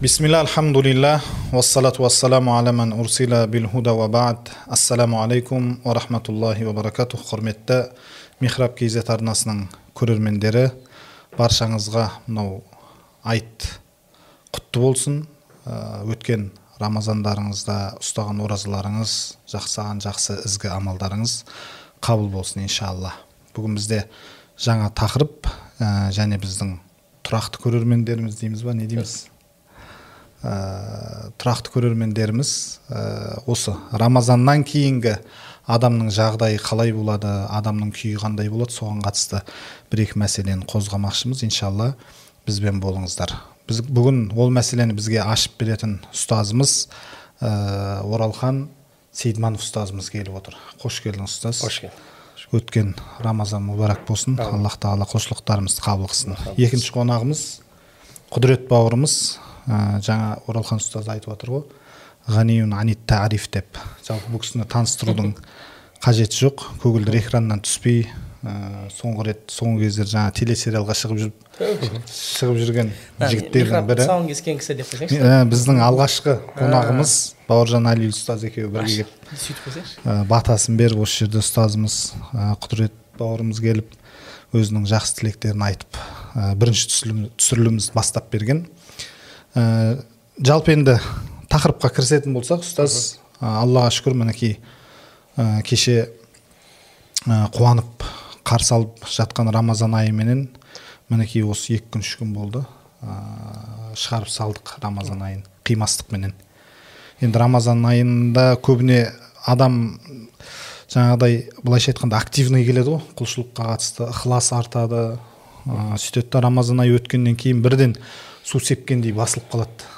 бисмилля альхамдулилля уассалату вассаламу аля ман урсила бил худа ассаламу алейкум ва рахматуллахи ва баракату құрметті михраб kz арнасының көрермендері баршаңызға мынау айт құтты болсын өткен рамазандарыңызда ұстаған оразаларыңыз жақсаған жақсы ізгі амалдарыңыз қабыл болсын иншалла бүгін бізде жаңа тақырып және біздің тұрақты көрермендеріміз дейміз ба не дейміз ә, тұрақты көрермендеріміз ә, осы рамазаннан кейінгі адамның жағдайы қалай болады адамның күйі қандай болады соған қатысты бір екі мәселені қозғамақшымыз. Иншалла бізбен болыңыздар. Біз бүгін ол мәселені бізге ашып беретін ұстазымыз ә, оралхан сейітманов ұстазымыз келіп отыр. Қош келдіңіз ұстаз. Қош келдің өткен рамазан мұбарак болсын. Аллах тағала құлшылықтарымызды қабыл қылсын. Екінші қонағымыз құдірет бауырымыз ә, жаңа оралхан ұстаз айтып отыр ғой. Ғаниюн анит тариф деп. Жалпы бұл кісіні таныстырудың қажеті жоқ. Көгілдір экраннан түспей ә, соңғы рет соңғы кездері жаңа телесериалға шығып жүріп шығып жүрген жігіттердің бірі. тұсауын кескен кісі деп қойсайшы. Ә, біздің алғашқы қонағымыз бауыржан әлиев ұстаз екеуі бірге келіп. Сөйтіп қойсайшы. Ә, батасын беріп осы жерде ұстазымыз ә, құдірет бауырымыз келіп өзінің жақсы тілектерін айтып ә, бірінші түсірілім, түсірілімімізді бастап берген. Ә, жалпы енді тақырыпқа кірісетін болсақ ұстаз ә, аллаға шүкір мінекей ә, кеше ә, қуанып қарсы алып жатқан рамазан айыменен мінекей осы екі күн үш күн болды. Ә, шығарып салдық рамазан айын қимастықменен. Енді рамазан айында көбіне адам жаңағыдай былайша айтқанда активный келеді ғой. Құлшылыққа қатысты ықылас артады. Ә, сөйтеді да рамазан айы өткеннен кейін бірден су сепкендей басылып қалады.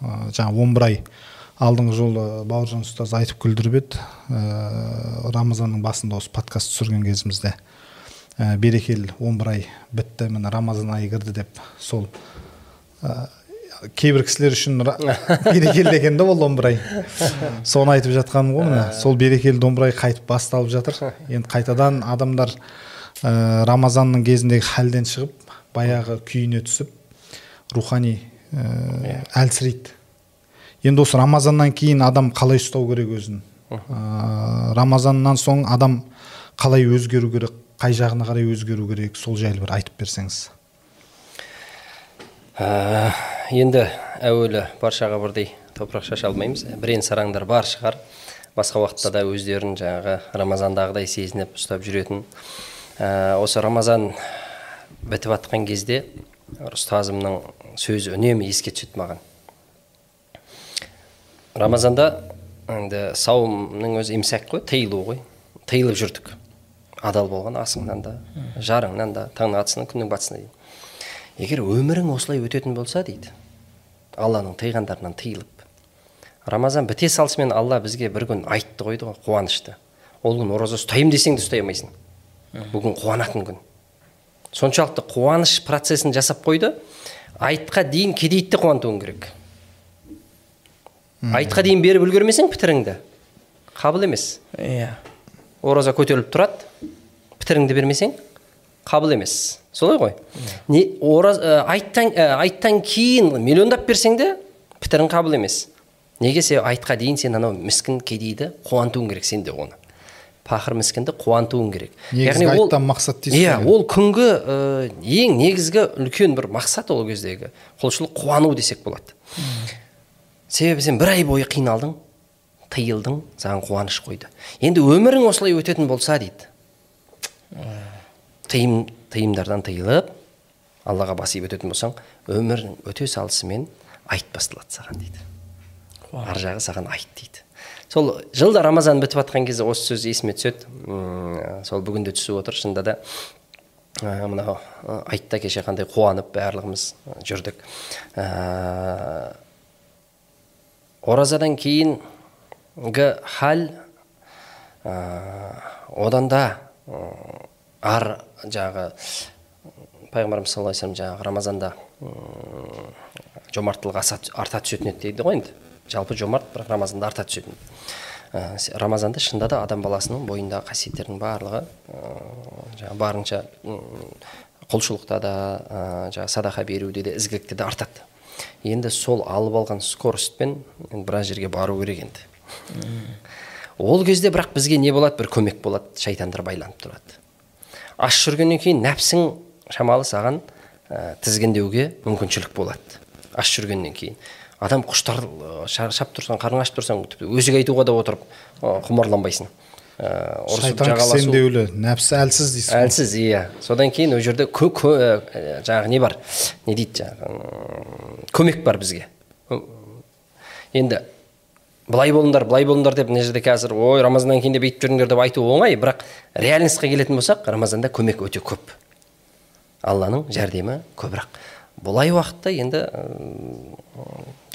Ә, жаңа он бір ай алдыңғы жолы бауыржан ұстаз айтып күлдіріп еді. Ә, рамазанның басында осы подкаст түсірген кезімізде ә, берекелі он бір ай бітті міне рамазан айы кірді деп сол ә, кейбір кісілер үшін берекелі екен да ол он бір ай. Соны айтып жатқаным ғой міне сол берекелі он бір ай қайтып басталып жатыр. Енді қайтадан адамдар ә, рамазанның кезіндегі халден шығып баяғы күйіне түсіп рухани ә, әлсірейді. Енді осы рамазаннан кейін адам қалай ұстау керек өзін? Ә, рамазаннан соң адам қалай өзгеру керек қай жағына қарай өзгеру керек сол жайлы бір айтып берсеңіз. Ә, енді әуелі баршаға бірдей топырақ шаша алмаймыз. Бірен сараңдар бар шығар. Басқа уақытта да өздерін жаңағы рамазандағыдай сезініп ұстап жүретін. Ә, осы рамазан бітіп жатқан кезде ұстазымның сөзі үнемі еске түседі маған. Рамазанда енді сауымның өзі имсак қой тыйылу ғой. Тыйылып жүрдік. Адал болған асыңнан да жарыңнан да таңның атысынан күннің батысына дейін. Егер өмірің осылай өтетін болса дейді алланың тыйғандарынан тыйылып. Рамазан біте салысымен алла бізге бір күн айтты қойды ғой қуанышты. Ол күн ораза ұстаймын десең де ұстай алмайсың. Бүгін қуанатын күн. Соншалықты қуаныш процесін жасап қойды. Айтқа дейін кедейді де қуантуың керек. Айтқа дейін беріп үлгермесең пітіріңді. Қабыл емес. Иә. Ораза көтеріліп тұрады. Пітіріңді бермесең қабыл емес. Солай ғой. Не ораз, ә, айттан, ә, айттан кейін миллиондап берсең де пітірің қабыл емес. Неге себебі айтқа дейін сен анау міскін кедейді қуантуың керек сен де оны. Пақыр міскінді қуантуың керек. Негізгі ол- мақсат дейсіз иә ол күнгі ә, ең негізгі үлкен бір мақсат ол кездегі құлшылық қуану десек болады. Себебі сен бір ай бойы қиналдың тыйылдың саған қуаныш қойды. Енді өмірің осылай өтетін болса дейді. Тыйым тыйымдардан тыйылып аллаға бас иіп өтетін болсаң өмірің өте салысымен айт басталады саған дейді. Ар жағы саған айт дейді. Сол жылда рамазан бітіп жатқан кезде осы сөз есіме түседі. Сол бүгін де түсіп отыр шынында да. Мынау айтта кеше қандай қуанып барлығымыз жүрдік. Оразадан кейінгі хал ә, одан да ар жаңағы пайғамбарымыз саллаллаху алейхи жаңағы рамазанда жомарттылық арта түсетін еді дейді ғой енді. Жалпы жомарт бірақ рамазанда арта түсетін. Ә, рамазанда шынында да адам баласының бойындағы қасиеттердің барлығы ә, жаңағы барынша құлшылықта да ә, жаңағы садақа беруде де ізгілікте де артады. Енді сол алып алған скоростьпен біраз жерге бару керек енді. Ол кезде бірақ бізге не болады? бір көмек болады шайтандар байланып тұрады. Аш жүргеннен кейін нәпсің шамалы саған ә, тізгіндеуге мүмкіншілік болады. Аш жүргеннен кейін. Адам құштар шаршап тұрсаң қарның ашып тұрсаң тіпті өзек айтуға да отырып құмарланбайсың. Ұрысып шайтан кісендеулі нәпсі әлсіз дейсіз ғой. әлсіз иә. Содан кейін ол жерде жаңағы не бар? Не дейді жаңағы көмек бар бізге. Енді былай болыңдар былай болыңдар деп мына жерде қазір ой рамазаннан кейін де бүйтіп жүріңдер деп айту оңай бірақ реальностьқа келетін болсақ рамазанда көмек өте көп. Алланың жәрдемі көбірек бұлай уақытта енді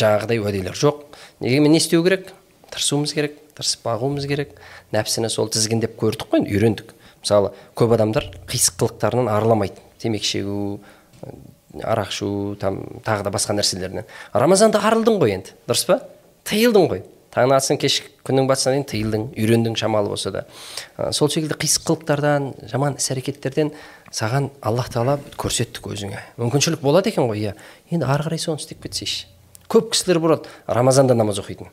жаңағыдай уәделер жоқ. Дегенмен не істеу керек? Тырысуымыз керек тырысып бағуымыз керек. Нәпсіні сол тізгіндеп көрдік қой енді үйрендік. Мысалы көп адамдар қисық қылықтарынан арыламайды. Темекі шегу арақ ішу там тағы да басқа нәрселерінен. Рамазанда арылдың ғой енді дұрыс па? Тыйылдың ғой. Таңнан атсаң кеш күннің батысына дейін тыйылдың үйрендің шамалы болса да. Сол секілді қисық қылықтардан жаман іс әрекеттерден саған аллах тағала көрсеттік өзіңе. Мүмкіншілік болады екен ғой иә. Енді ары қарай соны істеп кетсейші. Көп кісілер болады рамазанда намаз оқитын.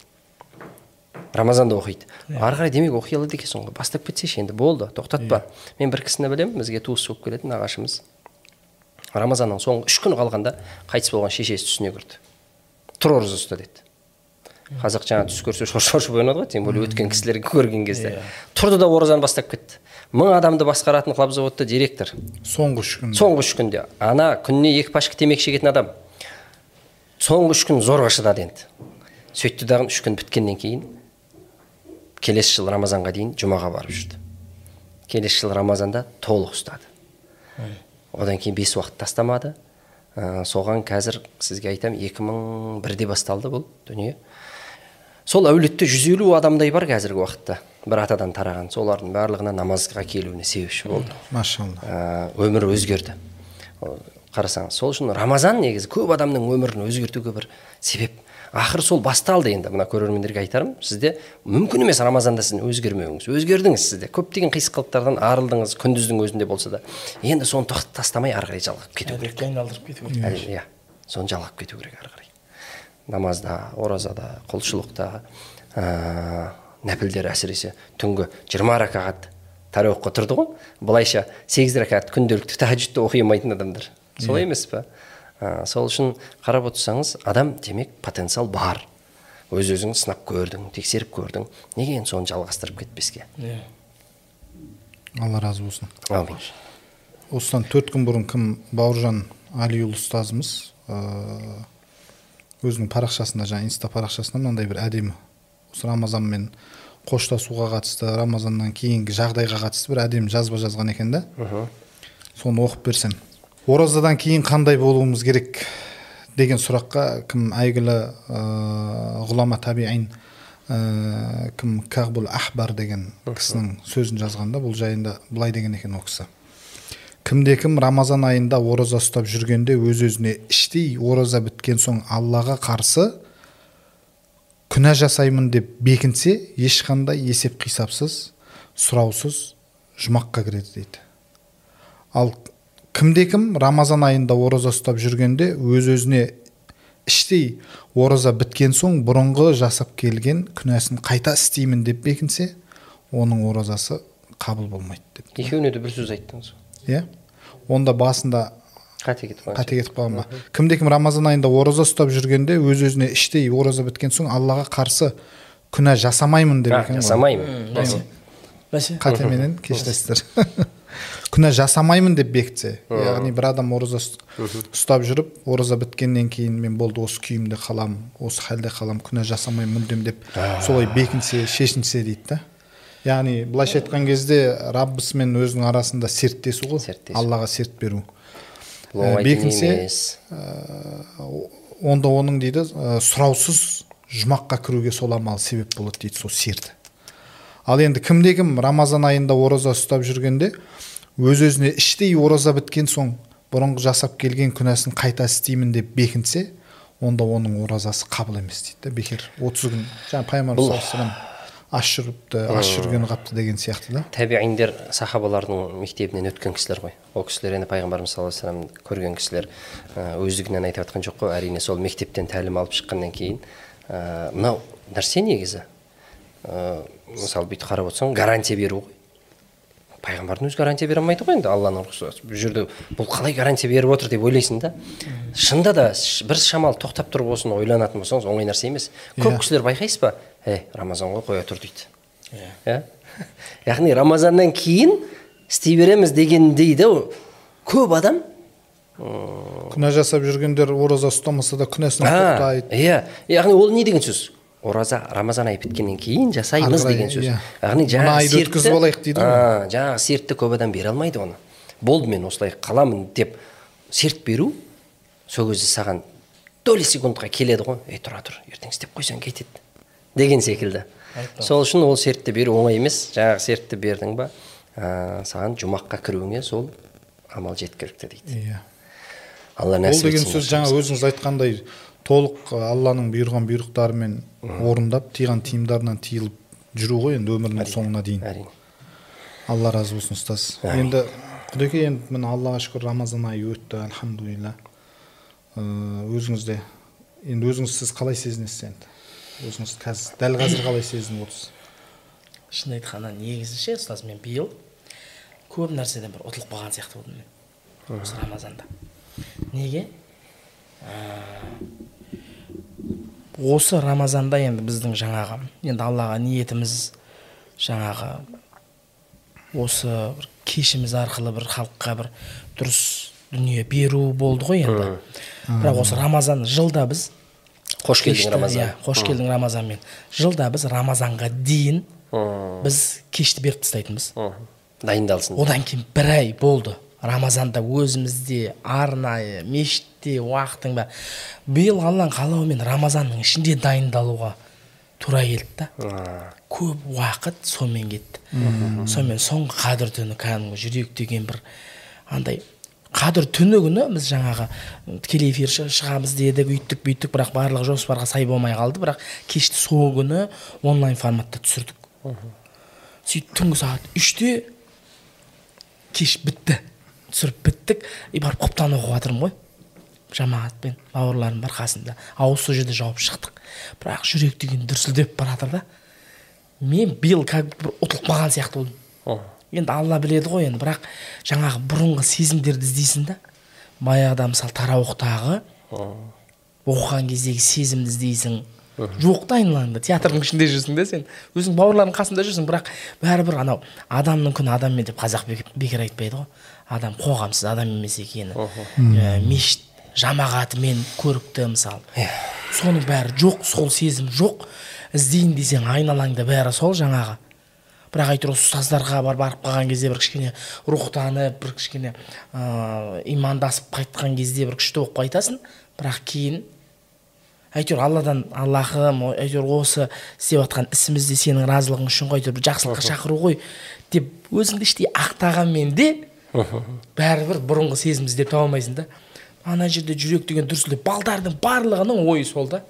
Рамазанда оқиды. Ары қарай демек оқи алады екенсің ғой бастап кетсейші енді болды тоқтатпа мен бір кісіні білемін бізге туыс болып келетін нағашымыз рамазанның соңғы үш күні қалғанда қайтыс болған шешесі түсіне кірді. Тұр ораза ұста деді. Қазақ жаңа түс көрсе шор шошып оянады ғой тем более өткен кісілерді көрген кезде. Тұрды да оразаны бастап кетті. Мың адамды басқаратын хлопзаводта директор. Соңғы үш күн соңғы үш күнде. Ана күніне екі пачка темекі шегетін адам. Соңғы үш күн зорға шыдады енді. Сөйтті дағы үш күн біткеннен кейін келесі жылы рамазанға дейін жұмаға барып жүрді. Келесі жылы рамазанда толық ұстады. Одан кейін бес уақыт тастамады. Ә, соған қазір сізге айтамын екі мың бірде басталды бұл дүние. Сол әулетте жүз елу адамдай бар қазіргі уақытта. Бір атадан тараған солардың барлығына намазға келуіне себепші болды. Машалла. Ә, өмір өзгерді. Қарасаңыз сол үшін рамазан негізі көп адамның өмірін өзгертуге бір себеп. Ақыры сол басталды енді. Мына көрермендерге айтарым сізде мүмкін емес рамазанда сіздің өзгермеуіңіз. Өзгердіңіз сізде көптеген қисық қылықтардан арылдыңыз күндіздің өзінде болса да. Енді соны тастамай ары қарай жалғап кету керек. Айналдырып кету керек. Иә. Соны жалғап кету керек ары қарай. Намазда оразада құлшылықта ә, нәпілдер әсіресе түнгі жиырма ракағат тәреуққа тұрды ғой. Былайша сегіз ракат күнделікті тәхаджудты оқи алмайтын адамдар. Солай емес па ә, сол үшін қарап отырсаңыз адам демек потенциал бар. Өз өзіңді сынап көрдің тексеріп көрдің. Неге енді соны жалғастырып кетпеске? Иә. алла разы болсын. Әумин осыдан төрт күн бұрын кім? Бауыржан алиұлы ұстазымыз өзінің парақшасында жаңағы инста парақшасында мынандай бір әдемі осы рамазанмен қоштасуға қатысты рамазаннан кейінгі жағдайға қатысты бір әдемі жазба жазған екен да. Соны оқып берсем. Оразадан кейін қандай болуымыз керек деген сұраққа кім әйгілі ыыы, ғұлама табиин ыыы, кім кағбул ахбар деген кісінің сөзін жазғанда бұл жайында былай деген екен ол кісі. Кімде кім рамазан айында ораза ұстап жүргенде өз өзіне іштей ораза біткен соң аллаға қарсы күнә жасаймын деп бекінсе ешқандай есеп қисапсыз сұраусыз жұмаққа кіреді дейді. Ал кімде кім рамазан айында ораза ұстап жүргенде өз өзіне іштей ораза біткен соң бұрынғы жасап келген күнәсін қайта істеймін деп бекінсе оның оразасы қабыл болмайды деп. Екеуіне де бір сөз айттыңыз. Иә? Онда басында қате кетіп қалған қате кетіп қалған ба? Кімде кім рамазан айында ораза ұстап жүргенде өз өзіне іштей ораза біткен соң аллаға қарсы күнә жасамаймын деп екен ғой. жасамаймын. Бәсе. Бәсе. Қатеменен кешіресіздер күнә жасамаймын деп бекітсе яғни бір адам ораза ұст- ұстап жүріп ораза біткеннен кейін мен болды осы күйімде қаламын осы халде қаламын күнә жасамаймын мүлдем деп солай бекінсе шешінсе дейді да. Яғни былайша айтқан кезде раббысымен өзінің арасында серттесу ғой. Серттесу. аллаға серт беру. Бекінсе, емес. онда оның дейді ә, сұраусыз жұмаққа кіруге сол амал себеп болады дейді сол серт ал енді кімде кім рамазан айында ораза ұстап жүргенде өз өзіне іштей ораза біткен соң бұрынғы жасап келген күнәсін қайта істеймін деп бекінсе онда оның оразасы қабыл емес дейді да бекер отыз күн. Жаңа пайғамбар Алейхи аш жүріпті аш жүрген қапты деген сияқты да. Тәбииндер сахабалардың мектебінен өткен кісілер ғой. Ол кісілер енді пайғамбарымыз саллаллаху алейhi вассалам көрген кісілер ә, өздігінен айтып жатқан жоқ қой. Әрине сол мектептен тәлім алып шыққаннан кейін ә, мынау нәрсе негізі? Ә, мысалы бүйтіп қарап отырсаң гарантия беру ғой. Пайғамбардың өзі гарантия бере алмайды ғой енді алланың рұқсаты бұл жерде бұл қалай гарантия беріп отыр деп ойлайсың да. Шынында да бір шамалы тоқтап тұрып осыны ойланатын болсаңыз оңай нәрсе емес. Көп Иә. кісілер байқайсыз ба? Ей рамазан ғой қоя тұр дейді. Иә. Иә яғни рамазаннан кейін істей береміз дегендей де көп адам. Күнә жасап жүргендер ораза ұстамаса да күнәсінен А, тоқтайды иә. Яғни ол не деген сөз? Ораза рамазан айы біткеннен кейін жасаймыз деген сөз. иә. яғни жаңағы айды өткізіп алайық дейді ғой. Жаңағы сертті көп адам бере алмайды оны. Болды мен осылай қаламын деп серт беру сол кезде саған доли секундқа келеді ғой. Ей тұра тұр ертең істеп қойсаң кетеді деген секілді. Сол үшін ол сертті беру оңай емес. Жаңағы сертті бердің ба ә, саған жұмаққа кіруіңе сол амал жеткілікті дейді. Иә. Алла ол нәсіп деген етсін сөз жаңа өзіңіз айтқандай толық ы, алланың бұйырған бұйрықтарымен орындап тиған тиымдарынан тиылып жүру ғой енді өмірінің соңына дейін. әрине. Алла разы болсын ұстаз. Енді құдеке енді міне аллаға шүкір рамазан айы өтті альхамдулилля Ы, өзіңіз де енді өзіңіз сіз қалай сезінесіз енді? Өзіңіз қазір дәл қазір қалай сезініп отырсыз? Шын айтқанда негізі ше ұстаз мен биыл көп нәрседен бір ұтылып қалған сияқты болдым мен осы рамазанда. Неге? Ә, осы рамазанда енді біздің жаңағы енді аллаға ниетіміз жаңағы осы бір кешіміз арқылы бір халыққа бір дұрыс дүние беру болды ғой енді. Бірақ осы рамазан жылда біз қош келдің рамазан. иә қош келдің рамазанмен. Жылда біз рамазанға дейін біз кешті беріп тастайтынбыз. Дайындалсын. Одан кейін бір ай болды. Рамазанда өзімізде арнайы мешітте уақыттың бәрі биыл алланың қалауымен рамазанның ішінде дайындалуға тура келді да. Көп уақыт сонымен кетті. Сонымен соңғы қадір түні кәдімгі жүрек деген бір андай қадір түні күні біз жаңағы тікелей эфир шы- шығамыз дедік үйттік бүйттік бірақ барлығы жоспарға сай болмай қалды. Бірақ кешті сол күні онлайн форматта түсірдік. Сөйтіп түнгі сағат үште кеш бітті. Түсіріп біттік. И барып құптан оқып жатырмын ғой. Жамағатпен бауырларым бар қасымда ауыз сол жерде жауып шықтық. Бірақ жүрек деген дүрсілдеп бара жатыр да. Мен биыл как бір ұтылып қалған сияқты болдым. Енді алла біледі ғой енді бірақ жаңағы бұрынғы сезімдерді іздейсің да. Баяғыда мысалы тарауықтағы оқыған кездегі сезімді іздейсің. Жоқ та айналаңда театрдың ішінде жүрсің да сен. Өзің бауырларыңның қасында жүрсің бірақ бәрібір анау адамның күні адаммен деп қазақ бек- бекер айтпайды ғой. Адам қоғамсыз адам емес екені. Ә, мешіт жамағатымен көрікті мысалы соның бәрі жоқ сол сезім жоқ. Іздейін десең айналаңда бәрі сол жаңағы. Бірақ әйтеуір осы ұстаздарға бар барып қалған кезде бір кішкене рухтанып бір кішкене ыыы имандасып қайтқан кезде бір күшті болып қайтасың. Бірақ кейін әйтеуір алладан аллахым әйтеуір осы істеп жатқан ісімізде сенің разылығың үшін ғой әйтеуір бір жақсылыққа шақыру ғой деп өзіңді іштей ақтағанмен де бәрібір бұрынғы сезімді іздеп таба алмайсың да. Ана жерде жүрек деген дүрсілдеп балдардың барлығының ойы сол да.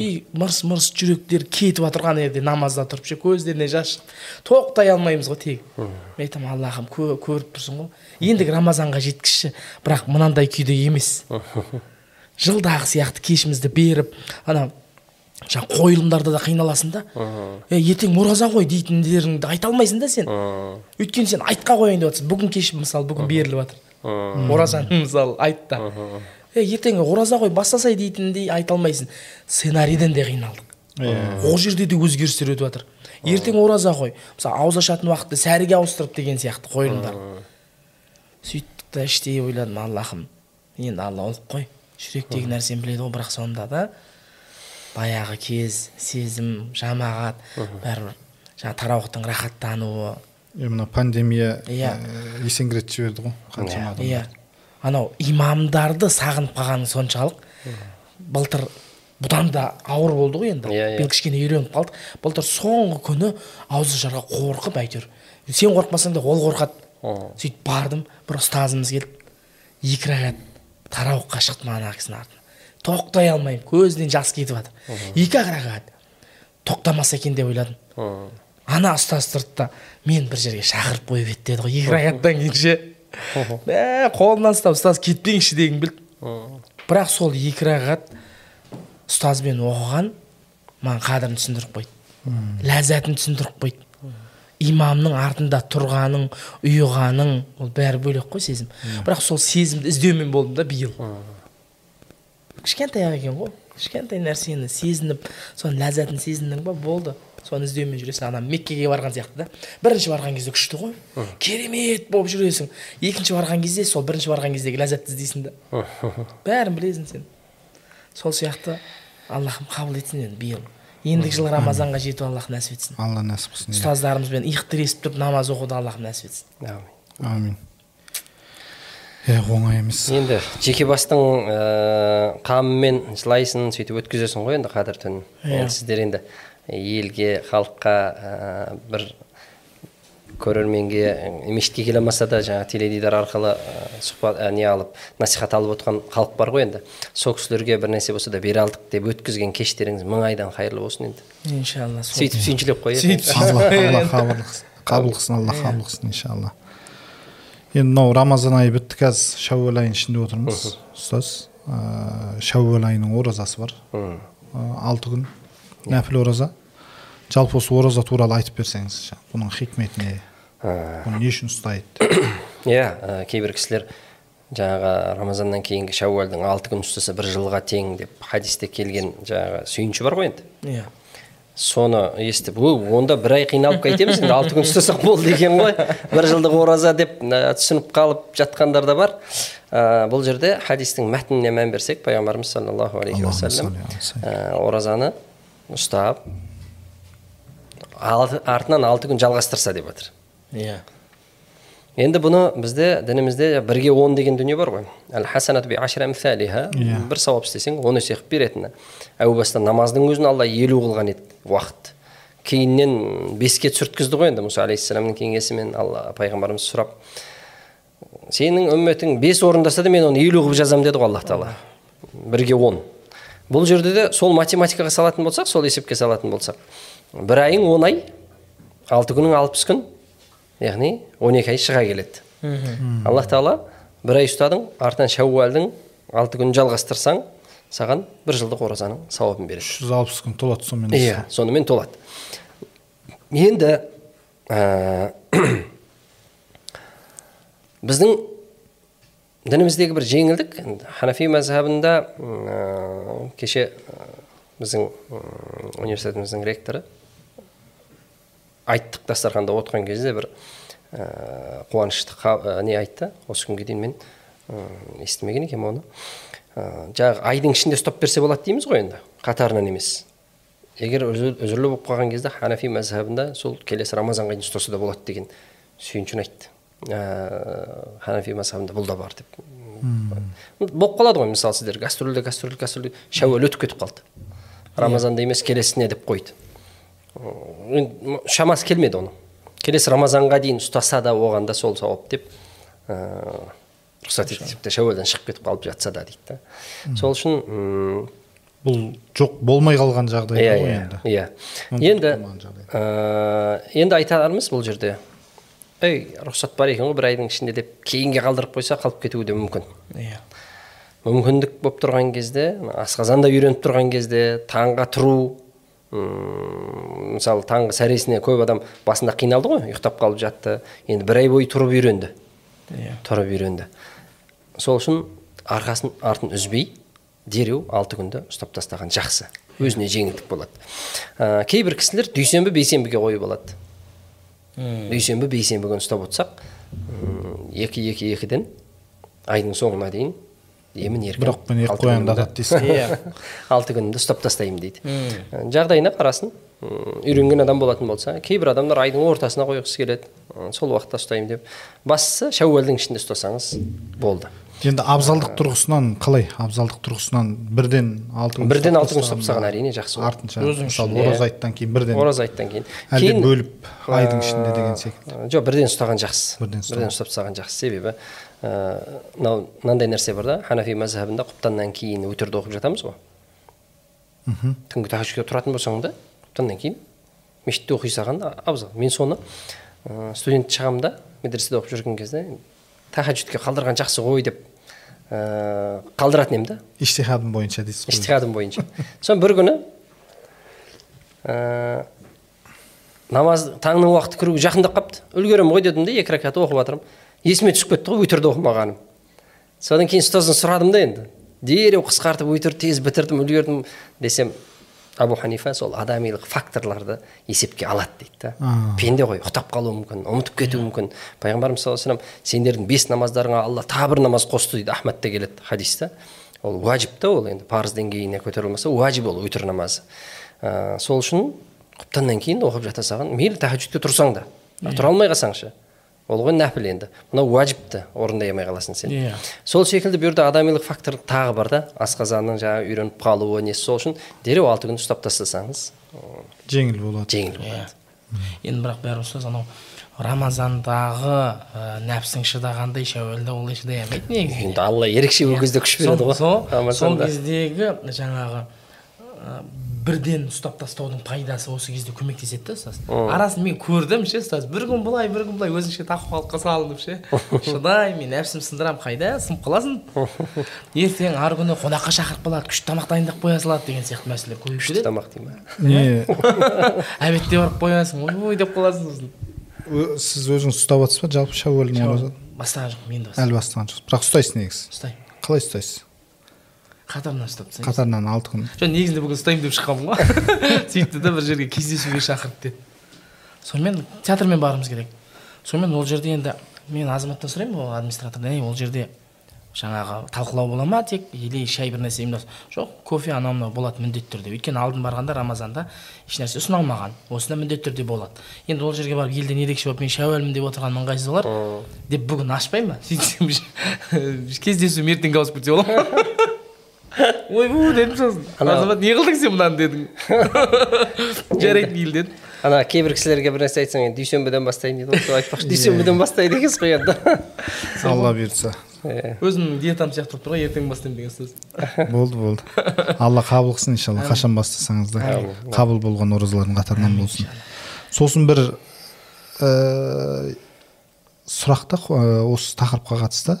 И мырс мырс жүректер кетіп жатыр ана жерде намазда тұрып ше көздеріне жас шығып тоқтай алмаймыз ғой тегі мен айтамын аллахым кө- көріп тұрсың ғой ендігі рамазанға жеткізші. Бірақ мынандай күйде емес. Жылдағы сияқты кешімізді беріп ана жаңағы қойылымдарда да қиналасың да. Е ертең ораза ғой дейтіндеріңді айта алмайсың да сен. Өйткені сен айтқа қояйын деп жатрсың бүгін кеш мысалы бүгін беріліп жатыр. Оразаны мысалы айт та. Е ертең ораза ғой бастасай дейтіндей айта алмайсың. Сценарийден де қиналдық. Ол жерде де өзгерістер өтіп жатыр. Ертең ораза ғой. Мысалы ауыз ашатын уақытты сәріге ауыстырып деген сияқты қойылымдар. Сөйттік та іштей ойладым аллахым. Енді алла ұлық қой. Жүректегі нәрсені біледі ғой бірақ сонда да баяғы кез сезім жамағат бәрібір жаңағы тарауықтың рахаттануы. Е мына пандемия Иә. есеңгіретіп жіберді ғой қаншама адамдарды. иә. Анау имамдарды сағынып қалғаның соншалық. Былтыр бұдан да ауыр болды ғой енді. Иә, иә. биыл кішкене үйреніп қалдық былтыр соңғы күні ауыз ашарға қорқып әйтеуір. Сен қорықпасаң да ол қорқады. Сөйтіп бардым бір ұстазымыз келіп екі рағат тарауыққа шықтым ана кісінің тоқтай алмаймын. Көзінен жас кетіп жатыр. Екі ақ рағат тоқтамаса екен деп ойладым. Ана ұстаз тұрды да мен бір жерге шақырып қойып еді деді ғой. Екі рағаттан кейін ше мә қолымнан ұстап ұстаз кетпеңізші дегім келді бірақ сол екі рағат ұстазбен оқыған маған қадірін түсіндіріп қойды. Ләззатын түсіндіріп қойды. Имамның артында тұрғаның ұйығаның ол бәрі бөлек қой сезім. Бірақ сол сезімді іздеумен болдым да биыл. Кішкентай ақ екен ғой. Кішкентай нәрсені сезініп соның ләззатын сезіндің ба? Болды. Соны іздеумен жүресің ана меккеге барған сияқты да. Бірінші барған кезде күшті ғой. Керемет болып жүресің. Екінші барған кезде сол бірінші барған кездегі ләззатты іздейсің да. Бәрін білесің сен. Сол сияқты аллахым қабыл етсін енді биыл. Ендігі жылы рамазанға жету аллах нәсіп етсін. Алла нәсіп қылсын иә. ұстаздарымызбен иық тіресіп тұрып намаз оқуды аллахым нәсіп етсін. Әумин. амин. Иә оңай емес енді жеке бастың ә, қамымен жылайсың сөйтіп өткізесің ғой енді қадір түнін Иә. енді сіздер енді елге халыққа ә, бір көрерменге мешітке келе алмаса да жаңағы теледидар арқылы ә, сұхбат ә, не алып насихат алып отқан халық бар ғой енді. Сол кісілерге бір нәрсе болса да бере алдық деп өткізген кештеріңіз мың айдан қайырлы болсын енді. Иншалла сөйтіп сүйіншілеп қояйық сөйтіп алла қабыл қылсын. Алла қабыл қылсын иншалла. Енді мынау рамазан айы бітті қазір шәуәл айының ішінде отырмыз ұстаз ыыы шәуәл айының оразасы бар алты күн нәпіл ораза жалпы осы ораза туралы айтып берсеңіз бұның хикметі не бұны не үшін ұстайды иә кейбір кісілер жаңағы рамазаннан кейінгі шәуәлдің алты күн ұстаса бір жылға тең деп хадисте келген жаңағы сүйінші бар ғой енді иә соны естіп онда бір ай қиналып қайтеміз енді алты күн ұстасақ болды екен ғой бір жылдық ораза деп ә, түсініп қалып жатқандар да бар. Ә, бұл жерде хадистің мәтініне мән берсек пайғамбарымыз саллаллаху алейхи уассалам ә, оразаны ұстап артынан алты күн жалғастырса деп жатыр иә. Енді бұны бізде дінімізде бірге он деген дүние бар ғой. Әл хасанат би бір сауап істесең он есе қылып беретіні әу баста намаздың өзін алла елу қылған еді уақыт кейіннен беске түсірткізді ғой енді мұса алейхисаламның кеңесімен алла пайғамбарымыз сұрап сенің үмметің бес орындаса да мен оны елу қылып жазамын деді ғой аллах тағала бірге он бұл жерде де сол математикаға салатын болсақ сол есепке салатын болсақ бір айың он ай алты күнің алпыс күн яғни он екі ай шыға келеді. Аллах тағала бір ай ұстадың артынан шәуәлдің алты күнін жалғастырсаң саған бір жылдық оразаның сауабын береді. Үш жүз алпыс күн толады сонымен иә сонымен толады. Енді ә, біздің дініміздегі бір жеңілдік ханафи мазхабында ә, кеше біздің университетіміздің ректоры айттық дастарханда отырған кезде бір ә, қуанышты ә, не айтты? Осы күнге дейін мен ә, естімеген екенмін оны. Ә, жаңағы айдың ішінде ұстап берсе болады дейміз ғой енді қатарынан емес. Егер үзірлі болып қалған кезде ханафи мазхабында сол келесі рамазанға дейін ұстаса да болады деген сүйіншін айтты. Ә, ханафи мазхабында бұл да бар деп. Болып қалады ғой мысалы сіздер. Гастрольде гастроль гастроль шәуәл өтіп кетіп қалды. Рамазанда емес келесіне деп қойды. Шамасы келмеді оның. Келесі рамазанға дейін ұстаса да оған да сол сауап деп ә, рұқсат етті тіпті шәуәлден шығып кетіп қалып жатса да дейді да. Сол үшін бұл жоқ болмай қалған жағдай иә ғой иә енді. иә. Енді ә, енді айтарымыз бұл жерде. Ей рұқсат бар екен ғой бір айдың ішінде деп кейінге қалдырып қойса қалып кетуі де мүмкін. Иә. Мүмкіндік болып тұрған кезде мына асқазанда үйреніп тұрған кезде таңға тұру мысалы таңғы сәресіне көп адам басында қиналды ғой ұйықтап қалып жатты. Енді бір ай бойы тұрып үйренді. Иә. Тұрып үйренді. Сол үшін арқасын артын үзбей дереу алты күнді ұстап тастаған жақсы. Өзіне жеңілдік болады. Ә, кейбір кісілер дүйсенбі бейсенбіге қойып алады дүйсенбі бейсенбі күні ұстап отырсақ екі екі екіден айдың соңына дейін емін еркін. Бірақ мен екі қоянды атады дейсіз иә. Алты күнімді ұстап тастаймын дейді. Ә, жағдайына қарасын. Үйренген адам болатын болса кейбір адамдар айдың ортасына қойғысы келеді. Сол уақытта ұстаймын деп. Бастысы шәуәлдің ішінде ұстасаңыз болды. Енді абзалдық тұрғысынан қалай? Абзалдық тұрғысынан бірден алты күн бірден алты күн ұстап тастаған әрине жақсы ғой. артынша. Өзің мысалы үшін, иә. ораза айттан кейін бірден. Ораза айттан кейін. Әлде кейін бөліп айдың ішінде деген секілді. Ә, жоқ бірден ұстаған жақсы. Бірден ұстаған. ұстап тастаған жақсы себебі ә, мынау мынандай нәрсе бар да ханафи мазхабында құптаннан кейін өтерді оқып жатамыз ғой. Түнгі тахаджудқа тұратын болсаң да құптаннан кейін мешітте оқи салған абзал. Мен соны ә, студент шағымда медреседе оқып жүрген кезде тахаджудке қалдырған жақсы ғой деп ә, қалдыратын едім да. Иштихадым бойынша дейсіз ғой. Иштихадым бойынша. Соны бір күні ә, намаз таңның уақыты кіруге жақындап қалыпты. Үлгеремін ғой дедім де екі рәкат оқып жатырмын есіме түсіп кетті ғой өтірді оқымағаным. Содан кейін ұстаздан сұрадым да енді. Дереу қысқартып өтірді тез бітірдім үлгердім десем абу ханифа сол адамилық факторларды есепке алады дейді да. Пенде ғой ұйықтап қалуы мүмкін ұмытып кетуі мүмкін. Пайғамбарымыз саллаллаху алейhi вассалам сендердің бес намаздарыңа алла тағы бір намаз қосты дейді ахмадта келеді хадиста ол уәжіп та ол енді парыз деңгейіне көтеріле алмаса уәжіп ол өтір намазы. Ә, сол үшін құптаннан кейін оқып жата салған мейлі тахаджудке тұрсаң да. Тұра алмай қалсаң ше ол ғой нәпіл енді. Мынау уәжіпті орындай алмай қаласың сен. Иә. сол секілді бұл жерде адамилық фактор тағы бар да. Асқазанның жаңағы үйреніп қалуы несі сол үшін. Дереу алты күн ұстап тастасаңыз жеңіл болады. жеңіл иә. болады. Енді бірақ бәрі ұстаз анау рамазандағы ә, нәпсің шыдағандай шәуәлде олай шыдай алмайды негізі. Енді алла ерекше ол кезде күш береді ғой сол, кездегі жаңағы бірден ұстап тастаудың пайдасы осы кезде көмектеседі да ұстаз. Арасын мен көрдім ше ұстаз. Бір күн былай бір күн былай өзіңше тақуалыққа салынып ше. Шыдаймын нәпсім сындырамын қайда? сынып қаласың? Ертең ары күні қонаққа шақырып қалады күшті тамақ дайындап қоя салады деген сияқты мәселелер көбейіп күшті кетеді тамақ дей ма? Не? Обедте барып қоясың ойбой деп қаласың сосын. Сіз өзіңіз ұстап жатсыз ба? жалпы шәуәлдің бастаған жоқпын мен де әлі бастаған жоқсыз. бірақ ұстайсыз негізі. Ұстаймын. Қалай ұстайсыз? Қатарынан ұстап тастаймын қатарынан алты күн. Жоқ негізінде бүгін ұстаймын деп шыққанмын ғой. Сөйтті да бір жерге кездесуге шақырды деді сонымен театрмен баруымыз керек. Сонымен ол жерде енді мен азаматтан сұраймын ол администратордан ей ол жерде жаңағы талқылау бола ма? тек или шай бір нәрсе ұйымдас жоқ кофе анау мынау болады міндетті түрде. Өйткені алдын барғанда рамазанда ешнәрсе ұсынылмаған. Осында міндетті түрде болады. Енді ол жерге барып елден ерекше болып мен шәуәлмін деп отырған ыңғайсыз болар деп бүгін ашпаймын ба сөйтсем кездесуім ертеңге ауысып кетсе бола ма ойбу дедім сосын Ана- азамат не қылдың сен мынаны дедің жарайды мейлі дедім ана кейбір кісілерге бір нәрсе айтсаң енді дүйсенбіден бастайын дейді ғой сол айтпақшы. Дүйсенбіден бастайды екенсіз ғой енді. Алла бұйыртса. Иә. өзімнің диетам сияқты болып тұр ғой ертең бастаймын деген сөз. Болды болды. Алла қабыл қылсын иншалла. Қашан бастасаңыз да қабыл болған оразалардың қатарынан болсын. сосын бір ә, сұрақ та ә, осы тақырыпқа қатысты.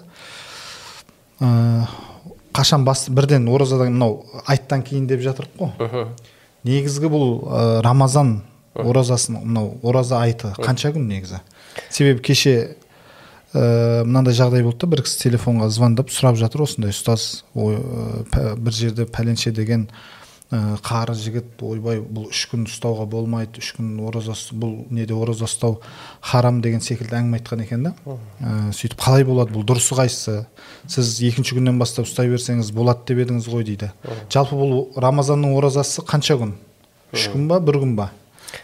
Ә, қашан бас бірден оразадан мынау айттан кейін деп жатырық қой. Негізгі бұл ә, рамазан оразасын мынау ораза айты қанша күн негізі? Себебі кеше ә, мынандай жағдай болды да бір кісі телефонға звондап сұрап жатыр осындай ұстаз ой, ә, бір жерде пәленше деген қары жігіт ойбай бұл үш күн ұстауға болмайды үш күн ораза бұл неде ораза ұстау харам деген секілді әңгіме айтқан екен да. Ә, сөйтіп қалай болады бұл дұрысы қайсысы? Сіз екінші күннен бастап ұстай берсеңіз болады деп едіңіз ғой дейді. Жалпы бұл рамазанның оразасы қанша күн? Үш күн ба бір күн ба?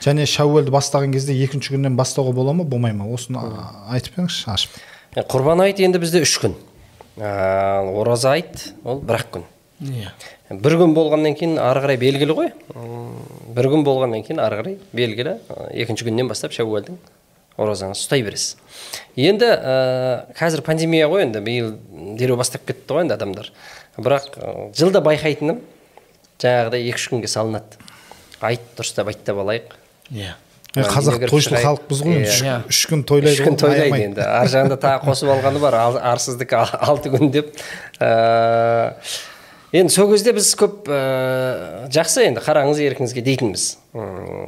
Және шәуелді бастаған кезде екінші күннен бастауға бола ма болмай ма? Осыны айтып беріңізші ашып. Құрбан айт енді бізде үш күн. Ал ораза айт ол бір ақ күн. Иә. бір күн болғаннан кейін ары қарай белгілі ғой. Бір күн болғаннан кейін ары қарай белгілі. Екінші күннен бастап шәуәлдің оразаңызды ұстай бересіз. Енді ә, қазір пандемия ғой енді биыл дереу бастап кетті ғой енді адамдар. Бірақ ә, жылда байқайтыным жаңағыдай екі үш күнге салынады. Айт дұрыстап айттап алайық. Иә. Е, Ә, қазақ тойшыл халықпыз ғой енді. Иә. үш, үш күн тойлайды үш күн тойлайды енді. Ар жағында тағы қосып алғаны бар. Ал- арсыздікі ал- алты күн деп. Ә, енді сол кезде біз көп ә, жақсы енді қараңыз еркіңізге дейтінбіз.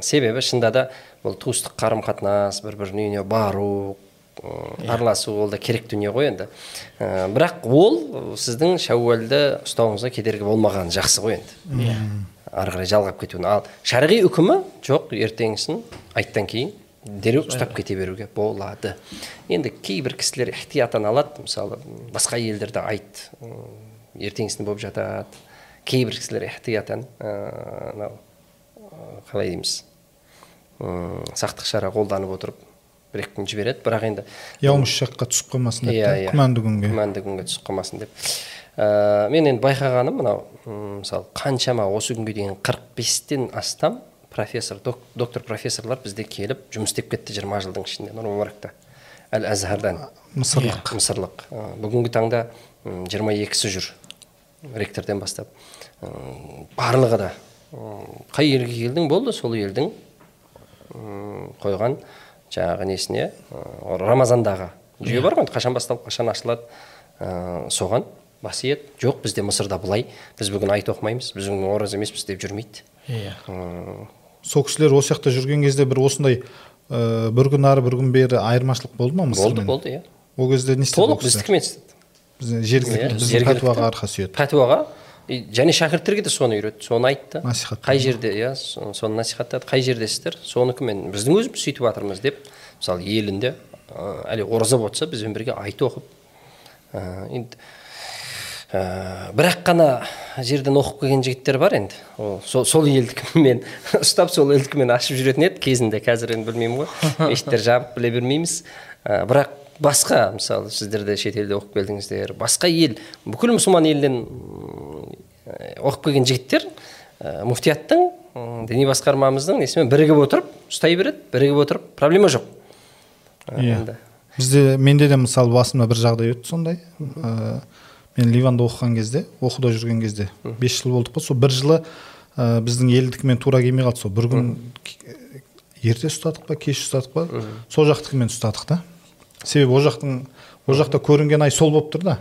Себебі шынында да бұл туыстық қарым қатынас бір бірінің үйіне бару м, араласу ол да керек дүние ғой енді. Ә, бірақ ол сіздің шәуәлді ұстауыңызға кедергі болмағаны жақсы ғой енді. Иә. Ары қарай жалғап кетуіне ал шарғи үкімі жоқ ертеңгісін айттан кейін дереу ұстап кете беруге болады. Енді кейбір кісілер ихтиятан алады. Мысалы басқа елдерде айт ертеңгісін болып жатады кейбір кісілер ихтиятан анау ә, қалай дейміз сақтық шара қолданып отырып бір екі күн жібереді бірақ енді яумыш жаққа түсіп қалмасын деп Иә, иә. күмәнді күнге. Күмәнді күнге түсіп қалмасын деп. Ә, мен енді байқағаным мынау мысалы қаншама осы күнге дейін 45-тен астам профессор док- доктор профессорлар бізде келіп жұмыс істеп кетті 20 жылдың ішінде нұр мүбаракта әл азхардан мысырлық. Мысырлық. Ә, бүгінгі таңда м, 22-сі жүр. Ректорден бастап барлығы да қай елге келдің болды сол елдің м, қойған жаңағы несіне рамазандағы жүйе бар ғой қашан басталып қашан ашылады соған бас иет жоқ бізде мысырда былай біз бүгін айт оқымаймыз біз бүгін ораза емеспіз деп жүрмейді. Иә. Сол кісілер осы жақта жүрген кезде бір осындай ә, бір күн ары бір күн бері айырмашылық болды ма болды мысырмен? Болды иә. Ол кезде не істеді ол толық біздікімен істеді. Жергілікті Иә, біздің жергілікті. пәтуаға арқа сүйеді. Пәтуаға? Және шәкірттерге де соны үйретті соны айтты. Насихаттады. қай жерде иә со- соны насихаттады қай жердесіздер соныкімен біздің өзіміз сөйтіп жатырмыз деп мысалы елінде әлі ораза болып жатса бізбен бірге айт оқып енді ә, бірақ қана жерден оқып келген жігіттер бар енді. Ол сол, сол елдікімен ұстап сол елдікімен ашып жүретін еді кезінде қазір енді білмеймін ғой. Мешіттер жабық біле бермейміз. Ә, бірақ басқа мысалы сіздер де шетелде оқып келдіңіздер. Басқа ел бүкіл мұсылман елінен оқып келген жігіттер ә, муфтияттың діни басқармамыздың несімен бірігіп отырып ұстай береді бірігіп отырып проблема жоқ. Иә. енді. Бізде менде де мысалы басымда бір жағдай өтті сондай. Ә, мен ливанда оқыған кезде оқуда жүрген кезде бес жыл болдық қой сол бір жылы ә, біздің елдікімен тура келмей қалды. Сол бір күн ерте ұстадық па кеш ұстадық па? Сол жақтікімен ұстадық та. Себебі ол жақтың ол жақта көрінген ай сол болып тұр да.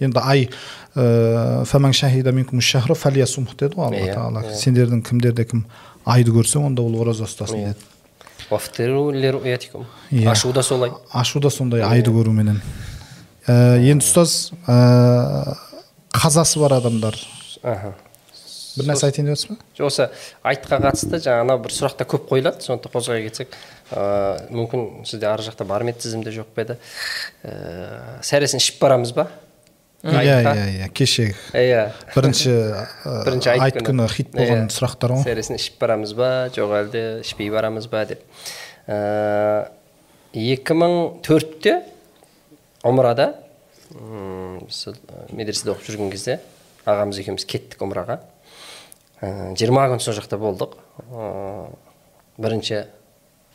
Енді ай фәмән шахида минкум шахра фәлиясумх деді ғой алла тағала. сендердің кімдерде кім айды көрсе онда ол ораза ұстасын деді. Иә. ашу да солай. Ашу да сондай айды көруменен ә, енді ұстаз ә, қазасы бар адамдар. Бір нәрсе айтайын деп жатсыз ба? Жоқ, осы айтқа қатысты жаңа анау бір сұрақтар көп қойылады сондықтан қозғай кетсек. Ә, мүмкін сізде ар жақта бар ма еді тізімде? Жоқ па еді? Ә, сәресін ішіп барамыз ба? Иә Айтқа? иә иә кеше иә. Бірінші ә, бірінші айт күні. хит болған Иә. сұрақтар ғой. Сәресін ішіп барамыз ба? Жоқ әлде ішпей барамыз ба деп. Екі мың төртте омрада м, біз сол, медреседе оқып жүрген кезде ағамыз екеуміз кеттік омраға жиырма күн сол жақта болдық. Бірінші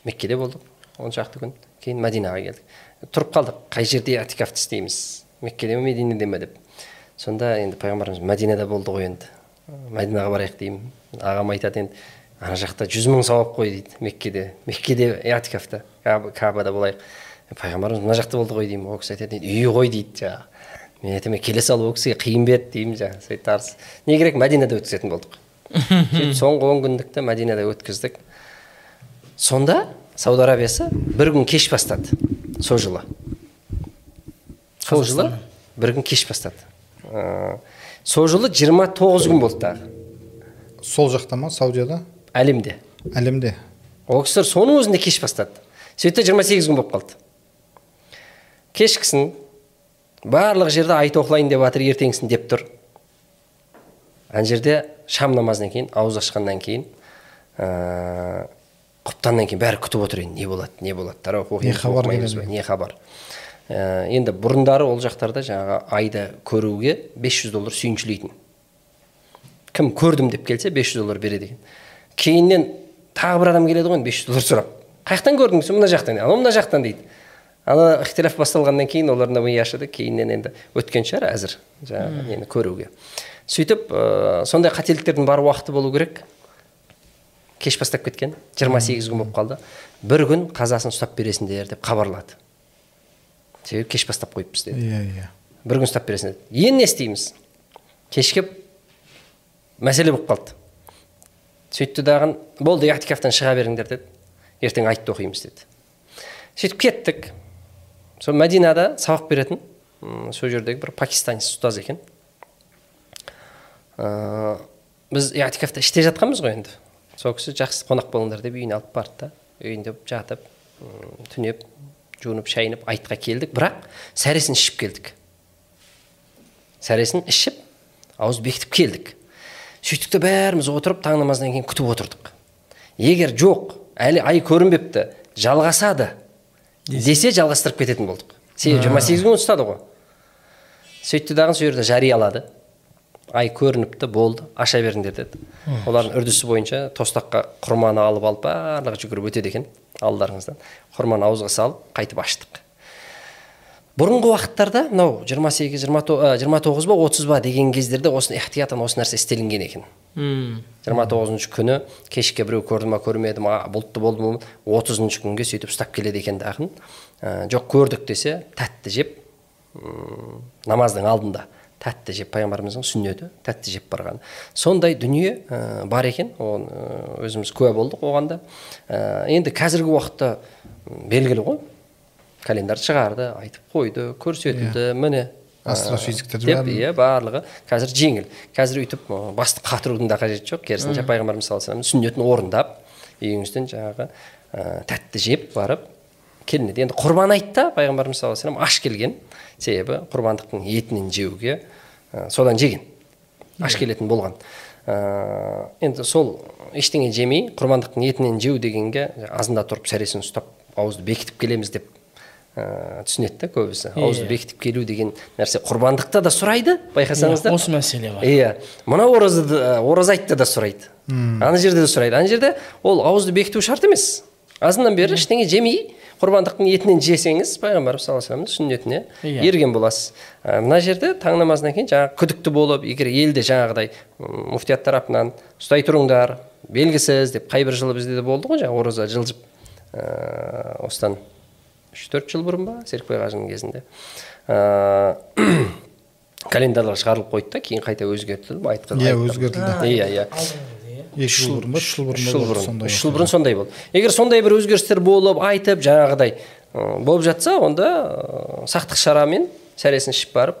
меккеде болдық он шақты күн кейін мәдинаға келдік тұрып қалдық қай жерде атикафты істейміз меккеде ме мединеде ме деп сонда енді пайғамбарымыз мәдинада болды ғой енді мәдинаға барайық деймін ағам айтады енді ана жақта жүз мың сауап қой дейді меккеде меккеде атикафта Каба- кабада болайық пайғамбарымыз мына жақта болды ғой деймін ол кісі айтады үй ғой дейді жаңағы мен айтамын келе салу ол кісіге қиын ба еді деймін жаңағы сөйтіп не керек мәдинада өткізетін болдық сөйтіп соңғы он күндікті мәдинада өткіздік сонда сауд арабиясы бір күн кеш бастады сол жылы. Сол жылы бір күн кеш бастады. Ә, сол жылы 29 күн болды тағы. Сол жақта ма? Саудияда? Әлемде. Әлемде. Ол кісілер соның өзінде кеш бастады. Сөйтті 28 күн болып қалды. Кешкісін барлық жерде айт оқылайын деп жатыр ертеңгісін деп тұр. Ана жерде шам намазынан кейін ауыз ашқаннан кейін ә, құптаннан кейін бәрі күтіп отыр енді не болады не болады оқимыз Не ба, хабар не? хабар. Ә, енді бұрындары ол жақтарда жаңағы айды көруге 500 доллар сүйіншілейтін. Кім көрдім деп келсе 500 доллар береді екен. Кейіннен тағы бір адам келеді ғой енді 500 доллар сұрап. Қай жақтан көрдің десе мына жақтан анау мына жақтан дейді. Ана ixtilof басталғаннан кейін олардың да миы ашыды кейіннен енді өткен шығар әзір. Жаңағы нені көруге. Сөйтіп ә, сондай қателіктердің бар уақыты болу керек. Кеш бастап кеткен 28 күн болып қалды. Бір күн қазасын ұстап бересіңдер деп хабарлады. Себебі кеш бастап қойыппыз деді. Иә иә. Бір күн ұстап бересің деді енді не істейміз кешкеп мәселе болып қалды. Сөйтті дағы болды иатикафтан шыға беріңдер деді ертең айтты оқимыз деді. Сөйтіп кеттік. Сол мәдинада сабақ беретін сол жердегі бір пакистанец ұстаз екен. Ә, біз иатикафта іште жатқанбыз ғой енді. Сол кісі жақсы қонақ болыңдар деп үйіне алып барды да. Үйінде жатып түнеп жуынып шайынып айтқа келдік. Бірақ сәресін ішіп келдік. Сәресін ішіп ауыз бекітіп келдік. Сөйттік те бәріміз отырып таң намазынан кейін күтіп отырдық. Егер жоқ әлі ай көрінбепті жалғасады десе. жалғастырып кететін болдық. Себебі жиырма сегіз күн ұстады ғой. Сөйтті дағы сол жерде жариялады ай көрініпті болды аша беріңдер деді. Олардың үрдісі бойынша тостаққа құрманы алып алып барлығы жүгіріп өтеді екен алдарыңыздан. Құрманы ауызға салып қайтып аштық. Бұрынғы уақыттарда мынау жиырма сегіз жиырма тоғыз ба отыз ба деген кездерде осы ихтиятан осы нәрсе істелінген екен. Жиырма тоғызыншы күні кешке біреу көрді ма көрмеді ма бұлтты болды ма отызыншы күнге сөйтіп ұстап келеді екен ақын Ә, жоқ көрдік десе тәтті жеп намаздың алдында. Тәтті жеп пайғамбарымыздың сүннеті тәтті жеп барған. Сондай дүние ә, бар екен. Оны ә, өзіміз куә болдық оған да. Ә, енді қазіргі уақытта белгілі ғой. Календарь шығарды айтып қойды көрсетілді міне ә, Астрофизиктер деп иә барлығы қазір жеңіл. Қазір өйтіп басты қатырудың да қажеті жоқ. Керісінше пайғамбарымыз саллаллаху алейhi сүннетін орындап үйіңізден жаңағы ә, тәтті жеп барып келінеді. Енді құрбан айтта пайғамбарымыз саллаллаху алейhi аш келген. Себебі құрбандықтың етінен жеуге ә, содан жеген аш келетін болған. Ә, енді сол ештеңе жемей құрбандықтың етінен жеу дегенге азында тұрып сәресін ұстап ауызды бекітіп келеміз деп ә, түсінеді да көбісі. Ауызды бекітіп келу деген нәрсе құрбандықта да сұрайды байқасаңыздар осы мәселе бар. Иә мына оразада ораза айтта да сұрайды. Ана жерде де сұрайды. Ана жерде ол ауызды бекіту шарт емес. Азаннан бері ештеңе жемей құрбандықтың етінен жесеңіз пайғамбарымыз саллаллаху алейhi вассаламның сүннетіне Иә. ерген боласыз. Ә, мына жерде таң намазынан кейін жаңағы күдікті болып егер елде жаңағыдай муфтият тарапынан ұстай тұрыңдар белгісіз деп қай бір жылы бізде де болды ғой жаңағы ораза жылжып ә, осыдан үш төрт жыл бұрын ба серікбай қажының кезінде. Ә, календарлар шығарылып қойды да кейін қайта өзгертіліп айтқан Иә, өзгертілді. иә иә. Екі жыл бұрын ба? Үш жыл бұрын. Жыл бұрын. сондай үш жыл бұрын сондай болды. Егер сондай бір өзгерістер болып айтып жаңағыдай болып жатса онда сақтық шарамен сәресін ішіп барып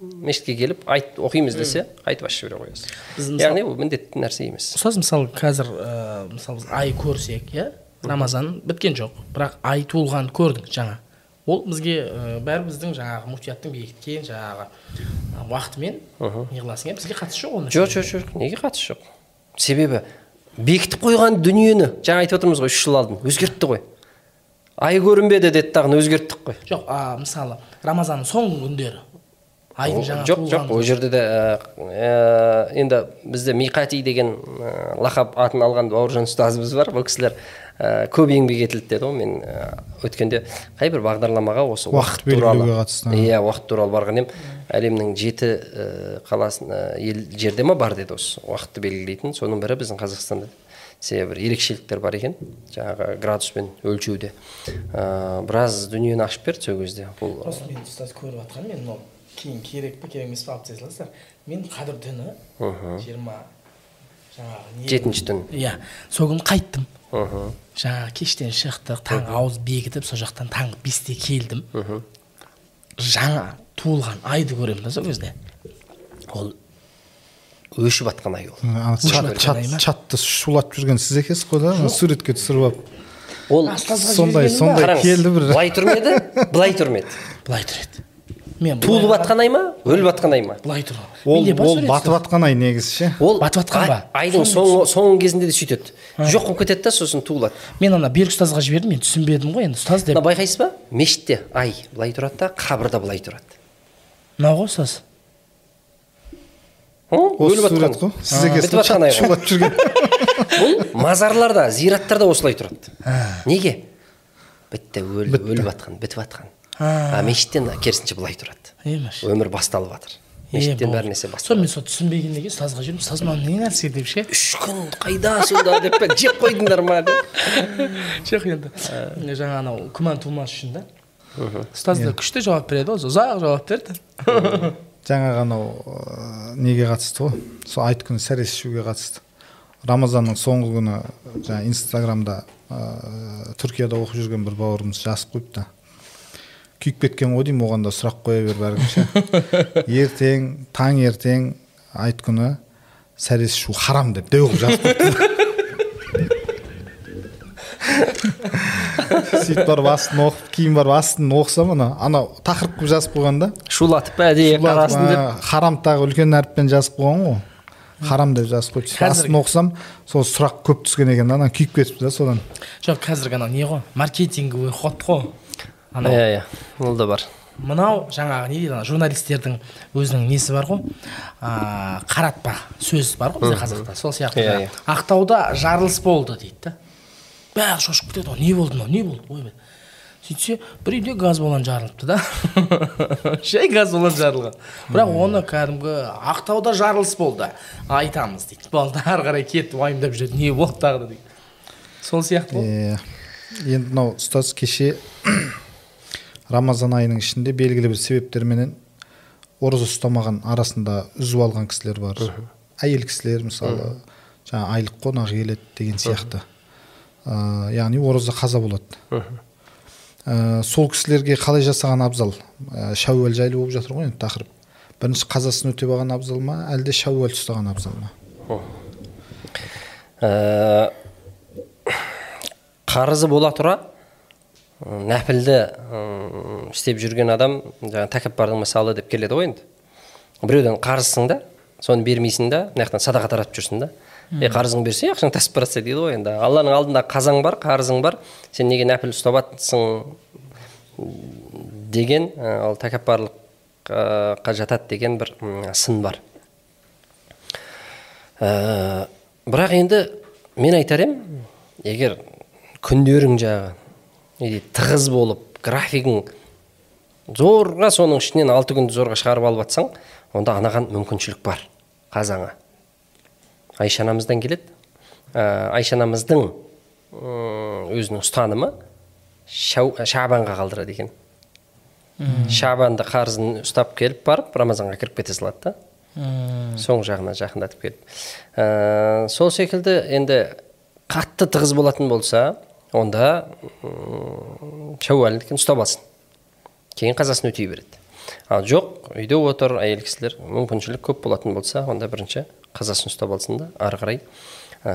мешітке келіп айт оқимыз десе айтып ашып жібере қоясыз. Мысалы- яғни ол міндетті нәрсе емес. Ұстаз мысалы қазір мысалы біз ай көрсек иә рамазан біткен жоқ бірақ ай туылғанын көрдік жаңа. Ол бізге ә, бәрі біздің жаңағы муфтияттың бекіткен жаңағы уақытымен неғыласың иә бізге қатысы жоқ оның жоқ жоқ жоқ неге қатысы жоқ? Себебі бекітіп қойған дүниені жаңа айтып отырмыз ғой үш жыл алдын өзгертті ғой. Ай көрінбеді деді дағыны өзгерттік қой. Жоқ а, мысалы рамазанның соңғы күндері. Жаңа жоқ жоқ ол жерде де ә, енді бізде миқати деген ә, лақап атын алған бауыржан ұстазымыз бар. Бұл кісілер ә, көп еңбек етілді деді ғой мен ә, өткенде қай бір бағдарламаға осы Уақыт туралы белгілеуге қатысты. иә уақыт туралы барған едім әлемнің жеті ә, қаласын ә, ел жерде ма бар деді осы уақытты белгілейтін. Соның бірі біздің қазақстанда себебі бір ерекшеліктер бар екен. Жаңағы градуспен өлшеуде. Ә, біраз дүниені ашып берді сол кезде. Бұл просто мен ұстаз көріп жатқан мен мынау кейін керек пе керек емес пе алып тастай саласыздар мен қадір түні жиырма жаңағы жетінші түн иә сол күні қайттым мхм жаңағы кештен шықтық таңғы ауыз бекітіп сол жақтан таңғы бесте келдім. Жаңа туылған айды көремін да сол кезде ол. Өшіп жатқан ай ол чатты шулатып жүрген сіз екенсіз ғой да? Суретке түсіріп алып. Ол сондай сондай келді бір. Былай тұрмеді былай тұрмеді былай тұр еді мен туылып жатқан ай ма? өліп жатқан ай ма? былай тұр. Ол ол батып жатқан ай негізі ше? Ол батып жатқан ба? ай- айдың соңғы соңғы кезінде де сөйтеді. Жоқ болып кетеді да сосын туылады. Мен ана берік ұстазға жібердім мен түсінбедім ғой енді ұстаз деп. Мына байқайсыз ба? Мешітте. Ай былай тұрады да қабірда былай тұрады. Мынау ғой ұстаз. Өліп жатқан бітіп ғой. жатқан ай жүрген. Бұл мазарларда зираттарда осылай тұрады. Неге? Бітті. өліп жатқан бітіп жатқан А. мешіттен керісінше былай тұрады. Өмір басталып жатыр мешіттен бәр нәрсе сол басталып мен сол түсінбегеннен кейін ұстазға жібердім. Ұстаз мынау не нәрсе деп ше? Үш күн қайда сонда деп пе? Жеп қойдыңдар ма деп? Жоқ енді. Жаңа анау күмән тумас үшін да. Ұстаз да күшті жауап береді ғой ұзақ жауап берді. Жаңағы анау неге қатысты ғой? Сол айт күні сәрес ішуге қатысты. Рамазанның соңғы күні жаңағы инстаграмда ә, түркияда оқып жүрген бір бауырымыз жазып қойыпты. Күйіп кеткен ғой деймін оған да сұрақ қоя бер бәркім ше ертең таңертең айт күні сәрес ішу харам деп дәу қылып жазып қойыпты. Сөйтіп барып астын оқып кейін барып астын оқысам ана анау тақырып қылып жазып қойған да. Шулатып па әдейі қарасын деп? харам тағы үлкен әріппен жазып қойған ғой. Харам деп жазып қойыпты. Астын оқысам сол сұрақ көп түскен екен да ана күйіп кетіпті да содан. Жоқ қазіргі анау не ғой? Маркетинговый ход қой. Анау. Иә иә ол да бар. Мынау жаңағы не дейді ана журналистердің өзінің несі бар ғой? А, қаратпа сөз бар ғой бізде қазақта сол сияқты Иә, иә. ақтауда жарылыс болды дейді да. Бәрі шошып кетеді ғой не болды мынау не болды? Ойбай сөйтсе бір үйде газ баллон жарылыпты да. Жай газ баллон жарылған. Бірақ оны кәдімгі ақтауда жарылыс болды айтамыз дейді. Болды ары қарай кетіп уайымдап жүреді не болды тағы да дейді. Сол сияқты ғой. Иә. енді мынау ұстаз кеше рамазан айының ішінде белгілі бір себептерменен ораза ұстамаған арасында үзіп алған кісілер бар. Әйел кісілер мысалы жаңа айлық қонақ келеді деген сияқты. Ә, яғни ораза қаза болады. Ә, сол кісілерге қалай жасаған абзал? Ә, шәуәл жайлы болып жатыр ғой енді тақырып. Бірінші қазасын өтеп алған абзал ма әлде шәуәл ұстаған абзал ма? Ә, қарызы бола тұра. Нәпілді істеп жүрген адам жаңағы тәкаппардың мысалы деп келеді ғой енді біреуден қарызсың да соны бермейсің да мына жақтан садақа таратып жүрсің да е қарызыңды берсе ақшаң тасып баратса дейді ғой енді алланың алдында қазаң бар қарызың бар сен неге нәпіл ұстап жатсың деген ол тәкаппарлыққа жатады деген бір сын бар Ә, бірақ енді мен айтар едім егер күндерің жағы не дейді тығыз болып графигің зорға соның ішінен алты күнді зорға шығарып алып жатсаң онда анаған мүмкіншілік бар қазаңа айша анамыздан келеді. Ә, айша анамыздың өзінің ұстанымы шабанға қалдырады екен. Шабанды қарызын ұстап келіп барып рамазанға кіріп кете салады да. Соң жағына жақындатып келіп ә, сол секілді енді қатты тығыз болатын болса онда шәуәлдікін ұстап алсын кейін қазасын өтей береді. Ал жоқ үйде отыр әйел кісілер мүмкіншілік көп болатын болса онда бірінші қазасын ұстап алсын да ары қарай ә,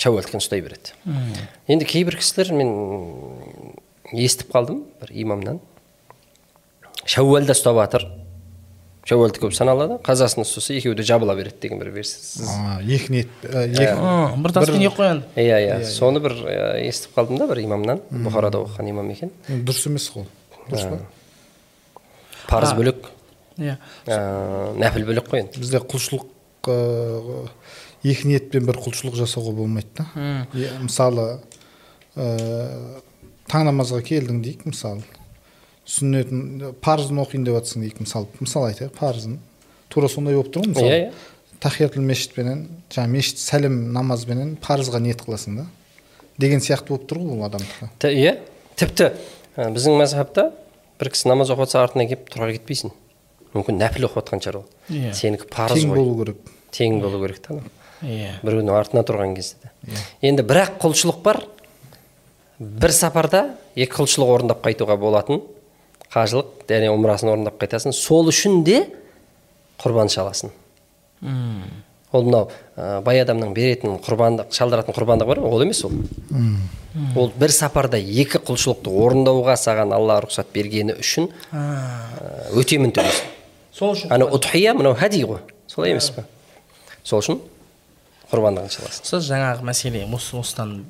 шәуәлдікін ұстай береді. Енді кейбір кісілер мен естіп қалдым бір имамнан. Шәуәлді ұстап жатыр шәуәлді көп саналады қазасын ұстаса екеуі де жабыла береді деген бір версия А, екі ниет бір таспен екі қоян иә иә соны бір естіп қалдым да бір имамнан бұхарада оқыған имам екен дұрыс емес қой дұрыс па парыз бөлек иә нәпіл бөлек қой енді бізде құлшылық екі ниетпен бір құлшылық жасауға болмайды да мысалы таң намазға келдің дейік мысалы сүннетін парызын оқиын деп жатсың дейік мысалы мысалы айтайық парызын. Тура сондай болып тұр ғой мысалы. Иә, иә. тахиятул мешітпенен жаңағы мешіт сәлем намазбенен парызға ниет қыласың да. Деген сияқты болып тұр ғой ол адамдікі. Иә тіпті біздің мазхабта бір кісі намаз оқып жатса артына келіп тұра кетпейсің. Мүмкін нәпіл оқып жатқан шығар ол. Иә. сенікі парыз тең болу керек. Тең болу керек та иә. Біреудің артына тұрған кезде де. Енді бірақ құлшылық бар. Бір сапарда екі құлшылық орындап қайтуға болатын. Қажылық және умрасын орындап қайтасың. Сол үшін де құрбан шаласың. Ол мынау ә, бай адамның беретін құрбандық шалдыратын құрбандық бар ол емес ол. Ол бір сапарда екі құлшылықты орындауға саған алла рұқсат бергені үшін ә, өтемін төлейсің сол үшін ана ұтхия мынау хәди ғой. Солай емес па сол үшін құрбандығын шаласың. Ұстаз жаңағы мәселе осы осыдан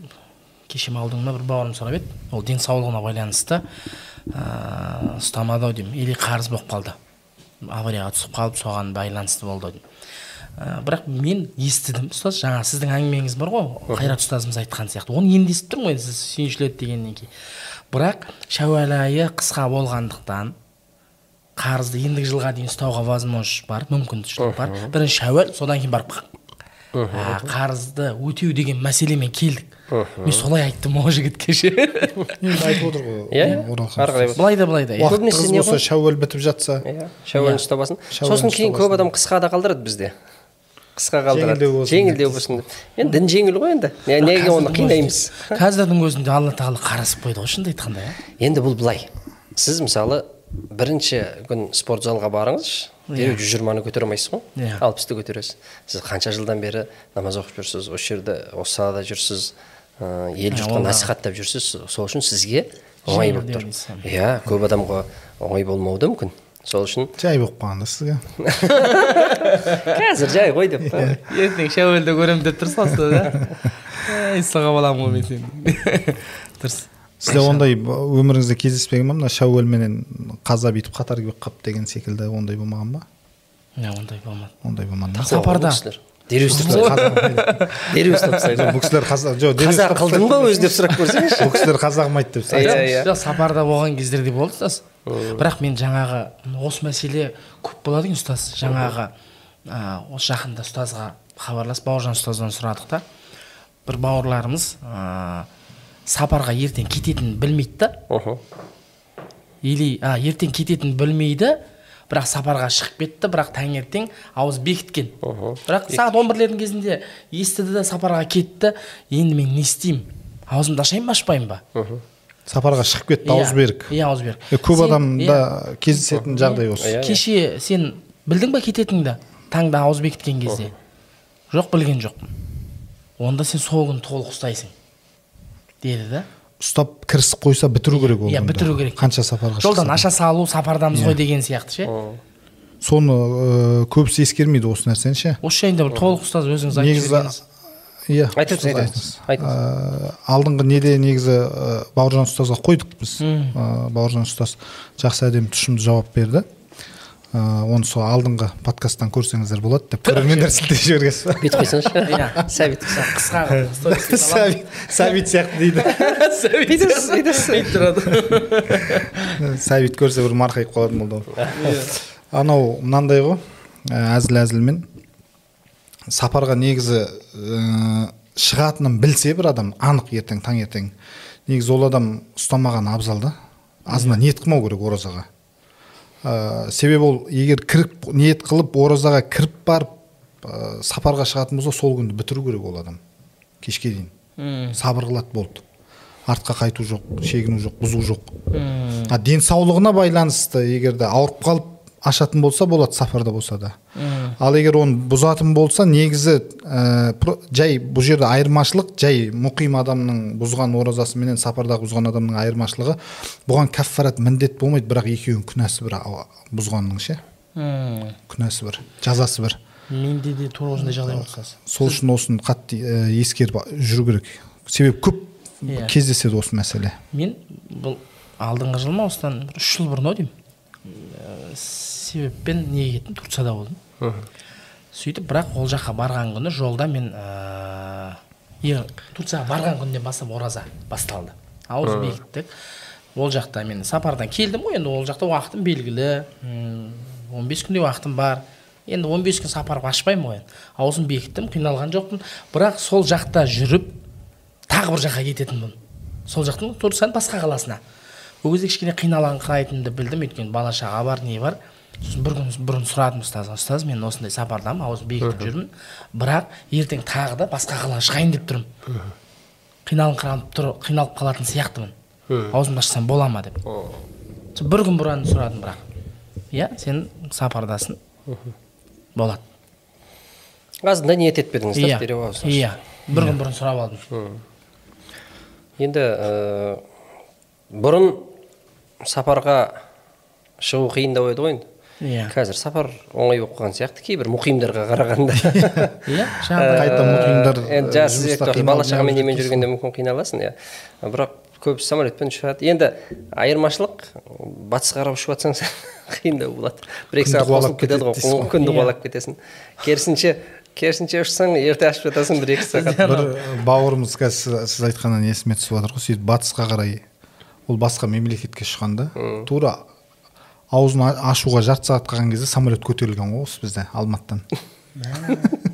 кеше алдыңда бір бауырым сұрап еді. Ол денсаулығына байланысты. Ыыы ұстамады ау деймін. Или қарыз болып қалды. Аварияға түсіп қалып соған байланысты болды ау деймін. Ә, бірақ мен естідім. Ұстаз жаңа сіздің әңгімеңіз бар ғой қайрат ұстазымыз айтқан сияқты. Оны енді естіп тұрмын ғой сіз сүйіншіледі дегеннен кейін. Бірақ шәуәл айы қысқа болғандықтан қарызды ендігі жылға дейін ұстауға возможность бар мүмкіншілік бар. Бірінші шәуәл содан кейін барып қарызды өтеу деген мәселемен келдік. Мен солай айттым ол жігітке ше енді айтып отыр ғой иә иә оралхан ары қарай былай да былай да иә. уақыт көбінесе не ғой? шәуәл бітіп жатса. Иә шәуәлін ұстап алсын сосын кейін көп адам қысқа да қалдырады бізде. Қысқа қалдырады. Жеңілдеу болсын жеңілдеу болсын. деп енді дін жеңіл ғой енді. Не- неге оны қинаймыз? қазірдің өзінде алла тағала қарасып қойды ғой шынымды айтқанда иә. Енді бұл былай. Сіз мысалы бірінші күн спорт залға барыңызшы. Дереу жүз жиырманы көтере алмайсыз ғой. Иә. алпысты көтересіз. Сіз қанша жылдан бері намаз оқып жүрсіз осы жерде осы салада жүрсіз. Ел жұртқа да- насихаттап жүрсіз сол үшін сізге оңай болып тұр. иә көп адамға оңай болмауы да мүмкін. Сол үшін жай болып қалған да сізге. Қазір жай ғой деп та ертең шәуелді көремін деп тұрсың ғой ұстаз иә ей саған баламын ғой мен сені. Дұрыс. Сізде ондай өміріңізде кездеспеген ба? мына шәуәлменен қаза бүйтіп қатар келіп қалып деген секілді ондай болмаған ба? Иә ондай болмады. Ондай болмады сапарда. Дереу дереу ұстап тастайды бұл кісілер қазақ жоқ қазақ қылдың ба өзі деп сұрап көрсеңізші? Бұл кісілер қазағым деп Иә, иә. жоқ сапарда болған кездерде болды ұстаз. Бірақ мен жаңағы осы мәселе көп болады екен ұстаз. Жаңағы осы жақында ұстазға хабарласып бауыржан ұстаздан сұрадық та. Бір бауырларымыз сапарға ертең кететінін білмейді да. Или а, ертең кететінін білмейді бірақ сапарға шығып кетті бірақ таңертең ауыз бекіткен бірақ сағат он бірлердің кезінде естіді да сапарға кетті. Енді мен не істеймін? Аузымды ашайын ба ашпайын ба? Сапарға шығып кетті ауыз берік. Иә ауыз берік. Көп адамда иә, кездесетін жағдай осы. Иә, иә. кеше сен білдің ба кететініңді? Таңда ауыз бекіткен кезде. Жоқ білген жоқ онда сен сол күні толық ұстайсың. Деді да. Ұстап кірісіп қойса бітіру керек ол иә бітіру керек. Қанша сапарға жолдан аша салу сапардамыз ғой деген сияқты ше. Соны ыыы, көбісі ескермейді осы нәрсені ше. Осы жайында бір толық ұстаз өзіңіз айтып негізі жібергеніңіз иә айтыңыз ұстаз айтыңыз. Айтыңыз. Ыыы, алдыңғы неде негізі ыыы, бауыржан ұстазға қойдық біз. Бауыржан ұстаз жақсы әдемі тұшымды жауап берді. Оны сол алдыңғы подкасттан көрсеңіздер болады деп. Көрермендер сілтеп жібергенсіз ба бүйтіп қойсаңызшы. Иә. сәбит қысқа сәбит сәбит сияқты дейді. Бүйтіп тұрады. Сәбит көрсе бір марқайып қалатын болды ғой анау мынандай ғой. Ә, әзіл әзілмен. Сапарға негізі ә, шығатынын білсе бір адам анық ертең таңертең негізі ол адам ұстамаған абзал да. Азына ниет қылмау керек оразаға. Ә, себебі ол егер кіріп ниет қылып оразаға кіріп барып ә, сапарға шығатын болса сол күнді бітіру керек ол адам. Кешке дейін. Сабыр қылады болды. Артқа қайту жоқ шегіну жоқ бұзу жоқ. А денсаулығына байланысты егер де ауырып қалып ашатын болса болады сапарда болса да. Ал егер оны бұзатын болса негізі ә, жай бұл жерде айырмашылық жай мұқим адамның бұзған оразасы менен сапардағы бұзған адамның айырмашылығы бұған кәффарат міндет болмайды. Бірақ екеуінің күнәсі бір бұзғанның ше? Күнәсі бір жазасы бір. Менде де тура осындай жағдай болды ұстаз сол үшін осыны қатты ә, ескеріп жүру керек. Себебі көп Иә. кездеседі осы мәселе. Мен бұл алдыңғы жыл ма осыдан бір үш жыл бұрын ау деймін. Ә, себеппен неге кеттім турцияда болдым. Сөйтіп бірақ ол жаққа барған күні жолда мен ыыы турцияға барған күннен бастап ораза басталды. Ауыз бекіттік. Ол жақта мен сапардан келдім ғой енді ол жақта уақытым белгілі. М, он бес күндей уақытым бар. Енді 15 күн сапарға ашпаймын ғой аузын бекіттім қиналған жоқпын. Бірақ сол жақта жүріп тағы бір жаққа кететінмін сол жақтың турцияның басқа қаласына. Ол кезде кішкене қиналыңқырайтынымды білдім. Өйткені бала шаға бар не бар? Сосын бір күн бұрын сұрадым ұстазға ұстаз мен осындай сапардамын аузын бекітіп жүрмін. Бірақ ертең тағы да басқа қалаға шығайын деп тұрмын. Қиналыңқырап тұр қиналып қалатын сияқтымын. Аузымды ашсам бола ма деп. Сол бір күн бұрын сұрадым бірақ. Иә сен сапардасың. Болады. Азында ниет етпедіңіз да иә. иә. Бір күн бұрын сұрап алдым. Енді ә, бұрын сапарға шығу қиындау еді ғой енді. Иә қазір сапар оңай болып қалған сияқты. Кейбір мұқимдарға қарағанда. Иә жаңағыдай қайта мұқимдар, енді жұмыста сияқты қиналып бала шағамен немен жүргенде мүмкін қиналасың иә. Бірақ көбісі самолетпен ұшады енді айырмашылық батысқа қарап ұшып жатсаң қиындау болады. Бір екі сағат қосылып кетеді ғой. күнді Иә. қуалап кетесің. Керісінше керісінше ұшсаң ерте ашып жатасың бір екі сағат. Бір бауырымыз қазір сіз- сіз айтқаннан есіме түсіп жатыр ғой. Сөйтіп батысқа қарай ол басқа мемлекетке ұшқанда тура аузын ашуға жарты сағат қалған кезде самолет көтерілген ғой осы бізде алматыдан.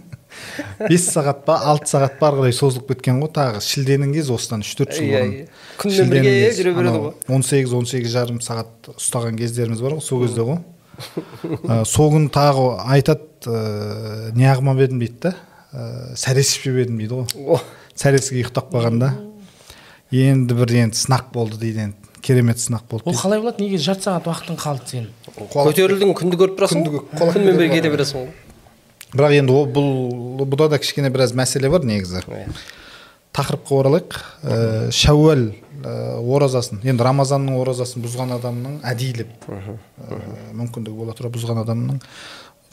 Бес сағат па алты сағат па ары қарай созылып кеткен ғой тағы. Шілденің кезі осыдан үш төрт жыл бұрын. Күнмен бірге жүре береді ғой. он сегіз он сегіз жарым сағат ұстаған кездеріміз бар ғой сол кезде ғой. Ә, сол күні тағы айтады қылмап едім дейді да ыыы сәрес ішпеп едім дейді ғой. Сәресіге ұйықтап қалғанда. Енді бір енді сынақ болды дейді енді. Керемет сынақ болды ол қалай болады? Неге жарты сағат уақытың қалды сенің көтерілдің күнді көріп тұрасың Күнді күнмен бірге кете бересің ғой. бірақ енді ол бұл бұда да кішкене біраз мәселе бар негізі. Иә. тақырыпқа оралайық. Ә, шәуәл ә, оразасын енді рамазанның оразасын бұзған адамның әдейілеп ә, мүмкіндігі бола тұра бұзған адамның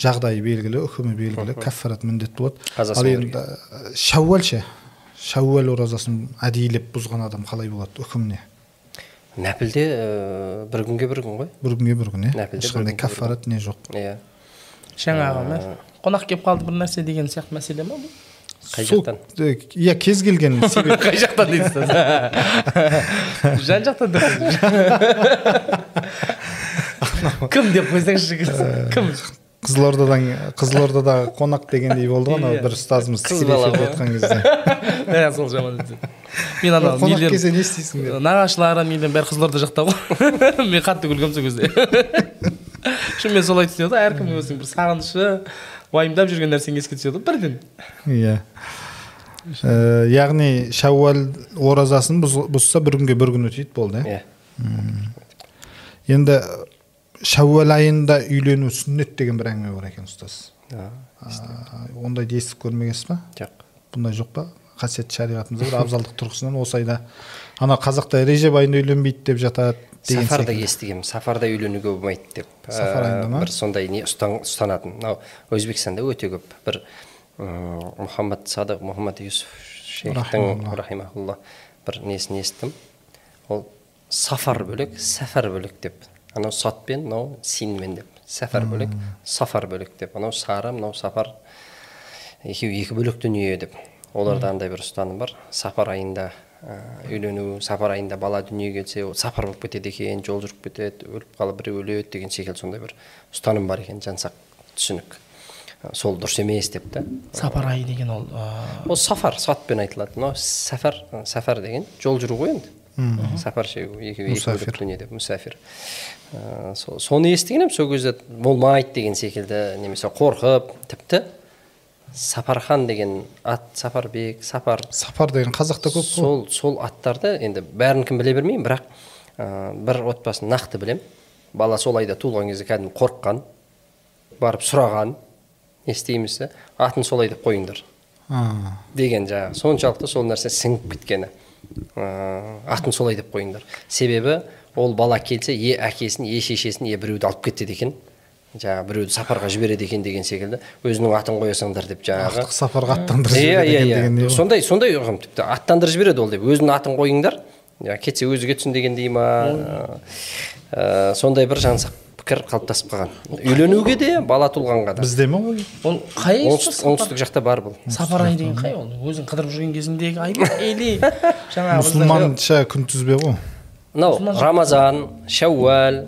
жағдайы белгілі үкімі белгілі кәффарат міндет болады. Ал енді шәуәл ше шәуәл оразасын әдейілеп бұзған адам қалай болады үкіміне? Нәпілде ә, бір күнге бір күн ғой бір күнге бір күн иә ешқандай кәффарат не жоқ иә жаңағы ма қонақ келіп қалды бір нәрсе деген сияқты мәселе ма бұл қай жақтан иә кез келген себеп қай жақтан дейді ұстаз жан жақтан деп кім деп қойсаңшы кім қызылордадан қызылордадағы қонақ дегендей болды ғой анау Иә. бір ұстазымыз Қыз тікелей бала эфирде айтқан кезде. Иә сол жаман мен ана қонақ келсе не істейсің нағашыларым нелерім бәрі қызылорда жақта ғой. Мен қатты күлгенмін сол кезде. Шынымен солай түседі ғой әркімнің өзінің бір сағынышы уайымдап жүрген нәрсең еске түседі ғой бірден. Иә. Э, яғни шәуәл оразасын бұз- бұзса бір күнге бір күн өтейді болды иә? Иә. Енді шәуәл айында үйлену сүннет деген бір әңгіме бар екен ұстаз. Ондайды естіп көрмегенсіз ба? Жоқ. Бұндай жоқ па? Қасиетті шариғатымызда бір абзалдық тұрғысынан осы айда. Ана қазақта режеп айында үйленбейді деп жатады деген сафарда естігемін сафарда үйленуге болмайды деп. Сафар айында ма? бір сондай не ұстан, ұстанатын. Мынау өзбекстанда өте көп бір мұхаммад садық мұхаммад юсуф шейхтің Рахимахулла. бір несін естідім. Ол сафар бөлек сәфар бөлек деп. Анау сатпен мынау синмен деп сәфар бөлек сафар бөлек деп анау сары мынау сафар екеуі екі бөлек дүние деп оларда андай бір ұстаным бар сапар айында үйлену сапар айында бала дүниеге келсе ол сапар болып кетеді екен жол жүріп кетеді өліп қалып біреу өледі деген секілді сондай бір ұстаным бар екен жансақ түсінік сол дұрыс емес деп та сапар айы деген ол ол сафар сатпен айтылады мынау сәфар сәфар деген жол жүру ғой енді сафар шегу екеуі екі бөлек дүние деп мұсафир Ә, со- соны естіген едім сол кезде болмайды деген секілді немесе қорқып тіпті сапархан деген ат сапарбек сапар. Сапар деген қазақта көп қой. Сол сол аттарды енді бәрін кім біле бермеймін бірақ ә, бір отбасын нақты білем. Бала сол айда туылған кезде кәдімгі қорыққан барып сұраған не істейміз де атын солай деп қойыңдар. Деген жаңағы соншалықты сол нәрсе сіңіп кеткені ә, атын солай деп қойыңдар. Себебі ол бала келсе е әкесін е шешесін е біреуді алып кетеді екен. Жаңағы біреуді сапарға жібереді екен деген секілді. Өзінің атын қоя салыңдар деп жаңағы. Ақтық сапарға аттандырып иә жібереді иә екен иә. деген не ғой? сондай сондай ұғым тіпті. Аттандырып жібереді ол деп. Өзінің атын қойыңдар. Иә, кетсе өзі кетсін дегендей ма? Ә, сондай бір жансақ пікір қалыптасып қалған. Үйленуге де бала туылғанға да. Бізде ме ол? Ол қай оңтүстік, жақта бар бұл. Сапар айы деген қай ол? Өзің қыдырып жүрген кезіңдегі ай ма? Или жаңағы мұсылманша күнтізбе ғой. Мынау рамазан шәуәл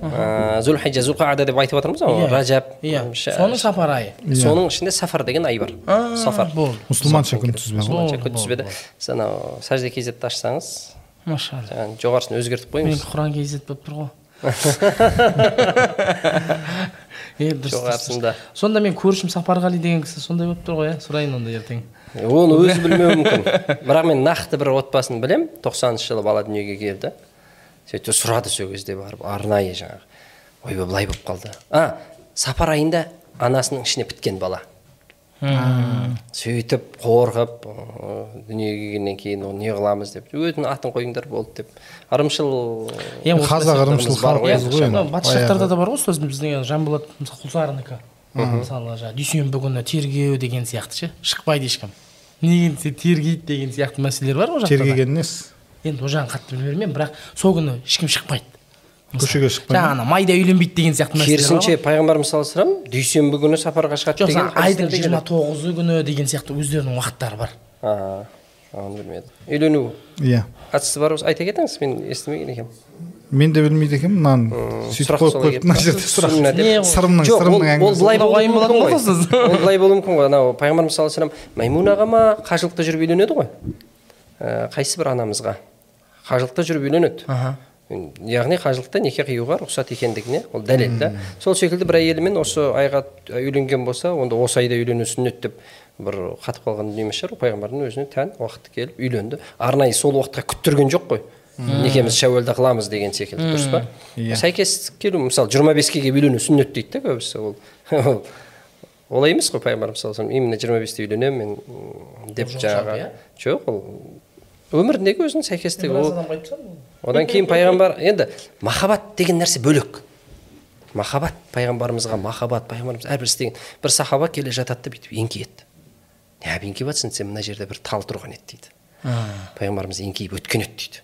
зүлхиджа зүлқаада деп айтып жатырмыз ғой ражаб иә соның сапар айы соның ішінде сафар деген ай бар сафар болды мұсылманша күнтізбе ғой мұсылманша күнтізбеде сіз анау сәжде кезетті ашсаңыз машалла жаңағы жоғарысын өзгертіп мен қойыңыз құран кезет болып тұр ғой жоғарысында сонда мен көршім сапарғали деген кісі сондай болып тұр ғой иә сұрайын онда ертең оны өзі білмеуі мүмкін бірақ мен нақты бір отбасын білем тоқсаныншы жылы бала дүниеге келді сөйтіп сұрады сол кезде барып арнайы жаңағы. Ойбай былай болып қалды. А сапар айында анасының ішіне біткен бала. Сөйтіп қорқып дүниеге келгеннен кейін оны не қыламыз деп өзінің атын қойыңдар болды деп. Ырымшыл Е, осы қазақ ырымшыл халқымыз ғой. енді. батыс жақтарда да бар ғой сосын біздің жанболат мысалы құлсарынікі мысалы жаңағы дүйсенбі күні тергеу деген сияқты ше. Шықпайды ешкім. Неге десе тергейді деген сияқты мәселелер бар ғой тергеген несі енді ол жағын қатты біле бермеймін бірақ сол күні ешкім шықпайды. Көшеге шықпай жаңағы ана майда үйленбейді деген сияқты керісінше пайғамбарымыз саллаллаху алейhi вассалам дүйсенбі күні сапарға шығады жоқ деген айдың жиырма тоғызы күні деген сияқты өздерінің уақыттары бар. Оны білмедім. Үйлену иә. қатысы бар болса айта кетіңіз мен естімеген екенмін. Мен де білмейді екенмін мынаны сөйтіп қойып қойыпты мына жерде сұрақ. Сырымның ол, сырымның ол былай болуы мүмкін ғой. ол былай болуы мүмкін ғой. Анау пайғамбарымыз саллаллаху алейhi вассалам маймунаға ма қажылықта жүріп үйленеді ғой. Ә, қайсы бір анамызға. Қажылықта жүріп үйленеді яғни қажылықта неке қиюға рұқсат екендігіне ол дәлел да. Сол секілді бір әйелімен осы айға үйленген болса онда осы айда үйлену сүннет деп бір қатып қалған дүние емес шығар пайғамбардың өзіне тән уақыты келіп үйленді. Арнайы сол уақытқа күттірген жоқ қой. Некемізді шәуәлда қыламыз деген секілді дұрыс па? Иә. сәйкес келу мысалы жиырма беске келіп үйлену сүннет дейді да көбісі ол. Ол олай емес қой пайғамбарымыз саллаллаху вассалам именно жиырма бесте үйленемін мен деп жаңағы иә? жоқ ол өміріндегі өзінің сәйкестігі ол? Одан кейін пайғамбар енді махаббат деген нәрсе бөлек. Махаббат пайғамбарымызға махаббат пайғамбарымыз әрбір істеген бір сахаба келе жатады да бүйтіп еңкейеді. Неғып еңкейіп жатрсың десем мына жерде бір тал тұрған еді дейді. Пайғамбарымыз еңкейіп өткен еді дейді.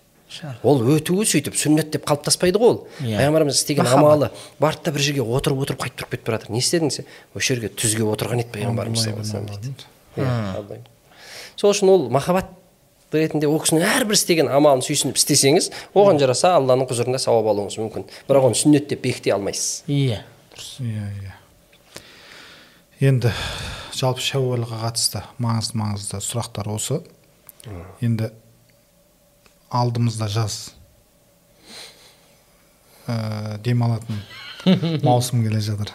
Ол өтуі сөйтіп сүннет деп қалыптаспайды ғой ол. Иә. пайғамбарымыз істеген амалы барды да бір жерге отырып отырып қайтып тұрып кетіп бара жатыр не істедің десе осы жерге түзге отырған еді пайғамбарымыз дейді. Иә, сол үшін ол махаббат ретінде ол кісінің әрбір істеген амалын сүйсініп істесеңіз оған жараса алланың құзырында сауап алуыңыз мүмкін. Бірақ оны сүннет деп бекіте алмайсыз. Иә иә иә. Енді жалпы шәуалға қатысты маңызды маңызды сұрақтар осы. Енді алдымызда жаз. Ә, демалатын маусым келе жатыр.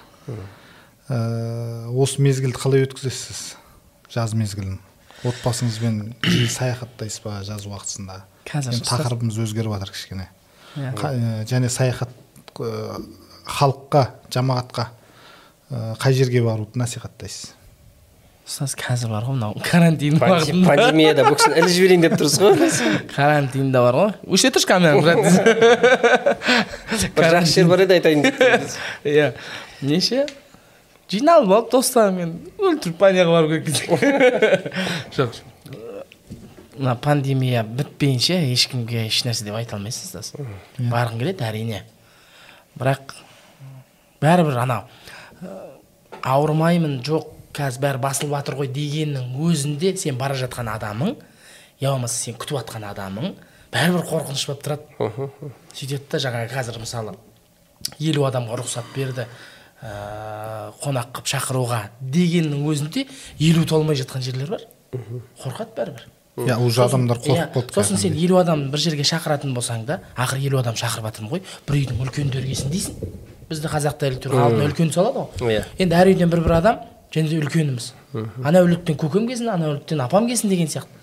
Ә, осы мезгілді қалай өткізесіз? Жаз мезгілін? Отбасыңызбен жиі саяхаттайсыз ба жаз уақытысында? Қазір тақырыбымыз өзгеріп жатыр кішкене. Иә. Және саяхат халыққа жамағатқа қай жерге баруды насихаттайсыз? Ұстаз қазір бар ғой мынау карантин уақытында. пандемияда бұл кісіні іліп жіберейін деп тұрсыз ғой. Карантинда бар ғой. Өшіре тұршы камераны брат. Бір жақсы жер бар еді айтайын деп иә. Неше? Жиналып алып достарымен өлтіріп баняға бару керек жоқ мына пандемия бітпейінше ешкімге ешнәрсе деп айта алмайсыз ұстаз барғың келеді әрине бірақ бәрібір анау ауырмаймын жоқ қазір бәрі басылып жатыр ғой дегеннің өзінде сен бара жатқан адамың я болмаса сен күтіп жатқан адамың бәрібір қорқыныш болып тұрады сөйтеді да жаңағы қазір мысалы елу адамға рұқсат берді ә, қонақ қылып шақыруға дегеннің өзінде елу толмай жатқан жерлер бар. Қорқады бәрібір. Иә уже адамдар Иә, қорқып қалды сосын сен елу адам бір жерге шақыратын болсаң да ақыры елу адам шақырып жатырмын ғой бір үйдің үлкендері келсін дейсің. Бізді қазақта әйтеуір алдына үлкен салады ғой. Иә. енді әр үйден бір бір адам және де үлкеніміз. Ана өліктен көкем келсін ана өліктен апам келсін деген сияқты.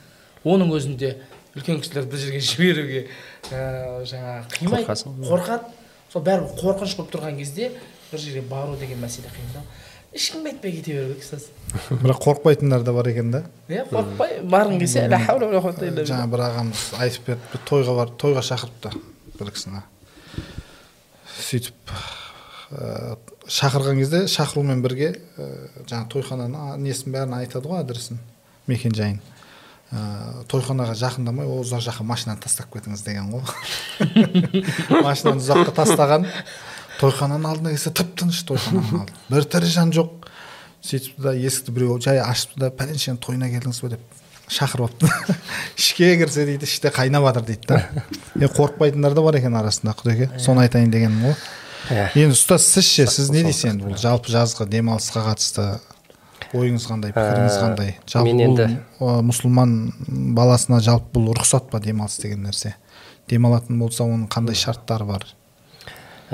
Оның өзінде үлкен кісілерді бір жерге жіберуге ә, жаңағы қимайды қорқады. Сол бәрібір қорқыныш болып тұрған кезде бір жерге бару деген мәселе қиындау ешкімге айтпай кете беру керек ұстаз бірақ қорықпайтындар да бар екен да. Иә қорықпай барғың келсе жаңа бір ағамыз айтып берді тойға бар тойға шақырыпты бір кісіні. Сөйтіп ә, шақырған кезде шақырумен бірге ә, жаңа тойхананың а- несін бәрін айтады ғой адресін мекен жайын. Ә, тойханаға жақындамай ол ұзақ жаққа машинаны тастап кетіңіз деген ғой. Машинаны ұзаққа тастаған. Тойхананың алдына келсе тып тыныш тойхананың алды бір тірі жан жоқ. Сөйтіпті да есікті біреу жай ашыпты да пәленшенің тойына келдіңіз бе? деп шақырып алыпты. Ішке кірсе дейді іште қайнап жатыр дейді да. Е қорықпайтындар да бар екен арасында құдеке соны айтайын дегенім ғой. Иә. енді ұстаз сіз ше сіз не дейсіз енді бұл? Жалпы жазғы демалысқа қатысты ойыңыз қандай пікіріңіз қандай? Жалпы мен енді- ә, мұсылман баласына жалпы бұл рұқсат па демалыс деген нәрсе? Демалатын болса оның қандай шарттары бар? Ә,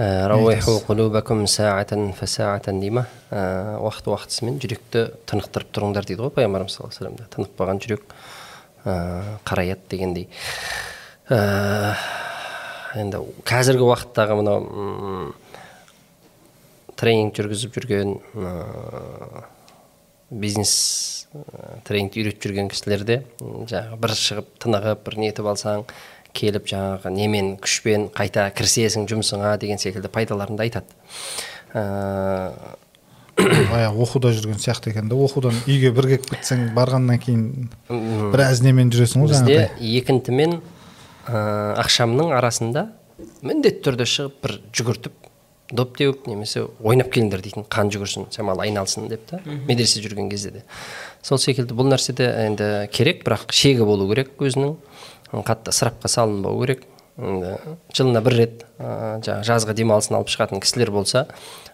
рауиху құлубакум саатан фасаатан дей ма уақыт уақытысымен жүректі тынықтырып тұрыңдар дейді ғой пайғамбарымыз саллаллаху алейхи вассалам тынықпаған жүрек қараяды дегендей енді қазіргі уақыттағы мынау тренинг жүргізіп жүрген бизнес тренингті үйретіп жүрген кісілерде жаңағы бір шығып тынығып бір нетіп алсаң келіп жаңағы немен күшпен қайта кірісесің жұмысыңа деген секілді пайдаларын да айтады. Ә, баяғы оқуда жүрген сияқты екен да оқудан үйге бір келіп кетсең барғаннан кейін біраз немен жүресің ғой бізде жаңағыдай. екінті мен ә, ақшамның арасында міндетті түрде шығып бір жүгіртіп доп теуіп немесе ойнап келіңдер дейтін қан жүгірсін шамалы айналсын деп та медресе жүрген кезде де. Сол секілді бұл нәрседе енді керек бірақ шегі болу керек өзінің. Қатты ысырапқа салынбау керек енді жылына бір рет жаңағы жазғы демалысын алып шығатын кісілер болса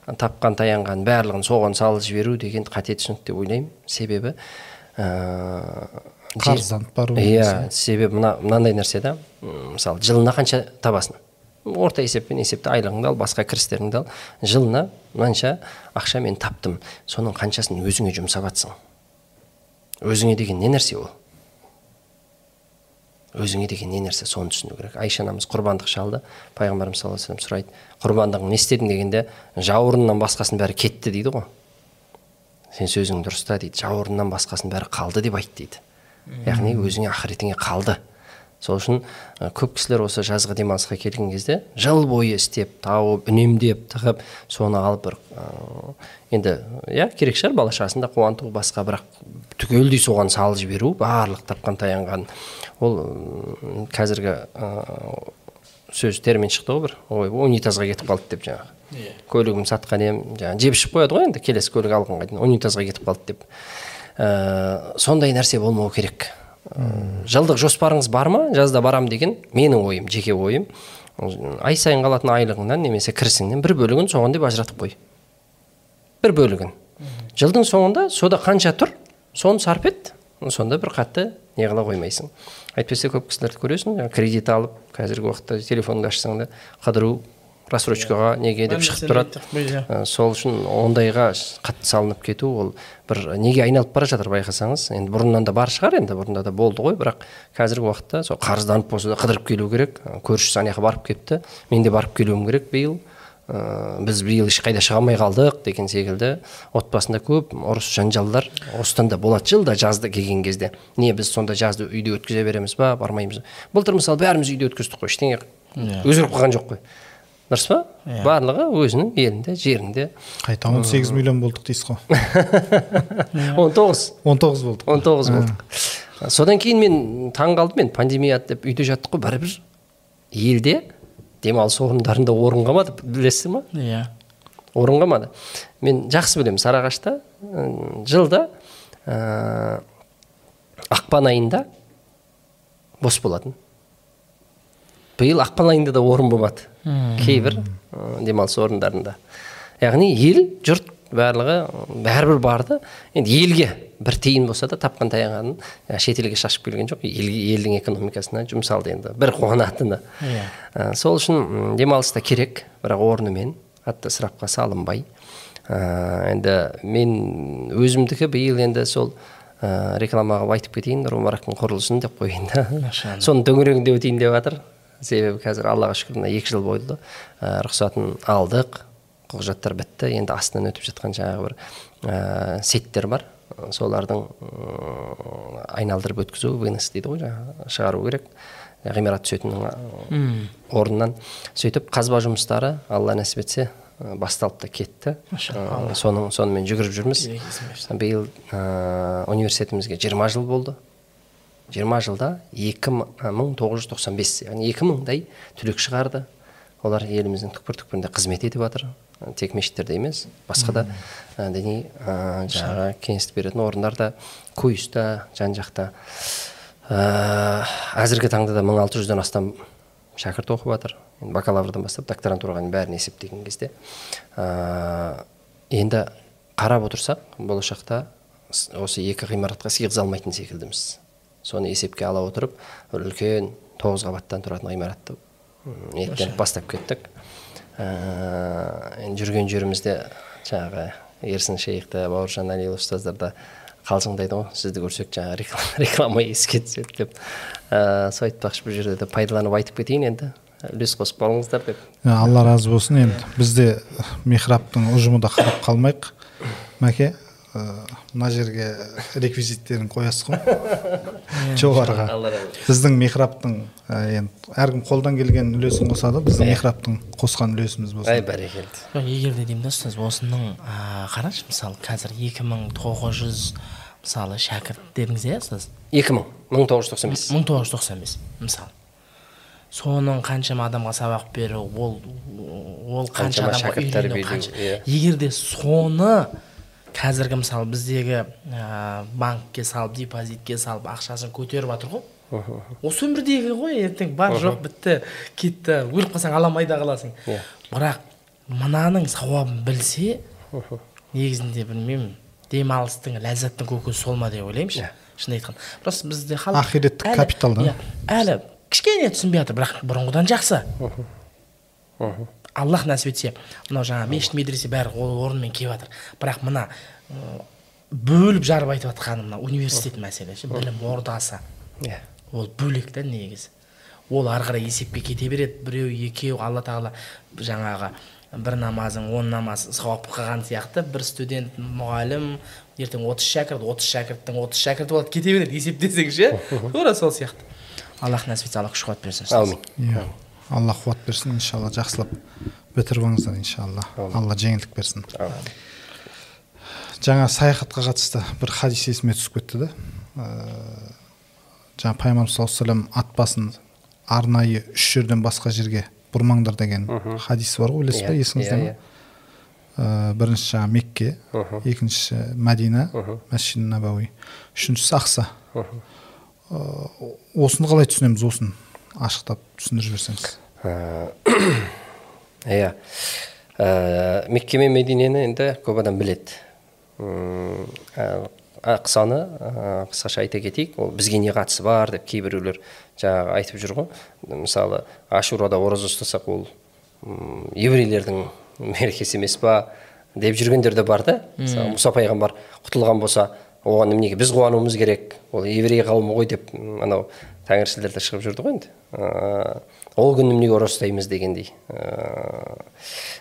тапқан таянған барлығын соған салып жіберу деген қате түсінік деп ойлаймын. Себебі қарызданып бару иә себебі мына мынандай нәрсе да. Мысалы жылына қанша табасың? Орта есеппен есепте айлығыңды ал басқа кірістеріңді ал. Жылына мынанша ақша мен таптым. Соның қаншасын өзіңе жұмсап жатсың өзіңе деген не нәрсе ол? Өзіңе деген не нәрсе соны түсіну керек. Айша анамыз құрбандық шалды пайғамбарымыз саллаллаху сұрайды құрбандығың не істедің? дегенде жауырыннан басқасының бәрі кетті дейді ғой. Сен сөзің дұрыста дейді жауырыннан басқасының бәрі қалды деп айт дейді. Яғни өзіңе ақыретіңе қалды. Сол үшін ә, көп кісілер осы жазғы демалысқа келген кезде жыл бойы істеп тауып үнемдеп тығып соны алып бір ә, енді иә керек шығар бала шағасын да қуанту басқа бірақ түгелдей соған салып жіберу барлық тапқан таянған. Ол қазіргі ә, сөз термин шықты ғой бір ой унитазға кетіп қалды деп жаңағы. Көлігімді сатқан едім жаңағы жеп ішіп қояды ғой енді келесі көлік алғанға дейін унитазға кетіп қалды деп. Ә, сондай нәрсе болмау керек. Жылдық жоспарыңыз бар ма? Жазда барам деген менің ойым жеке ойым. Ай сайын қалатын айлығыңнан немесе кірісіңнен бір бөлігін соған деп ажыратып қой. бір бөлігін. Жылдың соңында сода қанша тұр? Соны сарп ет сонда бір қатты не қыла қоймайсың. Әйтпесе көп кісілерді көресің кредит алып қазіргі уақытта телефоныңды ашсаң да қыдыру рассрочкаға неге деп шығып тұрады. Ә, сол үшін ондайға қатты салынып кету ол бір неге айналып бара жатыр байқасаңыз енді бұрыннан да бар шығар енді бұрында да болды ғой бірақ қазіргі уақытта сол қарызданып болса да қыдырып келу керек. Көршісі ана жаққа барып кетті. Мен де барып келуім керек биыл. Ә, біз биыл ешқайда шыға алмай қалдық деген секілді. Отбасында көп ұрыс жанжалдар осыдан да болады жылда жазда келген кезде. Не біз сонда жазды үйде өткізе береміз ба бармаймыз ба? Былтыр мысалы бәріміз үйде өткіздік қой ештеңе өзгеріп қалған жоқ қой. Дұрыс па? Барлығы өзінің елінде жерінде. Қайта 18 миллион болдық дейсіз ғой. Он тоғыз. 19 болдық. Он тоғыз болдық. Содан кейін мен таң қалдым мен пандемия деп үйде жаттық қой. Бәрібір елде демалыс орындарында орын қалмады білесіз ма? Иә. Орын қалмады. Мен жақсы білемін сарыағашта жылда ә, ақпан айында бос болатын. Биыл ақпан айында да орын болмады. Кейбір демалыс орындарында. Яғни ел жұрт барлығы бәрібір барды. Енді елге бір тиын болса да тапқан таянғанын ә, шетелге шашып келген жоқ. Елге елдің экономикасына жұмсалды енді бір қуанатыны. Иә. Ә, сол үшін демалыс та керек бірақ орнымен қатты ысырапқа салынбай. Ә, енді мен өзімдікі биыл енді сол ә, рекламаға айтып кетейін ромарактың құрылысын деп қояйын да. Соның төңірегінде өтейін деп жатыр себебі қазір аллаға шүкір мына екі жыл болды ә, рұқсатын алдық құжаттар бітті. Енді астынан өтіп жатқан жаңағы бір ә, сеттер бар. Солардың м, айналдырып өткізу вынос дейді ғой жаңағы шығару керек. Ғимарат түсетін ы, орнынан сөйтіп қазба жұмыстары алла нәсіп етсе басталып та кетті. Соның сонымен жүгіріп жүрміз. Биыл ә, университетімізге 20 жыл болды. 20 жылда 2995 яғни 2000-дай түлек шығарды. Олар еліміздің түкпір түкпірінде қызмет етіп жатыр. Тек мешіттерде емес басқа да ә, діни ә, жаңағы кеңес беретін орындарда куйста жан жақта. Ә, әзіргі таңда да 1600-ден астам шәкірт оқып жатыр. Енді бакалаврдан бастап докторантураға бәрін есептеген кезде ә, енді қарап отырсақ болашақта осы екі ғимаратқа сыйғыза алмайтын секілдіміз. Соны есепке ала отырып бір үлкен тоғыз қабаттан тұратын ғимаратты ниеттеніп бастап кеттік. Ә, енді жүрген жерімізде жаңағы ерсін шейхті бауыржан әлиұлы ұстаздар да қалжыңдайды ғой. Сізді көрсек жаңағы реклама, реклама еске түседі деп. Ә, сол айтпақшы бұл жерде де пайдаланып айтып кетейін енді. Үлес қосып қалыңыздар деп. Ә, алла разы болсын. Енді бізде михрабтың ұжымы да қарап қалмайық. Мәке ә, мына жерге реквизиттерін қоясыз ғой. Жоғарыға біздің михрабтың енді әркім қолдан келген үлесін қосады біздің михрабтың қосқан үлесіміз ай болсын бәрекелді. Жоқ егер де деймін да ұстаз осының қарашы мысалы қазір 2900 мысалы шәкірт дедіңіз иә ұстаз? Екі мың. Мың тоғыз жүз тоқсан бес. 1995 мысалы. Соның қаншама адамға сабақ беру ол ол қанша Қаншама адамға иә. егер де соны қазіргі мысалы біздегі ә, банкке салып депозитке салып ақшасын көтеріп жатыр ғой. Осы өмірдегі ғой ертең бар жоқ бітті кетті өліп қалсаң ала алмай да қаласың Иә. бірақ мынаның сауабын білсе негізінде білмеймін демалыстың ләззаттың көкесі сол ма деп ойлаймын ше шынын айтқанда. Просто бізде халық Ақиреттік капитал да? иә, әлі кішкене түсінбей жатыр бірақ бұрынғыдан жақсы. Аллах нәсіп етсе мынау жаңағы мешіт медресе бәрі ол орнымен келіп жатыр. Бірақ мына бөліп жарып айтып жатқаны мына университет мәселесі білім ордасы. Иә. Ол бөлек та негізі. Ол ары қарай есепке кете береді біреу екеу алла тағала жаңағы бір намазың он намаз сауап қылған сияқты бір студент мұғалім ертең отыз шәкірт отыз шәкірттің отыз шәкірті болады кете береді есептесең ше. Тура сол сияқты. Аллах нәсіп етсе алла күш қуат берсін. Әумин иә. Алла қуат берсін иншалла жақсылап бітіріп алыңыздар иншалла. Алла жеңілдік берсін. Жаңа саяхатқа қатысты бір хадис есіме түсіп кетті да ыыы жаңа пайғамбарымыз саллаллаху алейхи вассалам ат басын арнайы үш жерден басқа жерге бұрмаңдар деген хадис бар ғой білесіз ба Иә, есіңізде иә, ма Ә, бірінші жаңағы мекке екіншісі мәдина мәсжид набауи үшіншісі ақса. Ә, осыны қалай түсінеміз осын ашықтап түсіндіріп жіберсеңіз. Иә. Ә, мекке мен мединені енді көп адам біледі. Ә, ақсаны ә, қысқаша айта кетейік ол бізге не қатысы бар деп кейбіреулер жаңағы айтып жүр ғой. Мысалы ашурада ораза ұстасақ ол еврейлердің мерекесі емес па деп жүргендер де бар да. Мысалы мұса пайғамбар құтылған болса оған неменеге біз қуануымыз керек? Ол еврей қауымы ғой деп анау тәңіршілдер де шығып жүрді ғой енді. Ә, ол күні неменеге ораза ұстаймыз дегендей. Ә,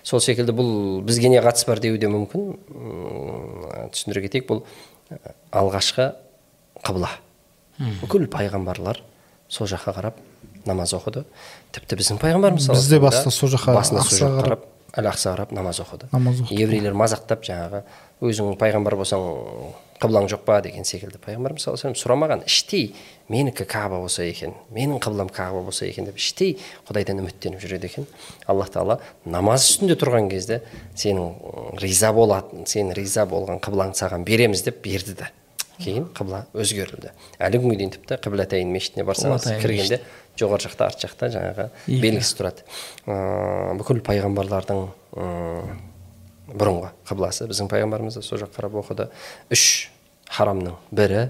сол секілді бұл бізге не қатысы бар деуі де мүмкін. М, түсіндіре кетейік бұл ә, алғашқы қыбла бүкіл пайғамбарлар сол жаққа қарап намаз оқыды. Тіпті біздің пайғамбарымыз Біз де баста сол жаққа, басында сол жаққа қарап, әл ақсаға қарап намаз оқыды. намаз оқыды. еврейлер мазақтап жаңағы өзің пайғамбар болсаң қыблаң жоқ па? деген секілді пайғамбарымыз саллаллаху сұрамаған. Іштей менікі каба болса екен менің қыблам каба болса екен деп іштей құдайдан үміттеніп жүреді екен. Аллах тағала намаз үстінде тұрған кезде сенің риза болатын сен риза болған қыблаңды саған береміз деп берді да кейін қыбла өзгерілді. Әлі күнге дейін тіпті қиблатайын мешітіне барсаңыз кіргенде жоғары жақта арт жақта жаңағы белгісі тұрады. Ыыы бүкіл пайғамбарлардың бұрынғы қыбласы біздің пайғамбарымыз да сол жаққа қарап оқыды. Үш харамның бірі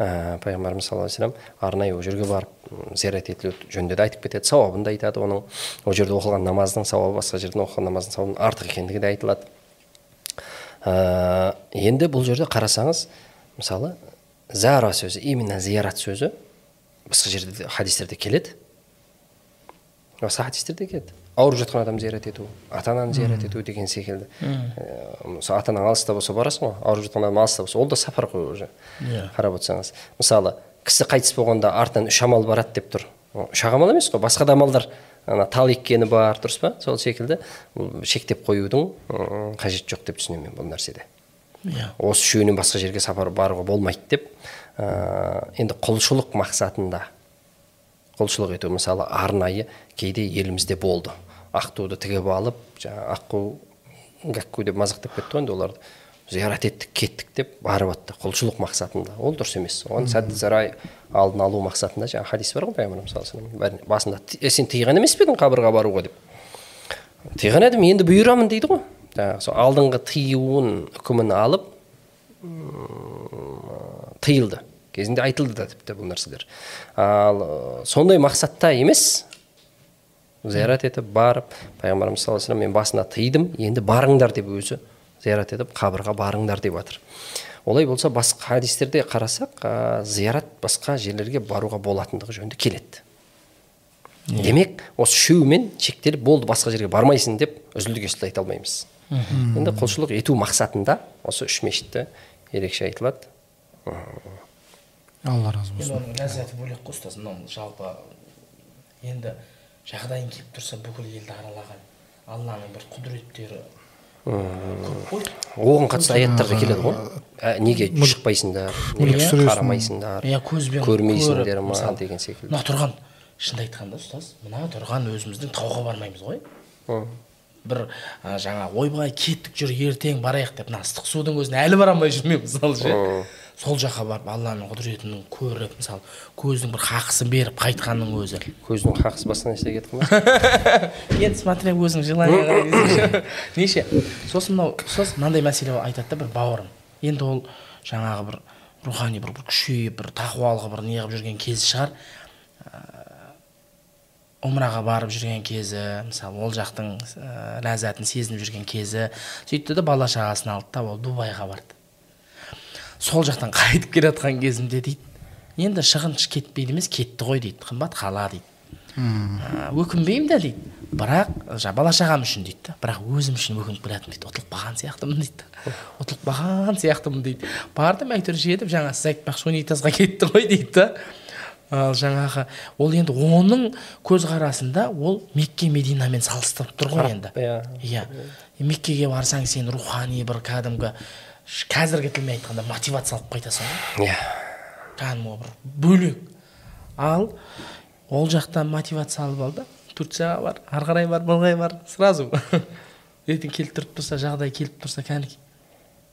ә, пайғамбарымыз саллаллаху алейхи вассалам арнайы ол жерге барып зиярат етілу жөнінде де айтып кетеді. Сауабын да айтады оның. Ол жерде оқылған намаздың сауабы басқа жерден оқылған намаздың сауабынан артық екендігі де айтылады. Ә, енді бұл жерде қарасаңыз мысалы зара сөзі именно зиярат сөзі басқа жерде де хадистерде келеді. Басқа хадистерде келеді. Ауырып жатқан адам зиярат ету ата ананы зиярат ету деген секілді. Мысалы ата анаң алыста болса барасың ғой ауырып жатқан адам алыста болса. Ол да сапар қой уже Иә. қарап отырсаңыз. Мысалы кісі қайтыс болғанда артынан үш амал барады деп тұр. Үш ақ амал емес қой басқа да амалдар. Ана тал еккені бар дұрыс па? Сол секілді. Бұл шектеп қоюдың қажеті жоқ деп түсінемін мен бұл нәрседе. Иә. Осы үшеуінен басқа жерге сапар баруға болмайды деп. Ә, енді құлшылық мақсатында құлшылық ету мысалы арнайы кейде елімізде болды. Ақтуды тігіп алып жаңағы аққу гәкку деп мазақтап кетті ғой енді оларды. Зиярат еттік кеттік деп барып атты құлшылық мақсатында. Ол дұрыс емес. Оған сәт сарай алдын алу мақсатында жаңағы хадис бар ғой пайғамбарымыз саллаллаху басында «Е, сен тыйған емес пе едің қабырға баруға? деп. Тыйған едім енді бұйырамын дейді ғой. Жаңағы сол алдыңғы тыюын үкімін алып тыйылды. Кезінде айтылды да тіпті бұл нәрселер. Ал ы, сондай мақсатта емес зиярат етіп барып пайғамбарымыз саллаллаху алейhi мен басында тыйдым енді барыңдар деп өзі зиярат етіп қабырға барыңдар деп жатыр олай болса басқа хадистерде қарасақ ә, зиярат басқа жерлерге баруға болатындығы жөнінде келеді. Демек осы үшеуімен шектеліп болды басқа жерге бармайсың деп үзілді кесілді айта алмаймыз. Енді құлшылық ету мақсатында осы үш мешітті ерекше айтылады. Алла разы енді болсын оның ләззаты бөлек қой ұстаз мынау жалпы енді жағдайың келіп тұрса бүкіл елді аралаған алланың бір құдіреттері көп қой оған қатысты аяттар да келеді ғой. Ә, неге? Шықпайсыңдар қарамайсыңдар иә көзбен көрмейсіңдер ма деген секілді. мына тұрған шынды айтқанда ұстаз мына тұрған өзіміздің тауға бармаймыз ғой. Бір а, жаңа ойбай кеттік жүр ертең барайық деп мына ыстық судың өзіне әлі бара алмай жүрмін мысалы ше. Сол жаққа барып алланың құдіретін көріп мысалы көздің бір хақысын беріп қайтқанның өзі. Көздің хақысы басқа нәрсеге кетіп қалмасын енді смотря өзің желание неше? Сосын мынау ұстаз мынандай мәселе айтады да бір бауырым. Енді ол жаңағы бір рухани бір, бір күшейіп бір тақуалығы бір неғып жүрген кезі шығар. Умраға барып жүрген кезі мысалы ол жақтың ә, ләззатын сезініп жүрген кезі сөйтті де бала шағасын алды да ол дубайға барды. Сол жақтан қайтып келе жатқан кезімде дейді. Енді шығын кетпейді емес кетті ғой дейді қымбат қала дейді. Ә, өкінбеймін да дейді. Бірақ жаңағы бала шағам үшін дейді да. Бірақ өзім үшін өкініп келе жатырмын дейді. Ұтылып қалған сияқтымын дейді ұтылып қалған сияқтымын дейді. Бардым әйтеуір жетіп жаңа сіз айтпақшы унитазға кетті ғой дейді да. Ал жаңағы ол енді оның көзқарасында ол мекке мединамен салыстырып тұр ғой енді. иә. иә. Меккеге барсаң сен рухани бір кәдімгі қазіргі тілмен айтқанда мотивация алып қайтасың ғой иә. Кәдімгі бір бөлек. Ал ол жақтан мотивация алып ал да турцияға бар ары қарай бар былай бар сразу. Ертең келіп тұрып тұрса жағдай келіп тұрса кәніки.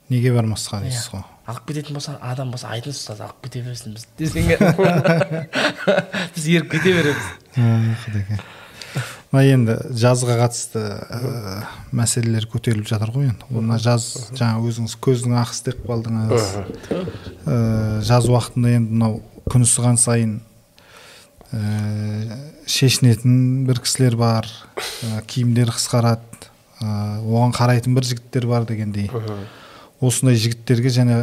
Неге бармасқа иә. дейсіз ғой? Алып кететін болса адам болса айтыңыз ұстаз алып кете берсін біз. Десең біз еріп кете береміз. Құдеке мына енді жазға қатысты ә, мәселелер көтеріліп жатыр ғой енді. Мына жаз жаңа өзіңіз көздің ақысы деп қалдыңыз. Ә, жаз уақытында енді мынау күн ысыған сайын ә, шешінетін бір кісілер бар ә, киімдері қысқарады. Ә, оған қарайтын бір жігіттер бар дегендей. Осындай жігіттерге және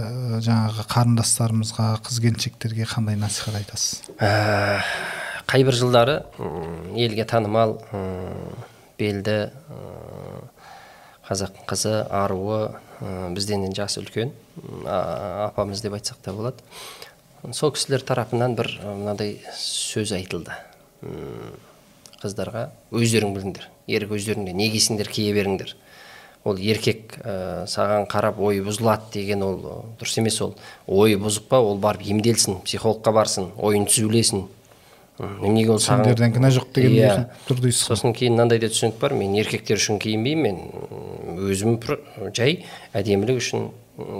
жаңағы қарындастарымызға қыз келіншектерге қандай насихат айтасыз? Ә, қай бір жылдары елге танымал белді қазақтың қызы аруы бізден жасы үлкен апамыз деп айтсақ та болады. Сол кісілер тарапынан бір мынадай сөз айтылды. Қыздарға өздерің біліңдер ерік өздеріңде не кисеңдер кие беріңдер. Ол еркек ә, саған қарап ойы бұзылады деген ол ы, дұрыс емес ол. Ойы бұзық па ол барып емделсін психологқа барсын ойын түзулесін. Неге ол саған Сендерден кінә жоқ дегендей Иә. қылып тұр дейсіз ғой. сосын кейін мынандай да түсінік бар мен еркектер үшін киінбеймін мен өзім жай әдемілік үшін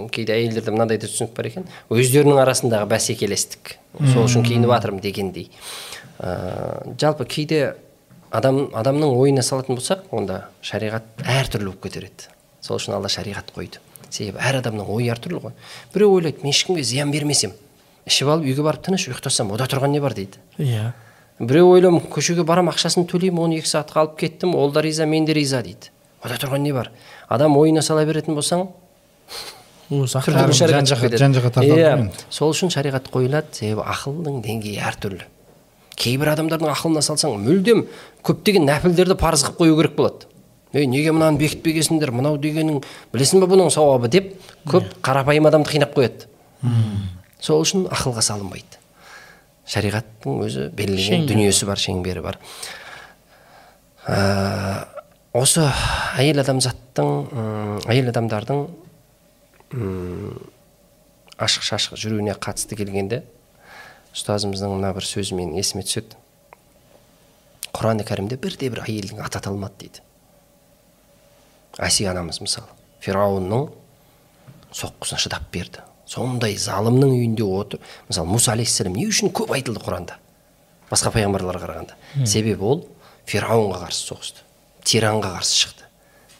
кейде әйелдерде мынандай да түсінік бар екен. Өздерінің арасындағы бәсекелестік. Сол үшін киініп жатырмын дегендей. Ә, жалпы кейде адам адамның ойына салатын болсақ онда шариғат әртүрлі болып кетер еді сол үшін алла шариғат қойды. Себебі әр адамның ойы әртүрлі ғой. Біреу ойлайды мен ешкімге зиян бермесем ішіп алып үйге барып тыныш ұйықтасам ода тұрған не бар? дейді. Иә. Біреу ойлаймын көшеге барам ақшасын төлеймін он екі сағатқа алып кеттім ол да риза мен де риза дейді. Ода тұрған не бар? Адам ойына сала беретін болсаң Жан- жан-жаққа тартады Иә, сол үшін шариғат қойылады себебі ақылдың деңгейі әртүрлі. Кейбір адамдардың ақылына салсаң мүлдем көптеген нәпілдерді парыз қылып қою керек болады. Ей неге мынаны бекітпегенсіңдер мынау дегенің білесің ба бұның сауабы деп көп қарапайым адамды қинап қояды. Сол үшін ақылға салынбайды. Шариғаттың өзі белгіленген Шеңбері. дүниесі бар шеңбері бар. Ә, осы әйел адамзаттың әйел адамдардың ашық шашық жүруіне қатысты келгенде ұстазымыздың мына бір сөзімен есіме түседі. Құран кәрімде бірде бір әйелдің аты аталмады дейді. Әсия анамыз мысалы. Фирауынның соққысына шыдап берді. Сондай залымның үйінде отыр. Мысалы мұса алейхисалам не үшін көп айтылды құранда? Басқа пайғамбарларға қарағанда. Себебі ол фирауынға қарсы соғысты. Тиранға қарсы шықты.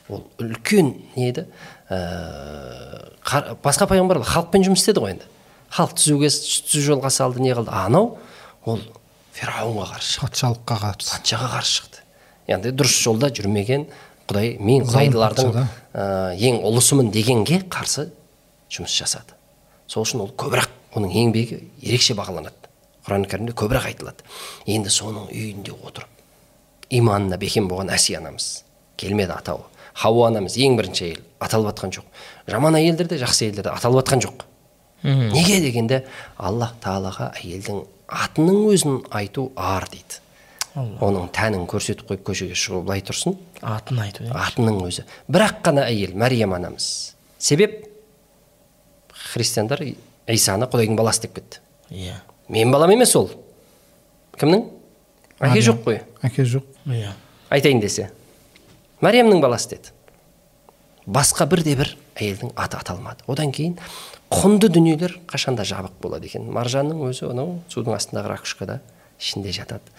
Ол үлкен не еді? Ә, басқа пайғамбарлар халықпен жұмыс істеді ғой енді. Халық түзуге түзу жолға салды не қылды? Анау ол фирауынға қарсы шықты. Патшалыққа қарсы. Патшаға қарсы шықты. Яғни дұрыс жолда жүрмеген құдай мен патша ә, ең ұлысымын дегенге қарсы жұмыс жасады. Сол үшін ол көбірек оның еңбегі ерекше бағаланады. Құран кәрімде көбірек айтылады. Енді соның үйінде отырып иманына бекем болған әсия анамыз келмеді атауы. Хауа анамыз ең бірінші әйел аталып жатқан жоқ. Жаман әйелдер де жақсы әйелдер де аталып жатқан жоқ. Неге дегенде аллах тағалаға әйелдің атының өзін айту ар дейді. Оның тәнін көрсетіп қойып көшеге шығу былай тұрсын. Атын айту иә атының өзі. Бірақ қана әйел мәриям анамыз. Себеп? Христиандар исаны құдайдың баласы деп кетті. Иә. Менің балам емес ол. Кімнің? Әке жоқ қой. Әке жоқ. Иә. Айтайын десе. Мәриямның баласы деді. Басқа бірде бір әйелдің аты аталмады. Одан кейін құнды дүниелер қашанда жабық болады екен. Маржанның өзі анау судың астындағы ракушкада ішінде жатады.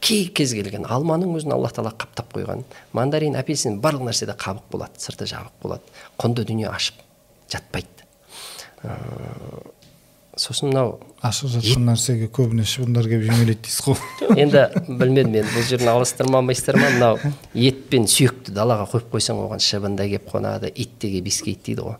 Кей кез келген алманың өзін алла тағала қаптап қойған. Мандарин апельсин барлық нәрседе қабық болады сырты жабық болады. Құнды дүние ашып жатпайды. Сосын мынау ашық жатқан нәрсеге көбіне шыбындар келіп жемелейді дейсіз ғой. Енді білмедім енді бұл жерін алыстырма алмайсыздар ма мынау ет пен сүйекті далаға қойып қойсаң оған шыбын да келіп қонады ит те келіп иіскейді дейді ғой.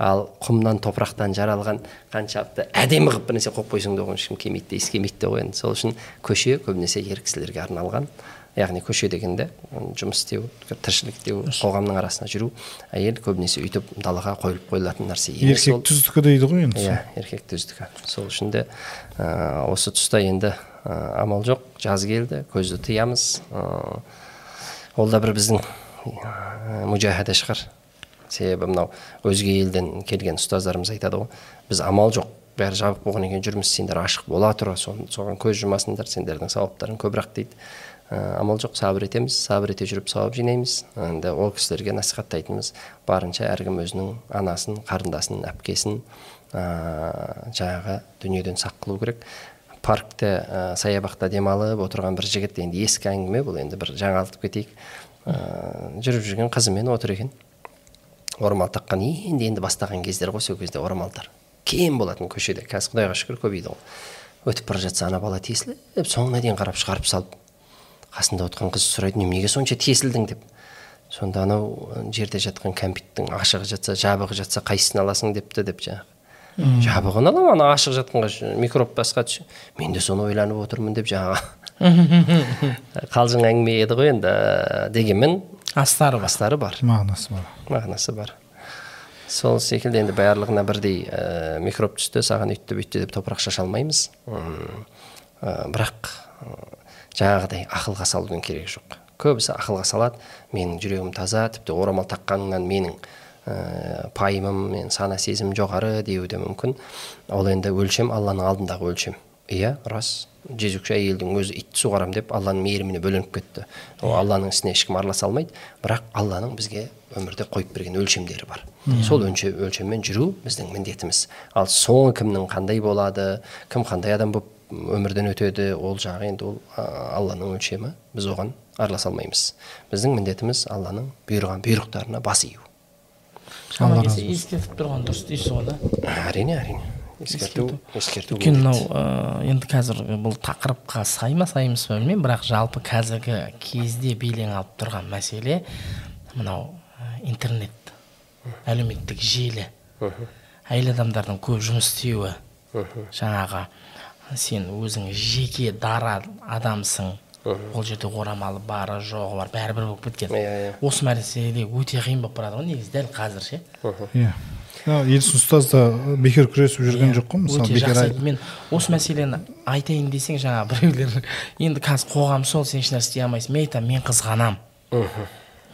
Ал құмнан топырақтан жаралған қаншалықты әдемі қылып бір нәрсе қойып қойсаң да оған ешкім келмейді де иіскемейді де ғой енді сол үшін көше көбінесе ер кісілерге арналған яғни көше дегенде жұмыс істеу тіршілік істеу қоғамның арасында жүру әйел көбінесе өйтіп далаға қойылып қойылатын нәрсе емес еркек түздікі дейді ғой енді иә еркек төздікі сол үшін де ә, осы тұста енді ә, амал жоқ. Жаз келді көзді тыямыз. Ә, ол да бір біздің ә, мүжахада шығар. Себебі мынау өзге елден келген ұстаздарымыз айтады ғой біз амал жоқ бәрі жабық болғаннан кейін жүрміз сендер ашық бола тұра соған көз жұмасыңдар сендердің сауаптарың көбірек дейді. Ә, амал жоқ сабыр етеміз сабыр ете жүріп сауап жинаймыз. Енді ол кісілерге насихаттайтынымыз барынша әркім өзінің анасын қарындасын әпкесін ә, жаңағы дүниеден сақ қылу керек. Паркте ә, саябақта демалып отырған бір жігіт енді ескі әңгіме бұл енді бір жаңалтып кетейік. Ә, жүріп жүрген қызымен отыр екен. Орамал таққан енді енді бастаған кездер ғой сол кезде орамалдар. Кем болатын көшеде қазір құдайға шүкір көбейді ғой. Өтіп бара жатса ана бала тесіліп соңына дейін қарап шығарып салып қасында отырған қыз сұрайды неменеге сонша тесілдің? деп. Сонда анау жерде жатқан кәмпиттің ашығы жатса жабығы жатса қайсысын аласың депті деп жаңағы. Жабығын аламын ана ашық жатқанға микроб басқа түс мен де соны ойланып отырмын деп жаңағы. Қалжың әңгіме еді ғой енді дегенмен астары бар. Астары бар мағынасы бар мағынасы бар сол секілді енді барлығына бірдей ә, микроб түсті саған үйтті бүйтті деп топырақ шаша алмаймыз ә, бірақ ә, жаңағыдай ақылға салудың керегі жоқ көбісі ақылға салады менің жүрегім таза тіпті орамал таққаныңнан менің ә, пайымым мен сана сезімім жоғары деуі де мүмкін ол енді өлшем алланың алдындағы өлшем иә рас. Жезөкше әйелдің өзі итті суғарамын деп алланың мейіріміне бөленіп кетті. Ол алланың ісіне ешкім араласа алмайды. Бірақ алланың бізге өмірде қойып берген өлшемдері бар. Сол өлше, өлшеммен жүру біздің міндетіміз. Ал соңы кімнің қандай болады кім қандай адам болып өмірден өтеді ол жағы енді ол алланың өлшемі. Біз оған араласа алмаймыз. Біздің міндетіміз алланың бұйырған бұйрықтарына бас ию. Шамалы кезде ескертіп тұрған дұрыс дейсіз ғой да? Әрине әрине. Ескерту ескерту. өйткені мынау ә, енді қазір бұл тақырыпқа сай ма сай емес па білмеймін бірақ жалпы қазіргі кезде белең алып тұрған мәселе мынау ә, интернет әлеуметтік желі. Әйел адамдардың көп жұмыс істеуі. Жаңағы сен өзің жеке дара адамсың. Ол жерде орамалы бары жоғы бар бәрібір болып кеткен. Иә, иә. осы мәселе өте қиын болып барады ғой негізі дәл қазір ше. Иә. Елсін ұстаз да бекер күресіп жүрген жоқ қой мысалы бекер мен осы мәселені айтайын десең жаңа біреулер енді қазір қоғам сол сен ешнәрсе істей алмайсың. Мен айтамын мен қызғанамын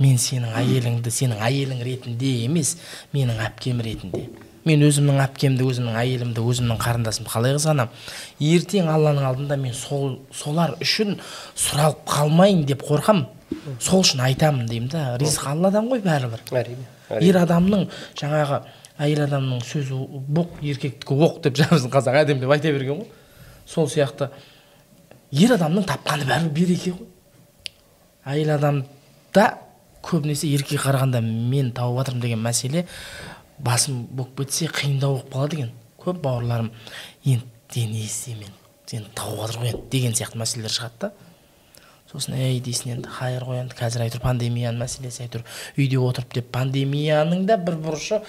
мен сенің әйеліңді сенің әйелің ретінде емес менің әпкем ретінде. Мен өзімнің әпкемді өзімнің әйелімді өзімнің қарындасымды қалай қызғанамын ертең алланың алдында мен сол солар үшін сұралып қалмайын деп қорқам. Сол үшін айтамын деймін да. Ризық алладан ғой бәрібір. Әрине. Ер адамның жаңағы әйел адамның сөзі боқ еркектікі оқ деп жаңа біздің қазақ әдемілеп айта берген ғой. Сол сияқты. Ер адамның тапқаны бәрібір береке ғой. Әйел адамда көбінесе еркекке қарағанда мен тауып жатырмын деген мәселе басым болып кетсе қиындау болып қалады екен. Көп бауырларым енді не істеймін сен тауып жатыр ғой енді деген сияқты мәселелер шығады да. Сосын ей дейсің енді хайыр ғой енді қазір әйтеуір пандемияның мәселесі әйтеуір үйде отырып деп пандемияның да бір бұрышы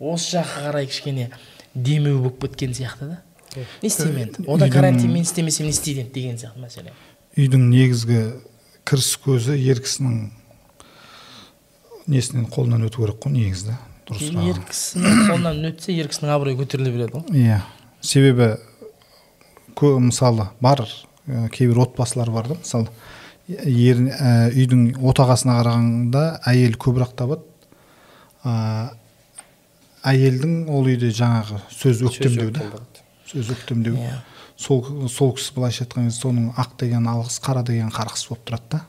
осы жаққа қарай кішкене демеу болып кеткен сияқты да. Не істеймін енді? Одан карантин мен істемесем не істейді енді деген сияқты мәселе. үйдің негізгі кіріс көзі ер кісінің несінен қолынан өту керек қой негізі дұрыс ер кісінің қолынан өтсе ер кісінің абыройы көтеріле береді ғой. Иә. Себебі кө, мысалы бар ә, кейбір отбасылар бар да мысалы ер ә, үйдің отағасына қарағанда әйел көбірек табады ә, әйелдің ол үйде жаңағы сөз өктемдеу да. сөз өктемдеу Иә. сол сол кісі былайша айтқан кезде соның ақ деген алғыс қара деген қарғыс болып тұрады да.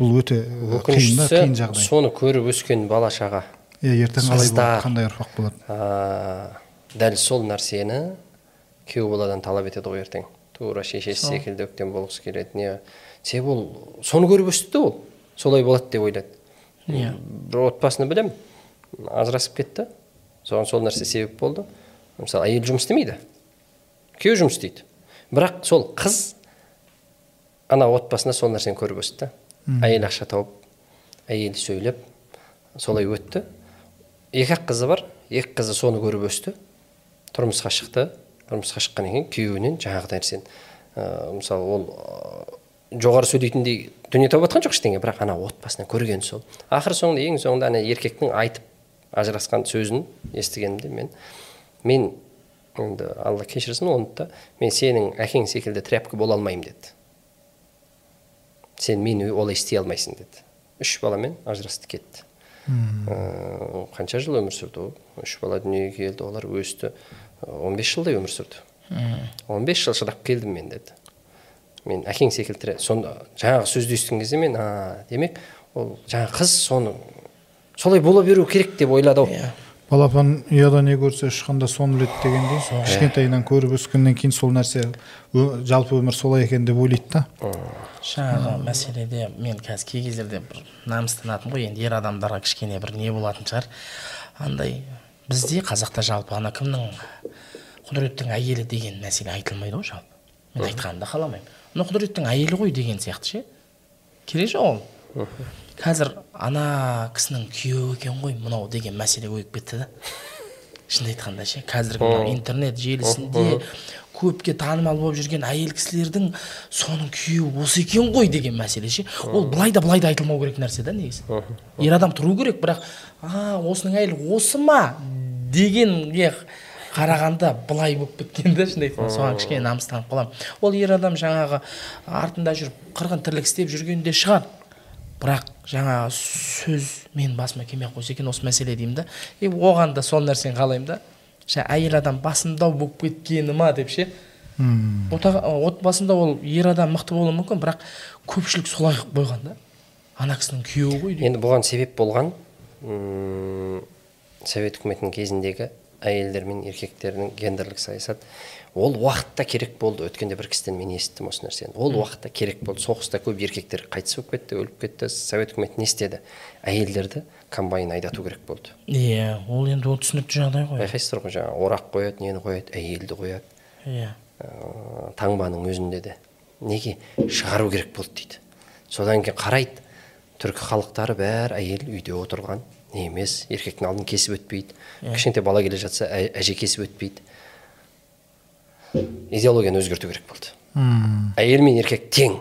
Бұл өте қиын да қиын жағдай. соны көріп өскен бала шаға иә ертең қалай болады қандай ұрпақ болады а, дәл сол нәрсені күйеу баладан талап етеді ғой ертең. Тура шешесі секілді өктем болғысы келеді не. Себебі ол соны көріп өсті да ол. Солай болады деп ойлады Иә. бір отбасыны білемін. Ажырасып кетті. Соған сол нәрсе себеп болды. Мысалы әйел жұмыс істемейді. Күйеу жұмыс істейді. Бірақ сол қыз ана отбасында сол нәрсені көріп өсті. Әйел ақша тауып әйел сөйлеп солай өтті. Екі ақ қызы бар. Екі қызы соны көріп өсті. Тұрмысқа шықты. Тұрмысқа шыққаннан кейін күйеуінен жаңағыдай нәрсені. Ә, мысалы ол ә, жоғары сөйлейтіндей дүние тауып жатқан жоқ ештеңе бірақ ана отбасынан көргені сол. Ақыр соңында ең соңында ана еркектің айтып ажырасқан сөзін естігенімде мен мен енді алла кешірсін оны да мен сенің әкең секілді тряпка бола алмаймын деді. Сен мені олай істей алмайсың деді. Үш баламен ажырасты кетті. Ә, қанша жыл өмір сүрді ол? Үш бала дүниеге келді олар өсті. Он бес жылдай өмір сүрді. Он бес жыл шыдап келдім мен деді. Мен әкең секілді сонда жаңағы сөзді естіген кезде мен а демек ол жаңағы қыз соны солай бола беру керек деп ойлады ау иә. Балапан ұяда не көрсе ұшқанда соны біледі дегендей кішкентайынан көріп өскеннен кейін сол нәрсе жалпы өмір солай екен деп ойлайды да. Жаңағы мәселеде мен қазір кей кездерде бір намыстанатынмын ғой енді ер адамдарға кішкене бір не болатын шығар. Андай бізде қазақта жалпы ана кімнің құдіреттің әйелі деген мәселе айтылмайды ғой жалпы. Мен айтқанымды қаламаймын. Мына құдіреттің әйелі ғой деген сияқты ше. Керек жоқ ол. Қазір ана кісінің күйеуі екен ғой мынау деген мәселе көйіп кетті да. Шынын айтқанда ше қазіргі мына интернет желісінде көпке танымал болып жүрген әйел кісілердің соның күйеуі осы екен ғой деген мәселе ше. Ол былай да былай да айтылмау керек нәрсе да негізі. Ер адам тұру керек бірақ а осының әйелі осы ма? дегенге қарағанда былай болып кеткен да шынын айтқанда. Соған кішкене намыстанып қаламын. Ол ер адам жаңағы артында жүріп қырғын тірлік істеп жүргенде шығар. Бірақ жаңағы сөз мен басыма келмей ақ қойса екен осы мәселе деймін да. И оған да сол нәрсені қалаймын да. Жаңа әйел адам басымдау болып кеткені ма деп ше. Отбасында ол ер адам мықты болуы мүмкін бірақ көпшілік солай қылып қойған да. Ана кісінің күйеуі ғой енді бұған себеп болған совет үкіметінің кезіндегі әйелдер мен еркектердің гендерлік саясат. Ол уақытта керек болды. Өткенде бір кісіден мен естідім осы нәрсені. Ол уақытта керек болды. Соғыста көп еркектер қайтыс болып кетті өліп кетті. Совет үкіметі не істеді? Әйелдерді комбайн айдату керек болды. Иә ол енді ол түсінікті жағдай ғой. Байқайсыздар ғой жаңағы орақ қояды нені қояды әйелді қояды. Иә. Ә, таңбаның өзінде де. Неге? Шығару керек болды дейді. Содан кейін қарайды. Түркі халықтары бәрі әйел үйде отырған. Не емес еркектің алдын кесіп өтпейді. Кішкентай бала келе жатса ә- әже кесіп өтпейді. Идеологияны өзгерту керек болды. Әйел мен еркек тең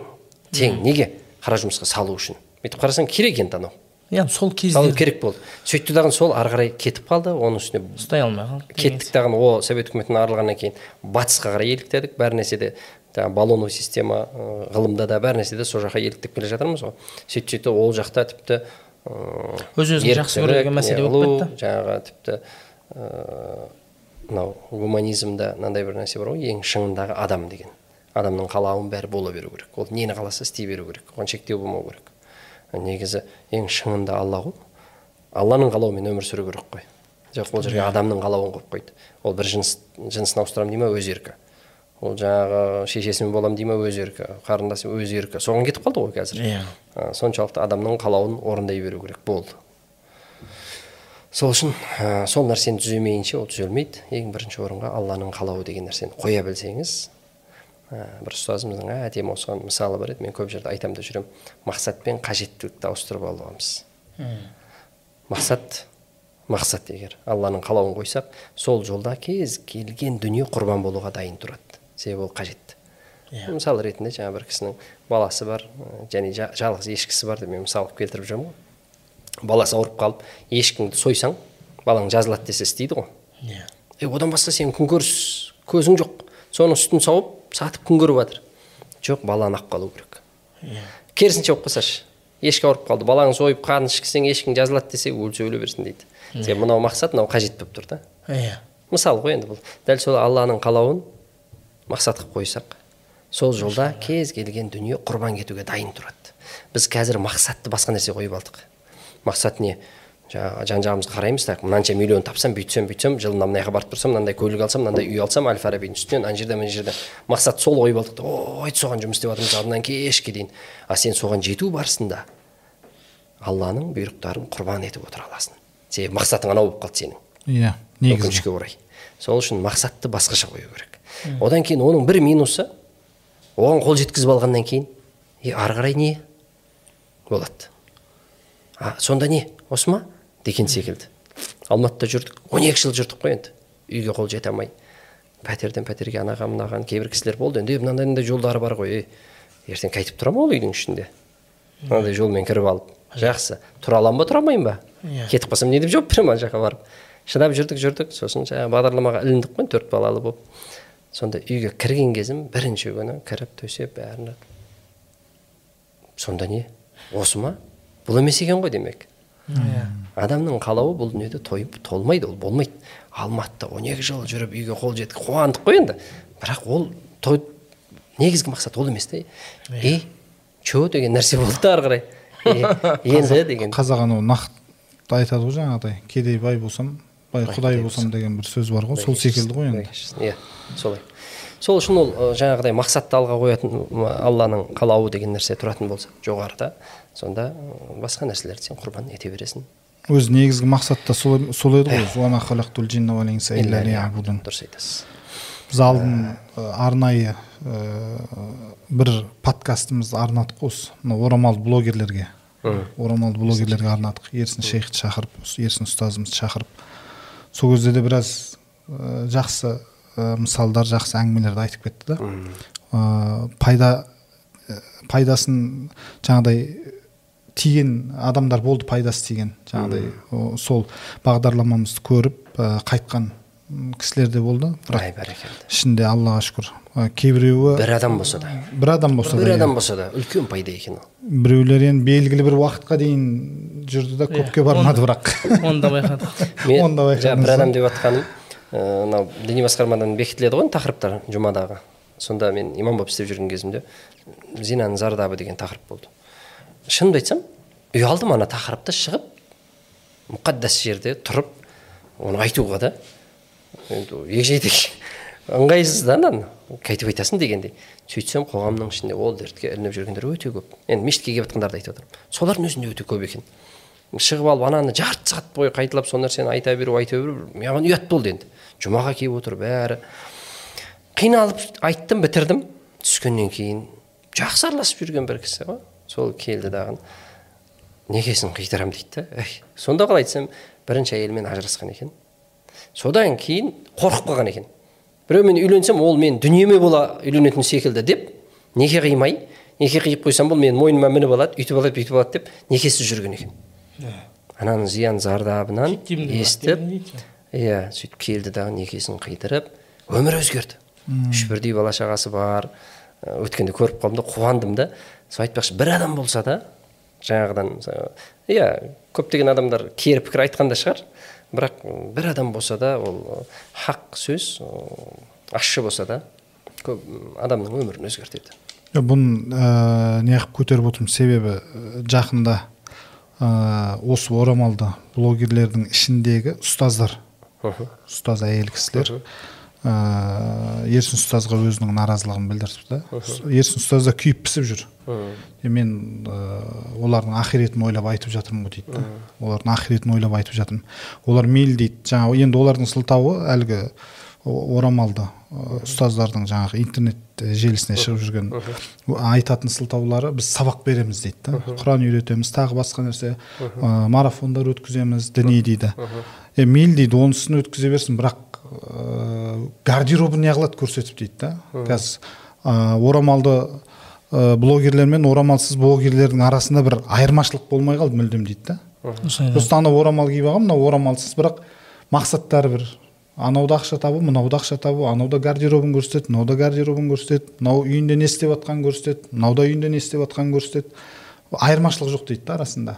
тең. Неге? Қара жұмысқа салу үшін. Бүйтіп қарасаң керек енді анау. Иә сол салу кезде керек болды. Сөйтті дағы сол ары қарай кетіп қалды оның үстіне ұстай алмай қалды кеттік дағы о совет үкіметінен арылғаннан кейін батысқа қарай еліктедік бәр нәрседе жаңағы баллоновый система ғылымда да бәр нәрседе сол жаққа еліктеп келе жатырмыз ғой. Сөйтіп сөйтіп ол жақта тіпті ы, Өз-өзін жақсы көру деген мәселе болып кетті. жаңағы тіпті мынау гуманизмда мынандай бір нәрсе бар ғой ең шыңындағы адам деген. Адамның қалауын бәрі бола беру керек. Ол нені қаласа істей беру керек оған шектеу болмау керек. Негізі ең шыңында алла ғой алланың қалауымен өмір сүру керек қой. Жоқ ол жерге адамның қалауын қойып қойды. Ол бір жыныс жынысын ауыстырамын дей ма өз еркі. Ол жаңағы шешесімен боламын дей ма өз еркі. Қарындасы өз еркі. Соған кетіп қалды ғой қазір. Иә. Соншалықты адамның қалауын орындай беру керек болды. Сол үшін ә, сол нәрсені түземейінше ол түзелмейді ең бірінші орынға алланың қалауы деген нәрсені қоя білсеңіз ә, бір ұстазымыздың әдемі осыған мысалы бар еді мен көп жерде айтамын да жүремін мақсат пен қажеттілікті ауыстырып алғанбыз мақсат мақсат егер алланың қалауын қойсақ сол жолда кез келген дүние құрбан болуға дайын тұрады. Себебі ол қажет. Иә. мысал ретінде жаңа бір кісінің баласы бар ә, және жа- жалғыз ешкісі бар деп мен мысал келтіріп жүрмін ғой. Баласы ауырып қалып ешкіңді сойсаң балаң жазылады десе істейді ғой. Иә. Е одан басқа сен күнкөріс көзің жоқ. Соның үстін сауып сатып күн көріп жатыр. Жоқ баланы алып қалу керек. Иә. Керісінше болып қалсашы. Ешкі ауырып қалды. Балаңды сойып қанын ішкізсең ешкің жазылады десе өлсе өле берсін дейді. Себебі мынау мақсат мынау қажет болып тұр да. Иә. Мысал ғой енді бұл. Дәл сол алланың қалауын мақсат қылып қойсақ сол жолда кез келген дүние құрбан кетуге дайын тұрады. Біз қазір мақсатты басқа нәрсе қойып алдық. Мақсат не жаңағы жан жағымызға қараймыз так мынанша миллион тапсам бүйтсем бүйтсем жылына мына жаққа барып тұрсам мынандай көлік алсам мынандай үй алсам әл фарабидің үстінен ана жерден мына жерден мақсат сол қойып алдық та ой соған жұмыс істеп жатырмыз алдынан кешке дейін а сен соған жету барысында алланың бұйрықтарын құрбан етіп отыра аласың. Себебі мақсатың анау болып қалды сенің. Иә негізі. Өкінішке орай. Сол үшін мақсатты басқаша қою керек. Одан кейін оның бір минусы оған қол жеткізіп алғаннан кейін е ары қарай не? болады. А сонда не осы ма? Деген секілді. Алматыда жүрдік. Он екі жыл жүрдік қой енді. Үйге қол жете алмай. Пәтерден пәтерге анаған мынаған кейбір кісілер болды. Енді мынандай мынандай жолдары бар ғой ертең қайтып тұра ма ол үйдің ішінде? Мынандай жолмен кіріп алып. Жақсы. Тұра аламын ба тұра алмаймын ба? Иә. кетіп қалсам не деп жауап беремін ана жаққа барып? Шыдап жүрдік жүрдік. Сосын жаңағы бағдарламаға іліндік қой төрт балалы болып. Сонда үйге кірген кезім бірінші күні кіріп төсеп бәрін. Сонда не? Осы ма? Бұл емес екен ғой демек. Иә. Адамның қалауы бұл дүниеде тойып толмайды ол болмайды. Алматыда он екі жыл жүріп үйге қол жеткізіп қуандық қой енді. Бірақ ол той негізгі мақсат ол емес та и че деген нәрсе болды да ары қарай. «Е, енді деген. қазақ анау нақты айтады ғой жаңағыдай. Кедей бай болсам бай құдай болсам деген бір сөз бар ғой сол секілді ғой енді. иә солай. Сол үшін ол жаңағыдай мақсатты алға қоятын алланың қалауы деген нәрсе тұратын болса жоғарыда сонда басқа нәрселерді сен құрбан ете бересің. Өзі негізгі мақсат та сол сол еді ғой. «Уама халақтул джинна уал инса илля лиябудун». дұрыс айтасыз. Біз алдын ы, арнайы ы, бір подкастымызды арнадық осы. Мына орамалды блогерлерге. Орамалды блогерлерге арнадық. Ерсін шейхті шақырып ерсін ұстазымызды шақырып. Сол кезде де біраз жақсы мысалдар жақсы әңгімелерді айтып кетті да. Пайда пайдасын жаңағыдай тиген адамдар болды пайдасы тиген жаңағыдай сол бағдарламамызды көріп ы, қайтқан кісілер де болды. Бірақ бәрекелді. ішінде аллаға шүкір. Ы, кейбіреуі бір адам болса да. бір адам болса да бір иә. адам болса да үлкен пайда екен ол. Біреулер енді белгілі бір уақытқа дейін жүрді да көпке бармады бірақ. оны да байқадық. Мен Оны да байқадыңыз жаңа бір адам деп жатқаным мынау діни басқармадан бекітіледі ғой тақырыптар жұмадағы. Сонда мен имам болып істеп жүрген кезімде зинаның зардабы деген тақырып болды. Шынымды айтсам ұялдым ана тақырыпта шығып мұқаддас жерде тұрып оны айтуға да енді егжей да ананы қайтіп айтасың дегендей сөйтсем қоғамның ішінде ол дертке ілініп жүргендер өте көп енді мешітке келіп жатқандарды айтып отырмын солардың өзінде өте көп екен шығып алып ананы жарты сағат бойы қайталап сол нәрсені айта беру айта беру маған ұят болды енді жұмаға келіп отыр бәрі қиналып айттым бітірдім түскеннен кейін жақсы араласып жүрген бір кісі ғой сол келді дағы некесін қидырамын дейді да сонда қалай айтсам бірінші әйелімен ажырасқан екен. Содан кейін қорқып қалған екен. Біреумен үйленсем ол мен дүниеме бола үйленетін секілді деп неке қимай неке қиып қойсам бұл менің мойныма мініп алады өйтіп алады бүйтіп алады деп некесіз жүрген екен. Ананың зиян зардабынан естіп иә сөйтіп келді дағы некесін қидырып өмірі өзгерді. Үш бірдей бала шағасы бар. Өткенде көріп қалдым да қуандым да сол айтпақшы бір адам болса да жаңағыдан иә көптеген адамдар кері пікір айтқан да шығар. Бірақ бір адам болса да ол хақ сөз ащы болса да көп адамның өмірін өзгертеді. Бұны ә, неғып көтеріп отырмын. Себебі ә, жақында ә, осы орамалды блогерлердің ішіндегі ұстаздар ұстаз әйел кісілер ә, ерсін ұстазға өзінің наразылығын білдірді да ерсін ұстаз да күйіп пісіп жүр. Мен ә, олардың ақиретін ойлап айтып жатырмын ғой дейді да. Олардың ақиретін ойлап айтып жатырмын. Олар мейлі дейді жаңағы енді олардың сылтауы әлгі орамалды ы, ұстаздардың жаңағы интернет желісіне шығып жүрген айтатын сылтаулары біз сабақ береміз дейді да. Құран үйретеміз тағы басқа нәрсе марафондар өткіземіз діни дейді. Е мейлі дейді онысын өткізе берсін бірақ ы, гардеробын неғылады көрсетіп дейді да. Қазір орамалды ы, блогерлер мен орамалсыз блогерлердің арасында бір айырмашылық болмай қалды мүлдем дейді да. Просто анау орамал киіп алған мынау орамалсыз бірақ мақсаттары бір. Анау да ақша табу мынау да ақша табу анау да гардеробын көрсетеді мынау да гардеробын көрсетеді мынау үйінде не істеп жатқанын көрсетеді мынау да үйінде не істеп жатқанын көрсетеді. Айырмашылық жоқ дейді да арасында.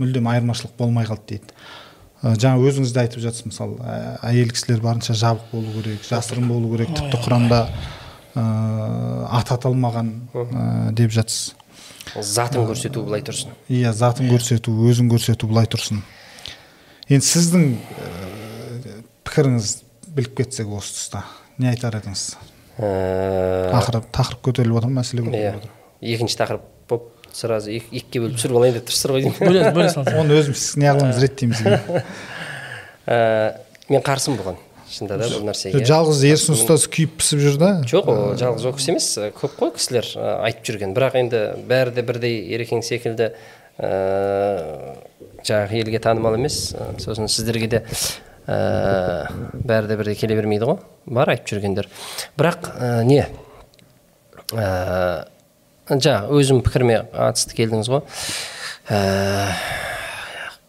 Мүлдем айырмашылық болмай қалды дейді. Ә, жаңа өзіңіз де айтып жатсыз мысалы ә, әйел кісілер барынша жабық болу керек жасырын болу керек тіпті құранда ыыы аты аталмаған ә, деп жатсыз. Затын көрсету былай тұрсын. иә затын көрсету өзін көрсету былай тұрсын. Енді сіздің ә, пікіріңіз біліп кетсек осы тұста не айтар едіңіз? Ә, тақырып тақырып көтеріліп отыр мәселе иә. көтеріліп отыр екінші тақырып болып сразу ек- екіге бөліп түсіріп алайын деп тұрсыздар ғой деймін бөле бөле салсаң оны өзіміз неғыламыз реттейміз. Ә, мен қарсымын бұған. Шынында да бұл нәрсеге. Жалғыз ерсін ұстаз күйіп пісіп жүр да? Жоқ ол жалғыз ол кісі емес ә, көп қой кісілер ә, айтып жүрген. Бірақ енді бәрі де бірдей ерекең секілді ә, жаңағы елге танымал емес. Сосын сіздерге де ә, бәрі де бірдей келе бермейді ғой. Бар айтып жүргендер. Бірақ ә, не? Жаңағы өзім пікіріме қатысты келдіңіз ғой. Ә,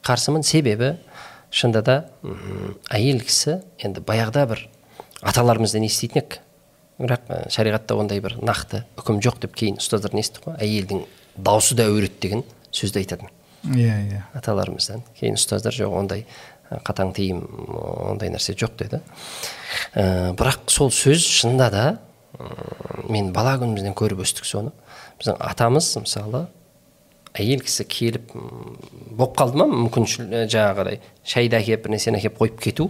қарсымын себебі шынында да әйел кісі енді баяғыда бір аталарымыздан еститін едік? Бірақ ә, шариғатта ондай бір нақты үкім жоқ деп кейін ұстаздардан естідік қой әйелдің даусы да әурет деген сөзді айтатын. Иә иә. Аталарымыздан кейін ұстаздар жоқ ондай ә, қатаң тыйым ондай нәрсе жоқ деді. Ә, бірақ сол сөз шынында да мен бала күнімізден көріп өстік соны. Біздің атамыз мысалы әйел кісі келіп болып қалды ма мүмкіншіл ә, жаңағыдай шайды әкеліп бір нәрсені әкеліп қойып кету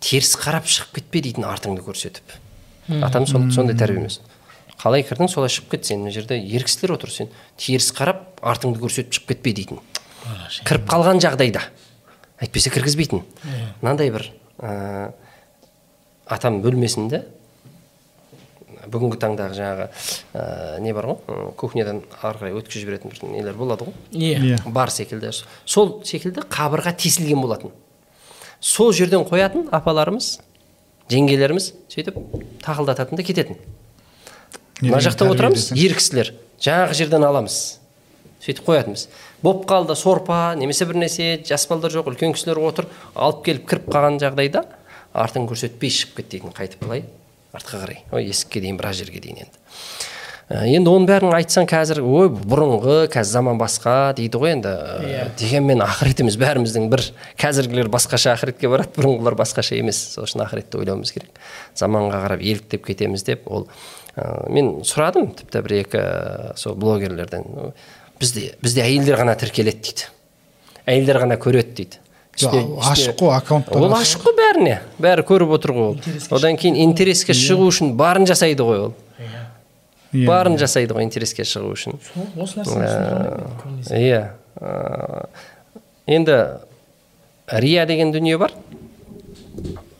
теріс қарап шығып кетпе дейтін артыңды көрсетіп. Атам сол, сондай тәрбиеміз қалай кірдің солай шығып кет сен мына жерде ер кісілер отыр сен теріс қарап артыңды көрсетіп шығып кетпе дейтін. Кіріп қалған жағдайда. Әйтпесе кіргізбейтін. Мынандай бір ә, атам бөлмесінде бүгінгі таңдағы жаңағы ә, не бар ғой? Кухнядан ары қарай өткізіп жіберетін бір нелер болады ғой. Иә. Иә. Бар секілді. Сол секілді қабырға тесілген болатын. Сол жерден қоятын апаларымыз жеңгелеріміз сөйтіп тақылдататын да кететін. Мына жақта отырамыз ер кісілер. Жаңағы жерден аламыз. Сөйтіп қоятынбыз. Болып қалды сорпа немесе бір нәрсе жас балдар жоқ үлкен кісілер отыр алып келіп кіріп қалған жағдайда артын көрсетпей шығып кет дейтін қайтып былай. Артқа қарай ой есікке дейін біраз жерге дейін енді. Ә, енді оның бәрін айтсаң қазір ой бұрынғы қазір заман басқа дейді ғой енді. Ә, Иә. дегенмен ақыретіміз бәріміздің бір қазіргілер басқаша ақыретке барады бұрынғылар басқаша емес. Сол үшін ақыретті ойлауымыз керек. Заманға қарап еліктеп кетеміз деп ол ә, мен сұрадым тіпті бір екі ә, сол блогерлерден. Бізде бізде әйелдер ғана тіркеледі дейді. Әйелдер ғана көреді дейді. Ашық қой, аккаунттар ол ашық. қой бәріне. Бәрі көріп отыр ғой ол. Одан кейін интереске шығу үшін барын жасайды ғой ол. Иә. барын жасайды ғой интереске шығу үшін. Осы нәрсені көбінесе. иә. Ә, енді рия деген дүние бар.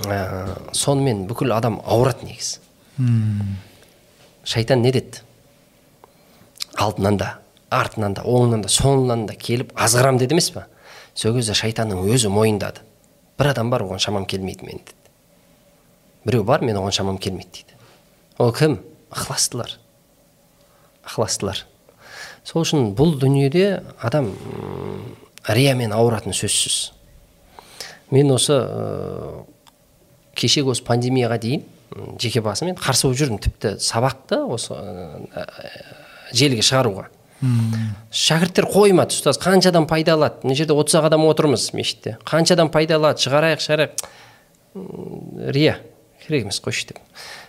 Ә, сонымен бүкіл адам ауырады негізі шайтан не деді? Алдынан да артынан да оңынан да соңынан да келіп азғырам деді емес па сол кезде шайтанның өзі мойындады бір адам бар оған шамам келмейді мен деді біреу бар мен оған шамам келмейді дейді ол кім? Ықыластылар ықыластылар сол үшін бұл дүниеде адам риямен ауыратын сөзсіз. Мен осы ә, кешегі осы пандемияға дейін жеке басым енді қарсы болып жүрдім. Тіпті сабақты осы ә, желіге шығаруға. Шәкірттер қоймады ұстаз. Қанша адам пайда алады мына жерде отыз ақ адам отырмыз мешітте. Қанша адам пайда алады шығарайық. Шығарайық рия керек емес қойшы деп.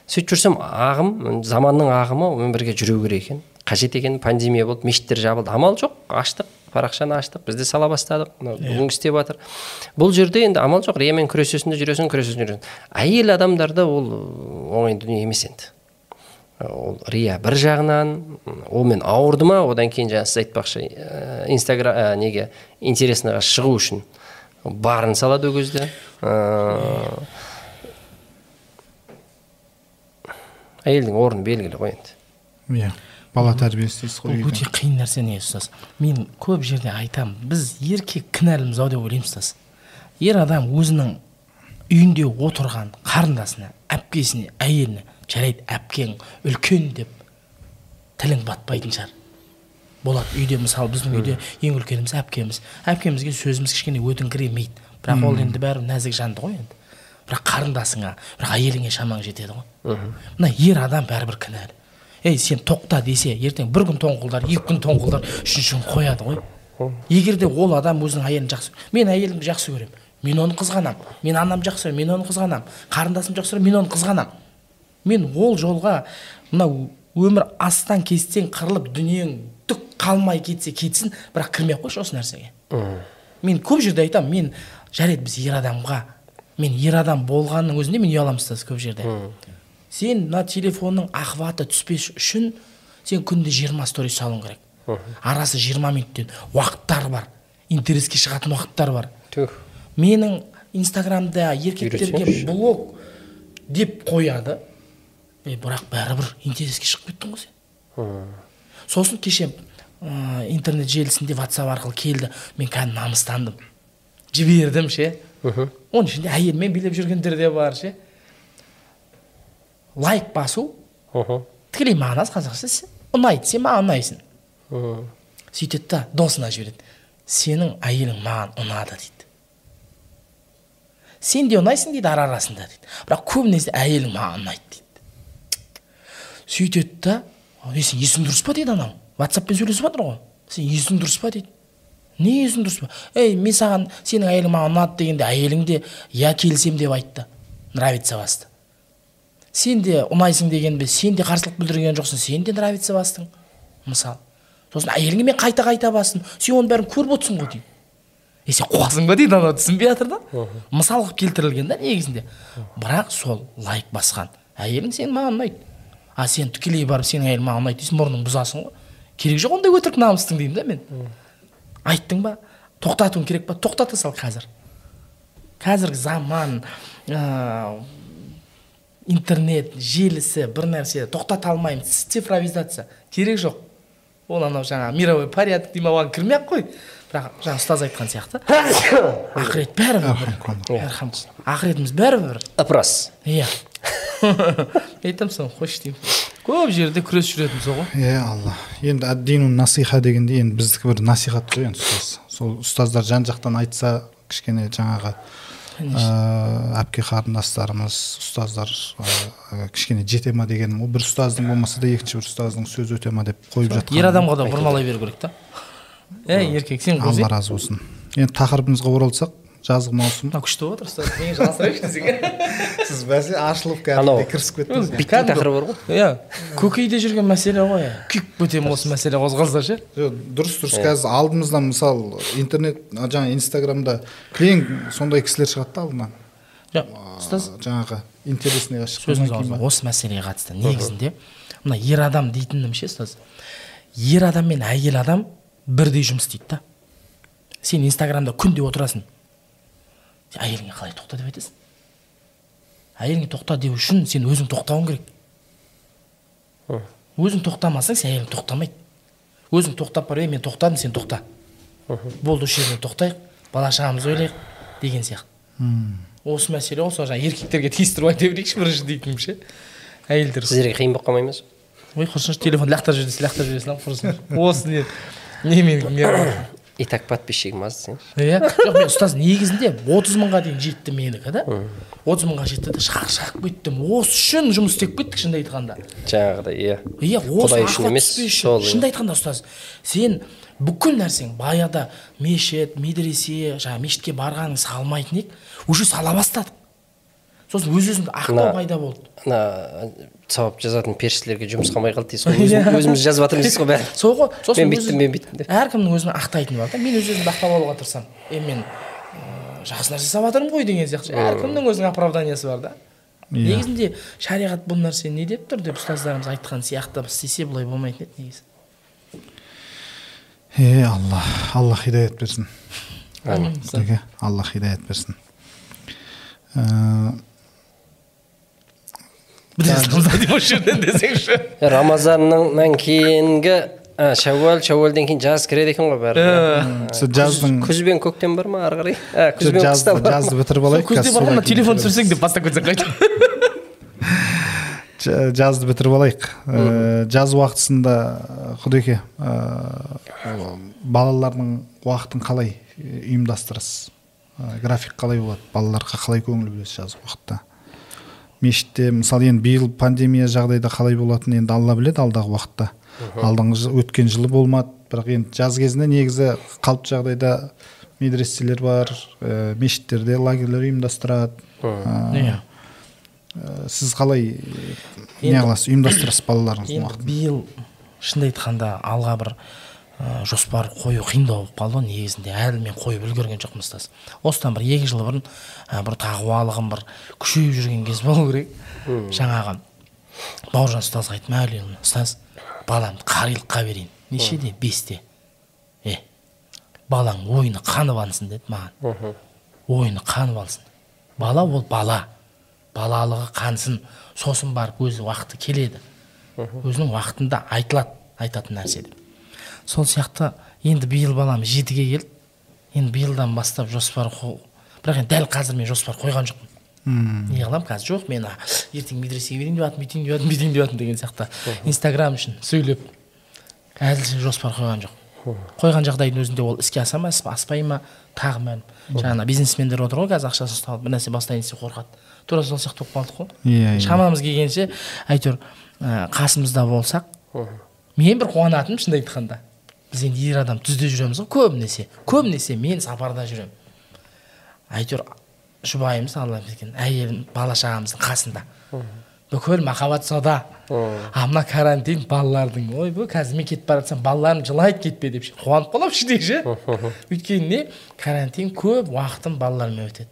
Сөйтіп жүрсем ағым заманның ағымы онымен бірге жүру керек екен. Қажет екен пандемия болды мешіттер жабылды. Амал жоқ аштық парақшаны аштық біз де сала бастадық мынау бүгін істеп жатыр. Бұл жерде енді амал жоқ риямен күресесің де жүресің күресесің жүресің. Әйел адамдарда ол оңай дүние емес енді. Ол рия бір жағынан онымен ауырды ма? Одан кейін жаңа сіз айтпақшы инстаграм неге интересныйға шығу үшін барын салады ол кезде. Ә, әйелдің орны белгілі ғой енді. Иә бала тәрбиесі дейсіз ғой. бұл өте қиын нәрсе негізі ұстаз? Мен көп жерде айтамын біз еркек кінәліміз ау деп ойлаймын ұстаз. Ер адам өзінің үйінде отырған қарындасына әпкесіне әйеліне жарайды әпкең үлкен деп тілің батпайтын шығар. Болады үйде мысалы біздің үйде ең үлкеніміз әпкеміз. Әпкемізге сөзіміз кішкене өтіңкіремейді. Бірақ ол енді бәрі нәзік жанды ғой енді. Бірақ қарындасыңа бірақ әйеліңе шамаң жетеді ғой. Мына ер адам бәрібір кінәлі. Ей сен тоқта десе ертең бір күн тоңқылдар екі күн тоңқылдар үшінші күн қояды ғой. Егер де ол адам өзінің әйелін жақсы мен әйелімді жақсы көремін мен оны қызғанамын мен анамды жақсы көремін мен оны қызғанамын қарындасымды жақсы көремін мен оны қызғанамын мен ол жолға мынау өмір астан кестен қырылып дүниең түк қалмай кетсе кетсін бірақ кірмей ақ қойшы осы нәрсеге. Мен көп жерде айтамын мен жарайды біз ер адамға мен ер адам болғанның өзінде мен ұяламын ұстаз көп жерде. Сен мына телефонның охваты түспес үшін сен күнде жиырма сторис салуың керек. Арасы жиырма минуттен уақыттар бар интереске шығатын уақыттар бар. Түх. Менің инстаграмда еркектерге блог деп қояды. Е бірақ бәрібір интереске шығып кеттің ғой сен. Сосын кеше ә, интернет желісінде ватсап арқылы келді. Мен кәдімгі намыстандым. Жібердім ше. Оның ішінде әйелмен билеп жүргендер де бар ше. Лайк басу. Тікелей мағынасы қазақша ұнайды сен маған ұнайсың. Сөйтеді да досына жібереді. Сенің әйелің маған ұнады дейді. Сен де ұнайсың дейді ара арасында дейді. Бірақ көбінесе әйелің маған ұнайды дейді. Сөйтеді да е сен есің дұрыс па? дейді анау. Ватсаппен сөйлесіп жатыр ғой. Сен есің дұрыс па? дейді. Не есің дұрыс па? Ей мен саған сенің әйелің маған ұнады дегенде әйелің де иә келісемін деп айтты. Нравится басты. Сен де ұнайсың дегенде сен де қарсылық білдірген жоқсың сен де нравится бастың мысалы сосын әйеліңе мен қайта қайта бастым сен оның бәрін көріп отырсың ғой дейді. Е сен қуасың ба? дейді анау түсінбей жатыр да. Мысал қылып келтірілген да негізінде. Бірақ сол лайк басқан. Әйелің сен маған ұнайды а сен тікелей барып сенің әйелің маған ұнайды дейсің мұрныңды бұзасың ғой. Керек жоқ ондай өтірік намыстың деймін да мен. Айттың ба? Тоқтатуың керек па? Тоқтата сал қазір. Қазіргі заман ә, интернет желісі бір нәрсе. Тоқтата алмаймын. Цифровизация. Керек жоқ. Ол анау жаңағы мировой порядок дей ма? Оған кірмей ақ қой. Бірақ жаңа ұстаз айтқан сияқты. Ақырет бәрібір бір. Ақыретіміз бәрібір бір. Ыпрос иә. Айтамын соны қойшы деймін көп жерде күресіп жүретініміз ғой иә алла енді әддину насиха дегенде енді біздікі бір насихат қой енді ұстаз сол ұстаздар жан жақтан айтса кішкене жаңағы ыыы әпке қарындастарымыз ұстаздар кішкене жете ма дегенім ғой бір ұстаздың болмаса да екінші бір ұстаздың сөзі өте ма деп қойып жатқан ер адамға да бұрмалай беру керек та ей еркек сен алла разы болсын енді тақырыбымызға оралсақ жазғы маусым. Мынау күшті болып жатыр ұстаз неге жалғастырайықшы десең сіз бәсе ашылып кәдімгідей кірісіп кеттіңіз биттің тақырыбы бар ғой. Иә көкейде жүрген мәселе ғой. Күйіп кетемін осы мәселе қозғалса ше? Жоқ дұрыс дұрыс. Қазір алдымыздан мысалы интернет жаңағы инстаграмда кілең сондай кісілер шығады да алдынан. Жоқ ұстаз. жаңағы интересныйға алыңыз ба? Осы мәселеге қатысты. Негізінде мына ер адам дейтінім ше ұстаз? Ер адам мен әйел адам бірдей жұмыс істейді да. Сен инстаграмда күнде отырасың. Әйеліңе қалай тоқта деп айтасың? Әйеліңе тоқта деу үшін сен өзің тоқтауың керек. Өзің тоқтамасаң сен әйелің тоқтамайды. Өзің тоқтап барып ей мен тоқтадым сен тоқта. Болды осы жерден тоқтайық бала шағамызды ойлайық деген сияқты. Осы мәселе ғой сол жаңағы еркектерге тиістіріп айта берейікші бірінші дейтінім ше? Әйелдер сіздерге қиын болып қалмай ма сол? ой құрысыншы телефонды лақтырып жібер десе лақтырып жібересің ау құрысыншы осы не немен и так подписчигім аз десеңші иә жоқ мен ұстаз негізінде отыз мыңға дейін жетті менікі да. Отыз мыңға жетті да шаршап кеттім осы үшін жұмыс істеп кеттік шынымды айтқанда. Жаңағыдай иә. Иә Құдай үшін емес, иә. шынымды айтқанда ұстаз сен бүкіл нәрсең баяғыда мешіт медресе жаңағы мешітке барғаныңды салмайтын едік уже сала бастадық сосын өз өзіңді ақтау Мына- пайда болды. ана сауап жазатын періштелерге жұмыс қалмай қалды дейсіз ғой. Өзім- өзіміз жазып жатырмыз дейсіз ғой бәрі сол ғой. Сосын мен бүйттім мен бүйттім деп әркімнің өзінің ақтайтыны бар да. Мен өз өзімді ақтап алуға тырысамын. Е мен жақсы нәрсе жасап жатырмын ғой деген сияқты. Әркімнің өзінің оправданиясы бар да. Иә. негізінде шариғат бұл нәрсе не деп тұр деп ұстаздарымыз айтқан сияқты істесе бұлай болмайтын еді негізі. Е алла алла хидаят берсін. Алла хидаят берсін. Дейді осы жерден десеңші рамазаннан кейінгі а, шәуәл шәуәлден кейін жаз кіреді екен ғой бәрі сіз жаздың күз бен көктем бар ма ары қарай а, күз бен жазды, қыста бар ма? жазды бітіріп алайық күзде бар ғой телефон түсірсең деп бастап кетсең қайтып жазды бітіріп алайық жаз уақытысында құдеке балалардың уақытын қалай ұйымдастырасыз график қалай болады балаларға қалай көңіл бөлесіз жазғы уақытта мешітте мысалы енді биыл пандемия жағдайда қалай болатынын енді алла біледі алдағы уақытта. Алдыңғы жыл- өткен жылы болмады бірақ енді жаз кезінде негізі қалыпты жағдайда медреселер бар ә, мешіттерде лагерьлер ұйымдастырады. Иә Ә, сіз қалай не Енді- қыласыз ұйымдастырасыз балаларыңыздың уақытын? биыл шынымды айтқанда алға бір ә, жоспар қою қиындау болып қалды ғой негізінде. Әлі мен қойып үлгерген жоқпын ұстаз. Осыдан бір екі жыл бұрын ә, бір тағуалығым бір күшейіп жүрген кез болу керек. Жаңағы бауыржан ұстазға айттым мәулен ұстаз баламды қарилыққа берейін нешеде бесте. Е балаң ойыны қанып алсын деді маған. Ойыны қанып алсын бала ол бала. Балалығы қансын. Сосын барып өзі уақыты келеді өзінің уақытында айтылады айтатын нәрсе деп. Сол сияқты енді биыл балам жетіге келді. Енді биылдан бастап жоспар қо- бірақ енді дәл қазір мен жоспар қойған жоқпын. Не қыламын қазір жоқ мен ертең медресеге берейін деп жатырмын бүйтейін деп жатырмын бүйтейін деп жатырмын деген сияқты. Инстаграм үшін сөйлеп әзірше жоспар қойған жоқ қойған жағдайдың өзінде ол іске аса ма аспай ма тағы мәлім. Жаңағы бизнесмендер отыр ғой қазір ақшасын ұстап алып бір нәрсе бастайын десе қорқады. Тура сол сияқты болып қалдық қой. Иә, иә. шамамыз келгенше әйтеуір ә, қасымызда болсақ мен бір қуанатыным шынымды айтқанда. Біз енді ер адам түзде жүреміз ғой көбінесе. Көбінесе мен сапарда жүремін. Әйтеуір жұбайымыз алла берген әйелім бала шағамыздың қасында. Бүкіл махаббат сода а мына карантин балалардың ойбай қазір мен кетіп бара жатсам балаларым жылайды кетпе деп қуанып қаламын іштей ше. Өйткені не? Карантин көп уақытым балалармен өтеді.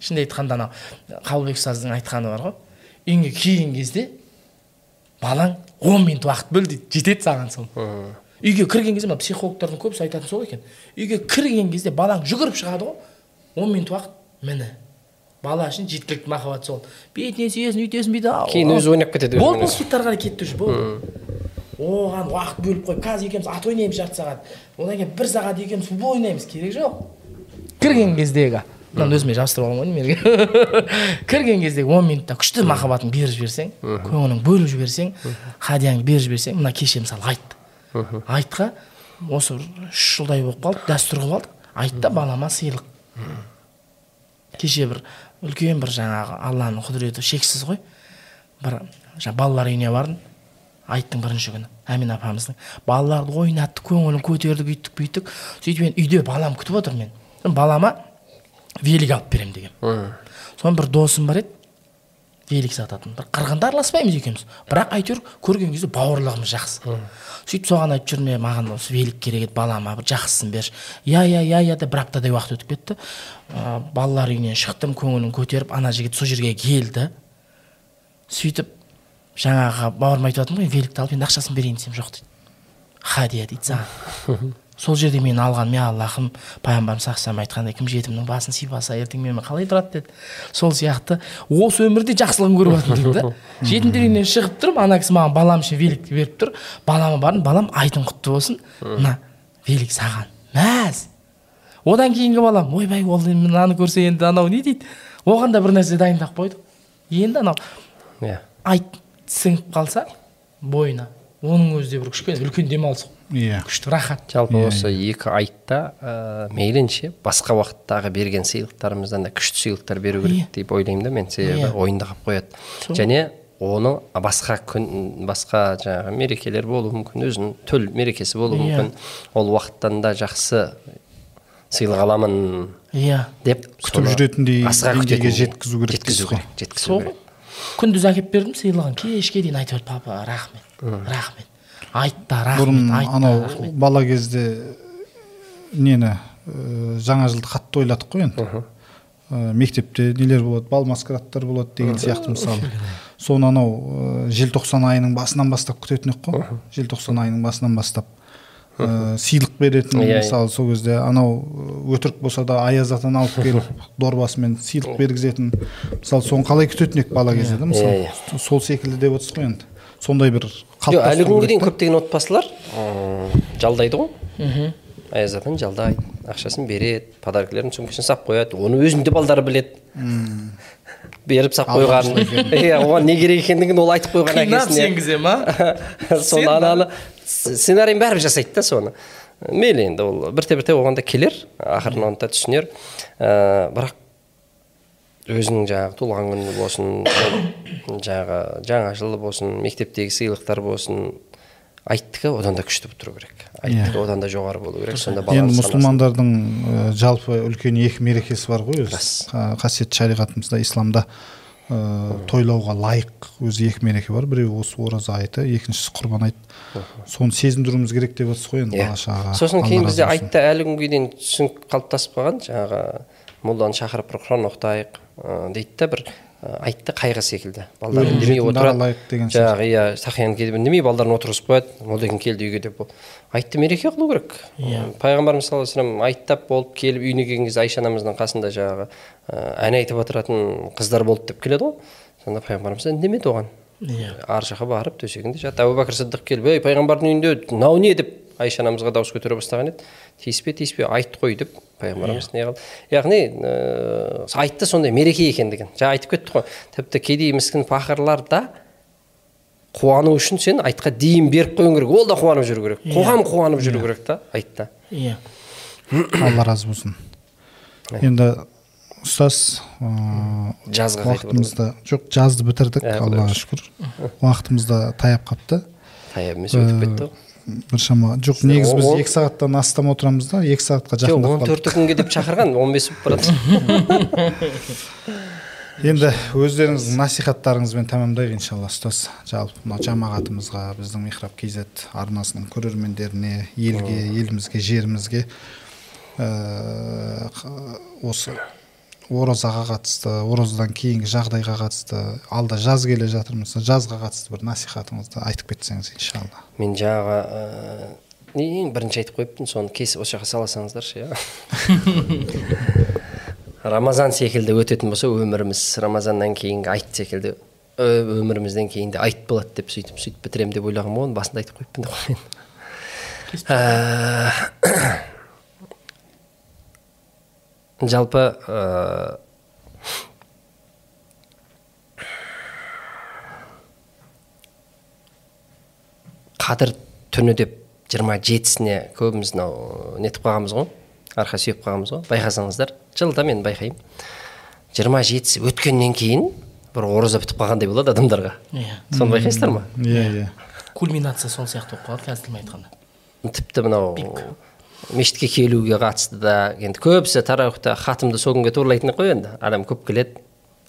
Шынымды айтқанда анау қабылбек ұстаздың айтқаны бар ғой. Үйіңе келген кезде балаң он минут уақыт бөл дейді жетеді саған сол. Үйге кірген кезде мына психологтардың көбісі айтатын сол екен. Үйге кірген кезде балаң жүгіріп шығады ғой он минут уақыт міне. Бала үшін жеткілікті махаббат сол. Бетіне сүйесің үйтесің бүйтесің кейін өзі ойнап кетеді болды болды свиттарға қарай кетті уже болды. Оған уақыт бөліп қойып қазір екеуміз ат ойнаймыз жарты сағат. Одан кейін бір сағат екеуміз футбол ойнаймыз. Керек жоқ. Кірген кездегі мынаны өзіме жабыстырып алған ғой деймін кірген кездегі он минутта күшті махаббатыңды беріп жіберсең көңіліңді бөліп жіберсең хадияңды беріп жіберсең мына кеше мысалы айт. Айтқа осы бір үш жылдай болып қалды дәстүр қылып алдық. Айтта балама сыйлық. Кеше бір үлкен бір жаңағы алланың құдіреті шексіз ғой. Бір жаңа балалар үйіне бардым. Айттың бірінші күні әмин апамыздың. Балаларды ойнаттық көңілін көтердік үйттік бүйттік. Сөйтіп енді үйде балам күтіп отыр мен. Балама велик алып беремін деген. Соны бір досым бар еді. Велик сататын. Бір қырғында араласпаймыз екеуміз. Бірақ әйтеуір көрген кезде бауырлығымыз жақсы. Сөйтіп соған айтып жүрмін е маған осы велик керек еді балама бір жақсысын берші иә иә иә иә деп бір аптадай уақыт өтіп кетті ә, балалар үйінен шықтым көңілін көтеріп ана жігіт сол жерге келді сөйтіп жаңағы бауырым айтып жатырмын ғой великті алып енді ақшасын берейін десем жоқ дейді хадия дейді саған сол жерде мені алған мен аллахым пайғамбарымыз саллаллаху айтқандай кім жетімнің басын сипаса ертең менімен қалай тұрады? деді. Сол сияқты осы өмірде жақсылығын көріп жатырмын дейді да. Жетімдер үйінен шығып тұрып ана кісі маған балам үшін велик беріп тұр. Балама бардым балам айтың құтты болсын. Мына велик саған. Мәз. Одан кейінгі балам ойбай ол мынаны көрсе енді анау не дейді? Оған да бір нәрсе дайындап қойдық. Енді анау иә. айт сіңіп қалса бойына. Оның өзі де бір кішкене үлкен демалыс иә. күшті рахат. Жалпы осы екі айтта ә, мейлінше басқа уақыттағы берген сыйлықтарымыздан да күшті сыйлықтар беру Иә. керек деп ойлаймын да мен себебі Иә. ойында қалып қояды. Және оны басқа күн басқа жаңағы мерекелер болуы мүмкін өзінің төл мерекесі болуы Иә. мүмкін. Ол уақыттан да жақсы сыйлық аламын иә. деп күтіп жүретіндей деңгейге жеткізу керек жеткізу керек жеткізу сол керек. ғой күндіз әкеліп бердім сыйлығын. Кешке дейін айтып папа рахмет рахмет айтта бұрын рахмет айтта анау бала кезде нені ә, жаңа жылды қатты ойладық қой енді. Ә, мектепте нелер болады бал маскарадтар болады деген сияқты мысалы соны анау ә, желтоқсан айының басынан бастап күтетін едік қой. Желтоқсан айының басынан бастап. Ә, сыйлық беретін мысалы сол кезде анау өтірік болса да аяз атаны алып келіп дорбасымен сыйлық бергізетін. Мысалы соны қалай күтетін едік бала кезде да мысалы сол секілді деп отырсыз ғой енді. Сондай бір жоқ әлі күнге дейін көптеген отбасылар жалдайды ғой. Аяз атаны жалдайды ақшасын береді подаркілерін сөмкесіне салып қояды оны өзінің де балдары біледі. Беріп салып қойған иә оған не керек екендігін ол айтып қойған әкесіне. сенгізе ма соны ананы сценарийін бәрібір жасайды да соны. Мейлі енді ол бірте бірте оған да келер ақырын оны да түсінер. Ә, бірақ өзінің жаңағы туылған күні болсын жаңағы жаңа жылы болсын мектептегі сыйлықтар болсын айттікі одан да күшті болып тұру керек. Айттікі одан да жоғары болу керек сонда енді мұсылмандардың ә, жалпы үлкен екі мерекесі бар ғой өзі қасиетті шариғатымызда исламда ә, тойлауға лайық өзі екі мереке бар. Біреуі осы ораза айты екіншісі құрбан айт. Соны сезіндіруіміз керек деп отырсыз ғой енді Иә. бала шағаға сосын кейін бізде айтта әлі күнге дейін түсінік қалыптасып қалған жаңағы молданы шақырып бір құран оқытайық. Ы, дейді да бір ы, айтты қайғы секілді. Балдар үндемей отырады. жаңағы иә сахияны келіп үндемей балдарын отырғызып қояды. Молдекең келді үйге деп айтты мереке қылу керек. Иә. пайғамбарымыз саллаллаху алейхи вассалам айттап болып келіп үйіне келген кезде айша анамыздың қасында жаңағы ы, ән айтып отыратын қыздар болды деп келеді ғой. Сонда пайғамбарымыз үндемеді оған. Иә. Ар жаққа барып төсегінде жатты. Әбу бәкір сыдық келіп ей пайғамбардың үйінде мынау не? деп айша анамызға дауыс көтере бастаған еді. Тиіспе тиіспе айт қой деп пайғамбарымыз не қылды яғни ә, айтты сондай мереке екендігін. Жаңа айтып кеттік қой. Тіпті кедей міскін пақырлар да қуану үшін сен айтқа дейін беріп қоюың керек. Ол да қуанып жүру керек. Иә. қоғам қуанып жүру керек та айтта иә. алла разы болсын. Енді ұстаз қайтып уақытымызды жоқ жазды бітірдік Ә, аллаға шүкір. Уақытымыз да таяп қалыпты таяп емес өтіп кетті. ғой біршама жоқ негізі біз екі сағаттан астам отырамыз да екі сағатқа жоқ жақындап он төрті күнге деп шақырған он бес болып барады. Енді өздеріңіздің насихаттарыңызбен тәмамдайық иншалла ұстаз. Жалпы мына жамағатымызға біздің михраб kz арнасының көрермендеріне елге елімізге жерімізге ыыы, осы оразаға қатысты оразадан кейінгі жағдайға қатысты алда жаз келе жатырмыз жазға қатысты бір насихатыңызды айтып кетсеңіз иншалла. Мен жаңағы ә, ең бірінші айтып қойыппын соны кесіп осы жаққа сала салыңыздаршы иә. Рамазан секілді өтетін болса өміріміз рамазаннан кейінгі айт секілді өмірімізден кейін де айт болады деп сөйтіп сөйтіп бітіремін деп ойлағанмын ғой оны басында айтып қойыппын Ә, жалпы ә, қадір түні деп жиырма жетісіне көбіміз мынау нетіп қалғанбыз ғой? Арқа сүйеп қалғанбыз ғой? Байқасаңыздар. Жылда мен байқаймын. Жиырма жетісі өткеннен кейін бір ораза бітіп қалғандай болады адамдарға. Иә. Соны байқайсыздар ма? Иә иә. Кульминация сол сияқты болып қалады қазір тілмен айтқанда. Тіпті мынау мешітке келуге қатысты да. Енді көбісі тарауихта хатымды сол күнге туралайтын қой енді. Адам көп келеді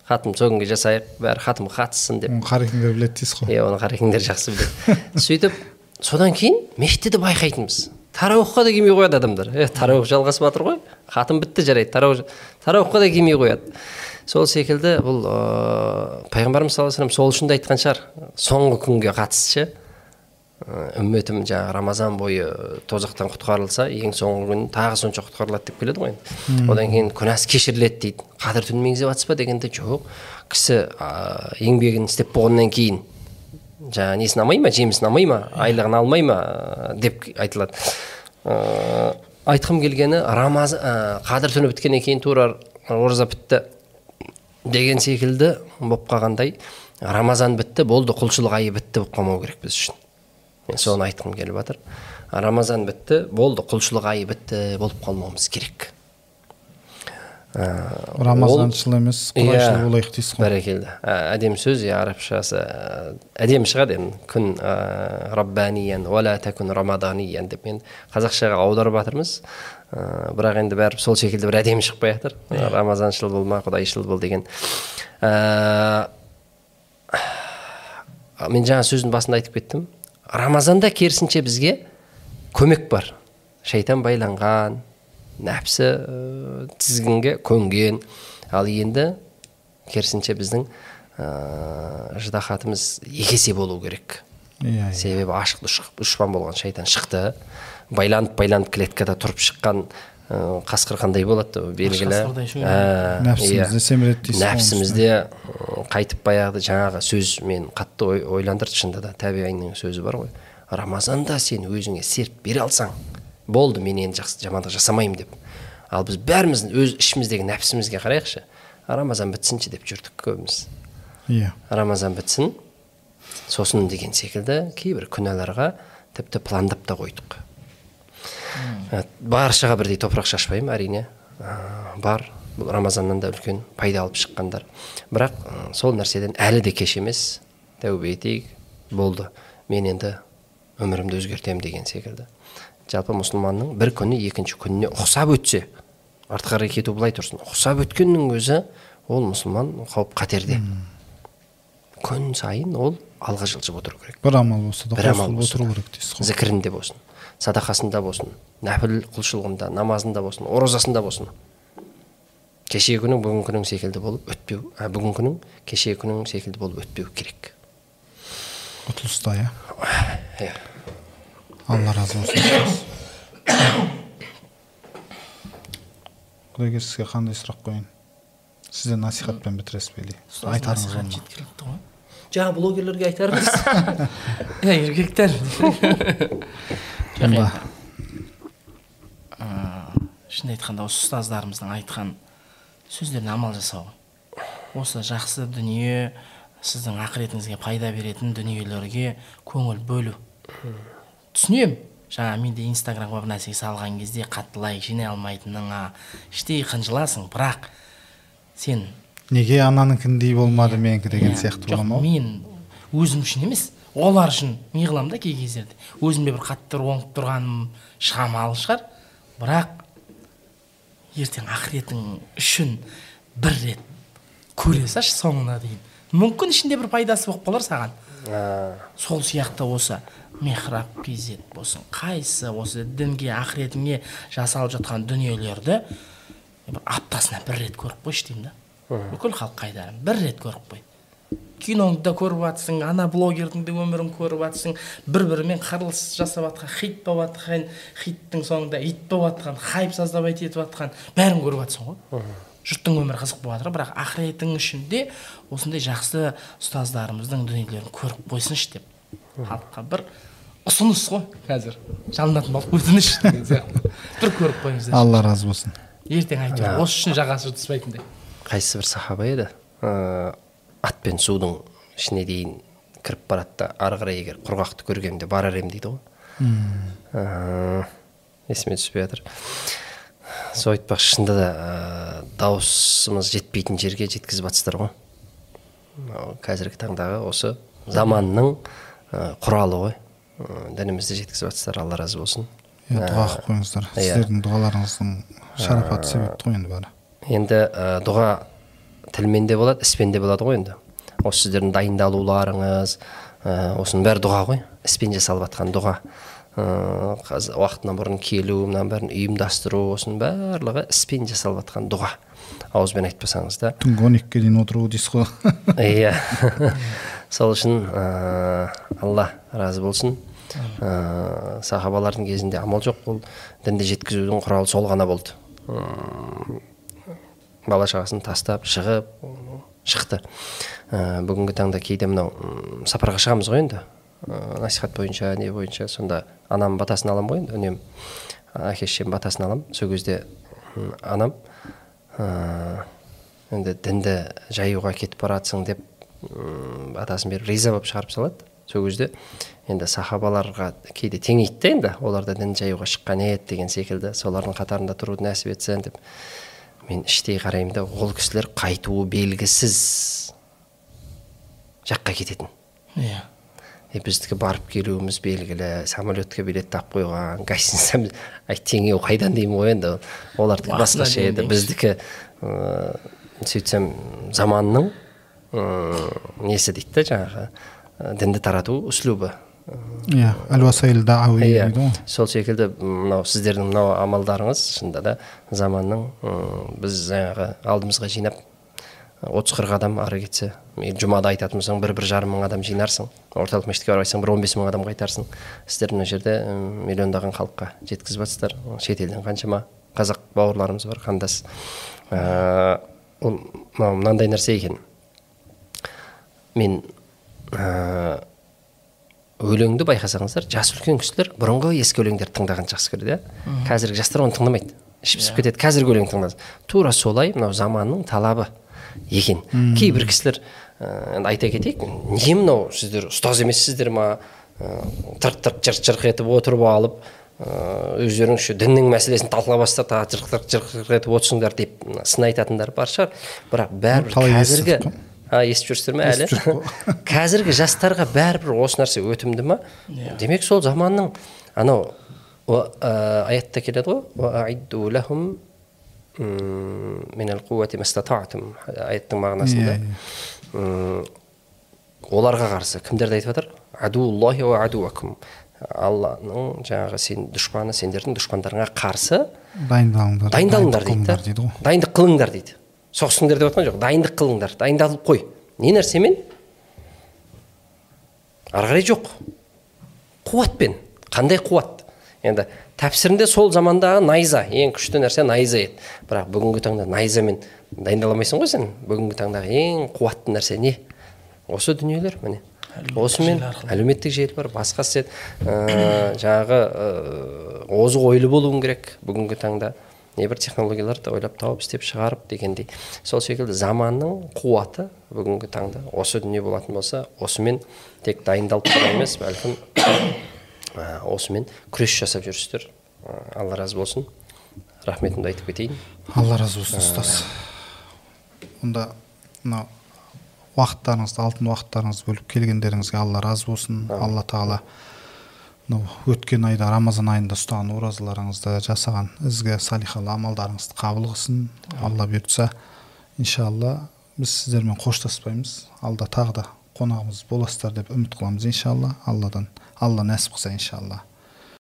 хатым сол күнге жасайық бәрі хатымға қатыссын деп. Оны қарекеңдер біледі дейсіз ғой. Иә оны қарекеңдер жақсы біледі. Сөйтіп содан кейін мешітте де байқайтынбыз. Тарауихқа да келмей қояды адамдар. Е тарауих жалғасып жатыр ғой. Хатым бітті жарайды тарауих тарауихқа да келмей қояды. Сол секілді бұл ыыы пайғамбарымыз саллаллаху алейhi сол үшін де айтқан шығар. Соңғы күнге қатысты ше үмметім жаңағы рамазан бойы тозақтан құтқарылса ең соңғы күн тағы сонша құтқарылады деп келеді ғой енді. Одан кейін күнәсі кешіріледі дейді. Қадір түнін меңзеп жатсыз ба дегенде жоқ. Кісі ә, еңбегін істеп болғаннан кейін жаңағы несін алмай ма жемісін алмай ма айлығын алмай ма деп айтылады. Ә, айтқым келгені рамазан ә, қадір түні біткеннен кейін тура ораза бітті деген секілді болып қалғандай рамазан бітті болды құлшылық айы бітті болып қалмау керек біз үшін. Мен соны айтқым келіп жатыр. Рамазан бітті болды құлшылық айы бітті болып қалмауымыз керек. Ә, рамазаншыл емес құдайшыл Иә, болайық дейсіз ғой. бәрекелді. Ә, әдемі сөз иә арабшасы ә, әдемі шығады енді. Күн ә, раббаниян уәла тәкун рамаданиян деп енді қазақшаға аударып жатырмыз. Ә, бірақ енді бәрі сол секілді бір әдемі шықпай жатыр рамазаншыл болма құдайшыл бол деген. Ә, мен жаңа сөздің басында айтып кеттім. Рамазанда керісінше бізге көмек бар. Шайтан байланған нәпсі ә, тізгінге көнген. Ал енді керісінше біздің ә, ждахатымыз екі есе болу керек. Иә иә. себебі ашық дұш- дұшпан болған шайтан шықты. Байланып байланып клеткада тұрып шыққан қасқыр қандай болады ол белгілі. Ә, Нәпсімізді семіреді дейсіз ғой нәпсімізде қайтып баяғыда жаңағы сөз мен қатты ой, ойландырды шынында да табиғинның сөзі бар ғой. Рамазанда сен өзіңе серт бере алсаң болды мен енді жақсы жамандық жасамаймын деп. Ал біз бәріміз өз ішіміздегі нәпсімізге қарайықшы. Рамазан бітсінші деп жүрдік көбіміз. Иә. Рамазан бітсін сосын деген секілді кейбір күнәларға тіпті пландап та қойдық. Баршаға бірдей топырақ шашпаймын әрине Ә, бар. Бұл рамазаннан да үлкен пайда алып шыққандар бірақ ә, сол нәрседен әлі де кеш емес тәубе етейік. Болды. Мен енді өмірімді өзгертемін деген секілді. Жалпы мұсылманның бір күні екінші күніне ұқсап өтсе артқа қарай кету былай тұрсын. Ұқсап өткеннің өзі ол мұсылман қауіп қатерде. Күн сайын ол алға жылжып отыру керек. Бір амал болса да бір амал отыру керек дейсіз ғой. Зікірінде болсын. Садақасында болсын нәпіл құлшылығында намазында болсын оразасында болсын. Кешегі күнің бүгінгі күнің секілді болып өтпеу ә, бүгінгі күнің кешегі күнің секілді болып өтпеу керек. Ұтылыста иә? Иә. Алла разы болсын. Құдайгер сізге қандай сұрақ қояйын? Сіз де насихатпен бітіресіз бе или? Айтарыңыз бар жеткілікті ғой. Жаңа блогерлерге айтарымыз иә еркектер. шынын айтқанда осы ұстаздарымыздың айтқан сөздеріне амал жасау. Осы жақсы дүние сіздің ақыретіңізге пайда беретін дүниелерге көңіл бөлу. Түсінемін жаңа мен де инстаграмға бір нәрсе салған кезде қатты лайк жинай алмайтыныңа іштей қынжыласың бірақ сен неге ананікіндей болмады менікі деген Иә, сияқты бола ма? Мен өзім үшін емес. Олар үшін не қыламын да кей кездерде? Өзімде бір қатты оңып тұрғаным шамалы шығар. Бірақ ертең ақыретің үшін бір рет көре салшы соңына дейін. Мүмкін ішінде бір пайдасы болып қалар саған. А, сол сияқты осы мехраб kz болсын қайсы осы дінге ақыретіңе жасалып жатқан дүниелерді бір аптасына бір рет көріп қойшы деймін да. Бүкіл халыққа айтарым бір рет көріп қой. Киноңды да көріп жатсың ана блогердің де өмірін көріп жатсың бір бірімен қырылыс жасап жатқан хит болып жатқан хиттің соңында ит болып жатқан хайп создавать етіп жатқан бәрін көріп жатсың ғой. Жұрттың өмірі қызық болып жатыр бірақ ақыретің үшін де осындай жақсы ұстаздарымыздың дүниелерін көріп қойсыншы деп. Халыққа бір ұсыныс қой қазір. Жалынатын болып өтініш деген сияқты. Бір көріп қойыңыздар алла разы болсын. Ертең әйтеуір осы үшін жағасы жыртыспайтындай қайсы бір сахаба еді? Ат пен судың ішіне дейін кіріп барады да ары қарай егер құрғақты көргенде барар едім дейді ғой. Есіме түспей жатыр. Сол айтпақшы шынында да ә, дауысымыз жетпейтін жерге жеткізіп жатсыздар ғой. Мынау қазіргі таңдағы осы заманның ә, құралы ғой. Ә, дінімізді жеткізіп жатсыздар алла разы болсын. Иә дұға қылып қойыңыздар. иә. сіздердің дұғаларыңыздың шарапаты себепті ғой енді бәрі. Енді дұға тілмен де болады іспен де болады ғой енді. Осы сіздердің дайындалуларыңыз ә, осының бәрі дұға ғой. Іспен жасалып жатқан дұға. Ә, қазір уақытынан бұрын келу мынаның бәрін ұйымдастыру осының барлығы іспен жасалып жатқан дұға. Ауызбен айтпасаңыз да. Түнгі он екіге дейін отыру дейсіз ғой. Иә. Сол үшін ә, алла разы болсын. Ә, сахабалардың кезінде амал жоқ ол дінді жеткізудің құралы сол ғана болды. Бала шағасын тастап шығып шықты. Ә, бүгінгі таңда кейде мынау сапарға шығамыз ғой енді. Ә, насихат бойынша не бойынша сонда анамның батасын аламын ғой енді үнемі. Әке шешемнің батасын аламын. Сол кезде анам ә, енді дінді жаюға кетіп баратсың деп батасын беріп риза болып шығарып салады. Сол кезде енді сахабаларға кейде теңейді да енді олар да дін жаюға шыққан еді деген секілді солардың қатарында тұруды нәсіп етсін деп. Мен іштей қараймын да ол кісілер қайтуы белгісіз. Жаққа кететін. Иә. Е біздікі барып келуіміз белгілі самолетке билет тапып қойған гостиница айт теңеу қайдан деймін ғой енді? Олардікі басқаша еді. біздікі ыыы сөйтсем заманның ыыы несі дейді да жаңағы дінді тарату үслубы иә әл уасаил дауи иә сол секілді мынау сіздердің мынау амалдарыңыз шынында да заманның біз жаңағы алдымызға жинап отыз қырық адам ары кетсе жұмада айтатын болсаң бір бір жарым мың адам жинарсың орталық мешітке барып айтсаң бір он бес мың адам қайтарсың. Сіздер мына жерде миллиондаған халыққа жеткізіп жатсыздар шетелден қаншама қазақ бауырларымыз бар қандас. Ә, ол мынау мынандай нәрсе екен. Мен ә, өлеңді байқасаңыздар жас үлкен кісілер бұрынғы ескі өлеңдерді тыңдағанды жақсы көреді иә? Қазіргі жастар оны тыңдамайды. Ішіп пісіп кетеді. Қазіргі өлең тыңдады тура солай мынау заманның талабы екен. Кейбір кісілер енді айта кетейік не мынау сіздер ұстаз емессіздер ма? Тырқ тырқ жырқ жырқ етіп отырып алып өздеріңізше діннің мәселесін талқылай бастап тағы жырқ жырқ жырқ етіп отырсыңдар деп сын айтатындар бар шығар. Бірақ бәрібір қазіргі естіп жүрсіздер ме әлі. Қазіргі жастарға бәрібір осы нәрсе өтімді ма? Демек сол заманның анау ә, аятта келеді ғой аяттың мағынасында. Иә, м, оларға қарсы кімдерді айтып жатыр? Адуллахи уа адуакум алланың жаңағы сен дұшпаны сендердің дұшпандарыңа қарсы дайындалыңдар дайындалыңдар дейді дайындық қылыңдар дейді. Соғысыңдар деп жатқан жоқ. Дайындық қылыңдар. Дайындалып қой. Не нәрсемен? Ары қарай жоқ. Қуатпен. Қандай қуат? Енді тәпсірінде сол замандағы найза ең күшті нәрсе найза еді. Бірақ бүгінгі таңда найзамен дайындала алмайсың ғой сен. Бүгінгі таңдағы ең қуатты нәрсе не? Осы дүниелер міне. Осымен әлеуметтік желі бар басқа сен ә, жаңағы ә, озық ойлы болуың керек бүгінгі таңда. Небір технологияларды ойлап тауып істеп шығарып дегендей. Сол секілді заманның қуаты бүгінгі таңда осы дүние болатын болса осымен тек дайындалып қана емес бәлкім ә, осымен күрес жасап жүрсіздер. Алла разы болсын. Рахметімді айтып кетейін. Алла разы болсын ұстаз. Онда мынау уақыттарыңызды алтын уақыттарыңызды бөліп келгендеріңізге алла разы болсын. Алла тағала мынау өткен айда рамазан айында ұстаған оразаларыңызды жасаған ізгі салихалы амалдарыңызды қабыл қылсын. Алла бұйыртса иншалла біз сіздермен қоштаспаймыз. Алда тағы да қонағымыз боласыздар деп үміт қыламыз иншалла. Алладан алла нәсіп қылса иншалла.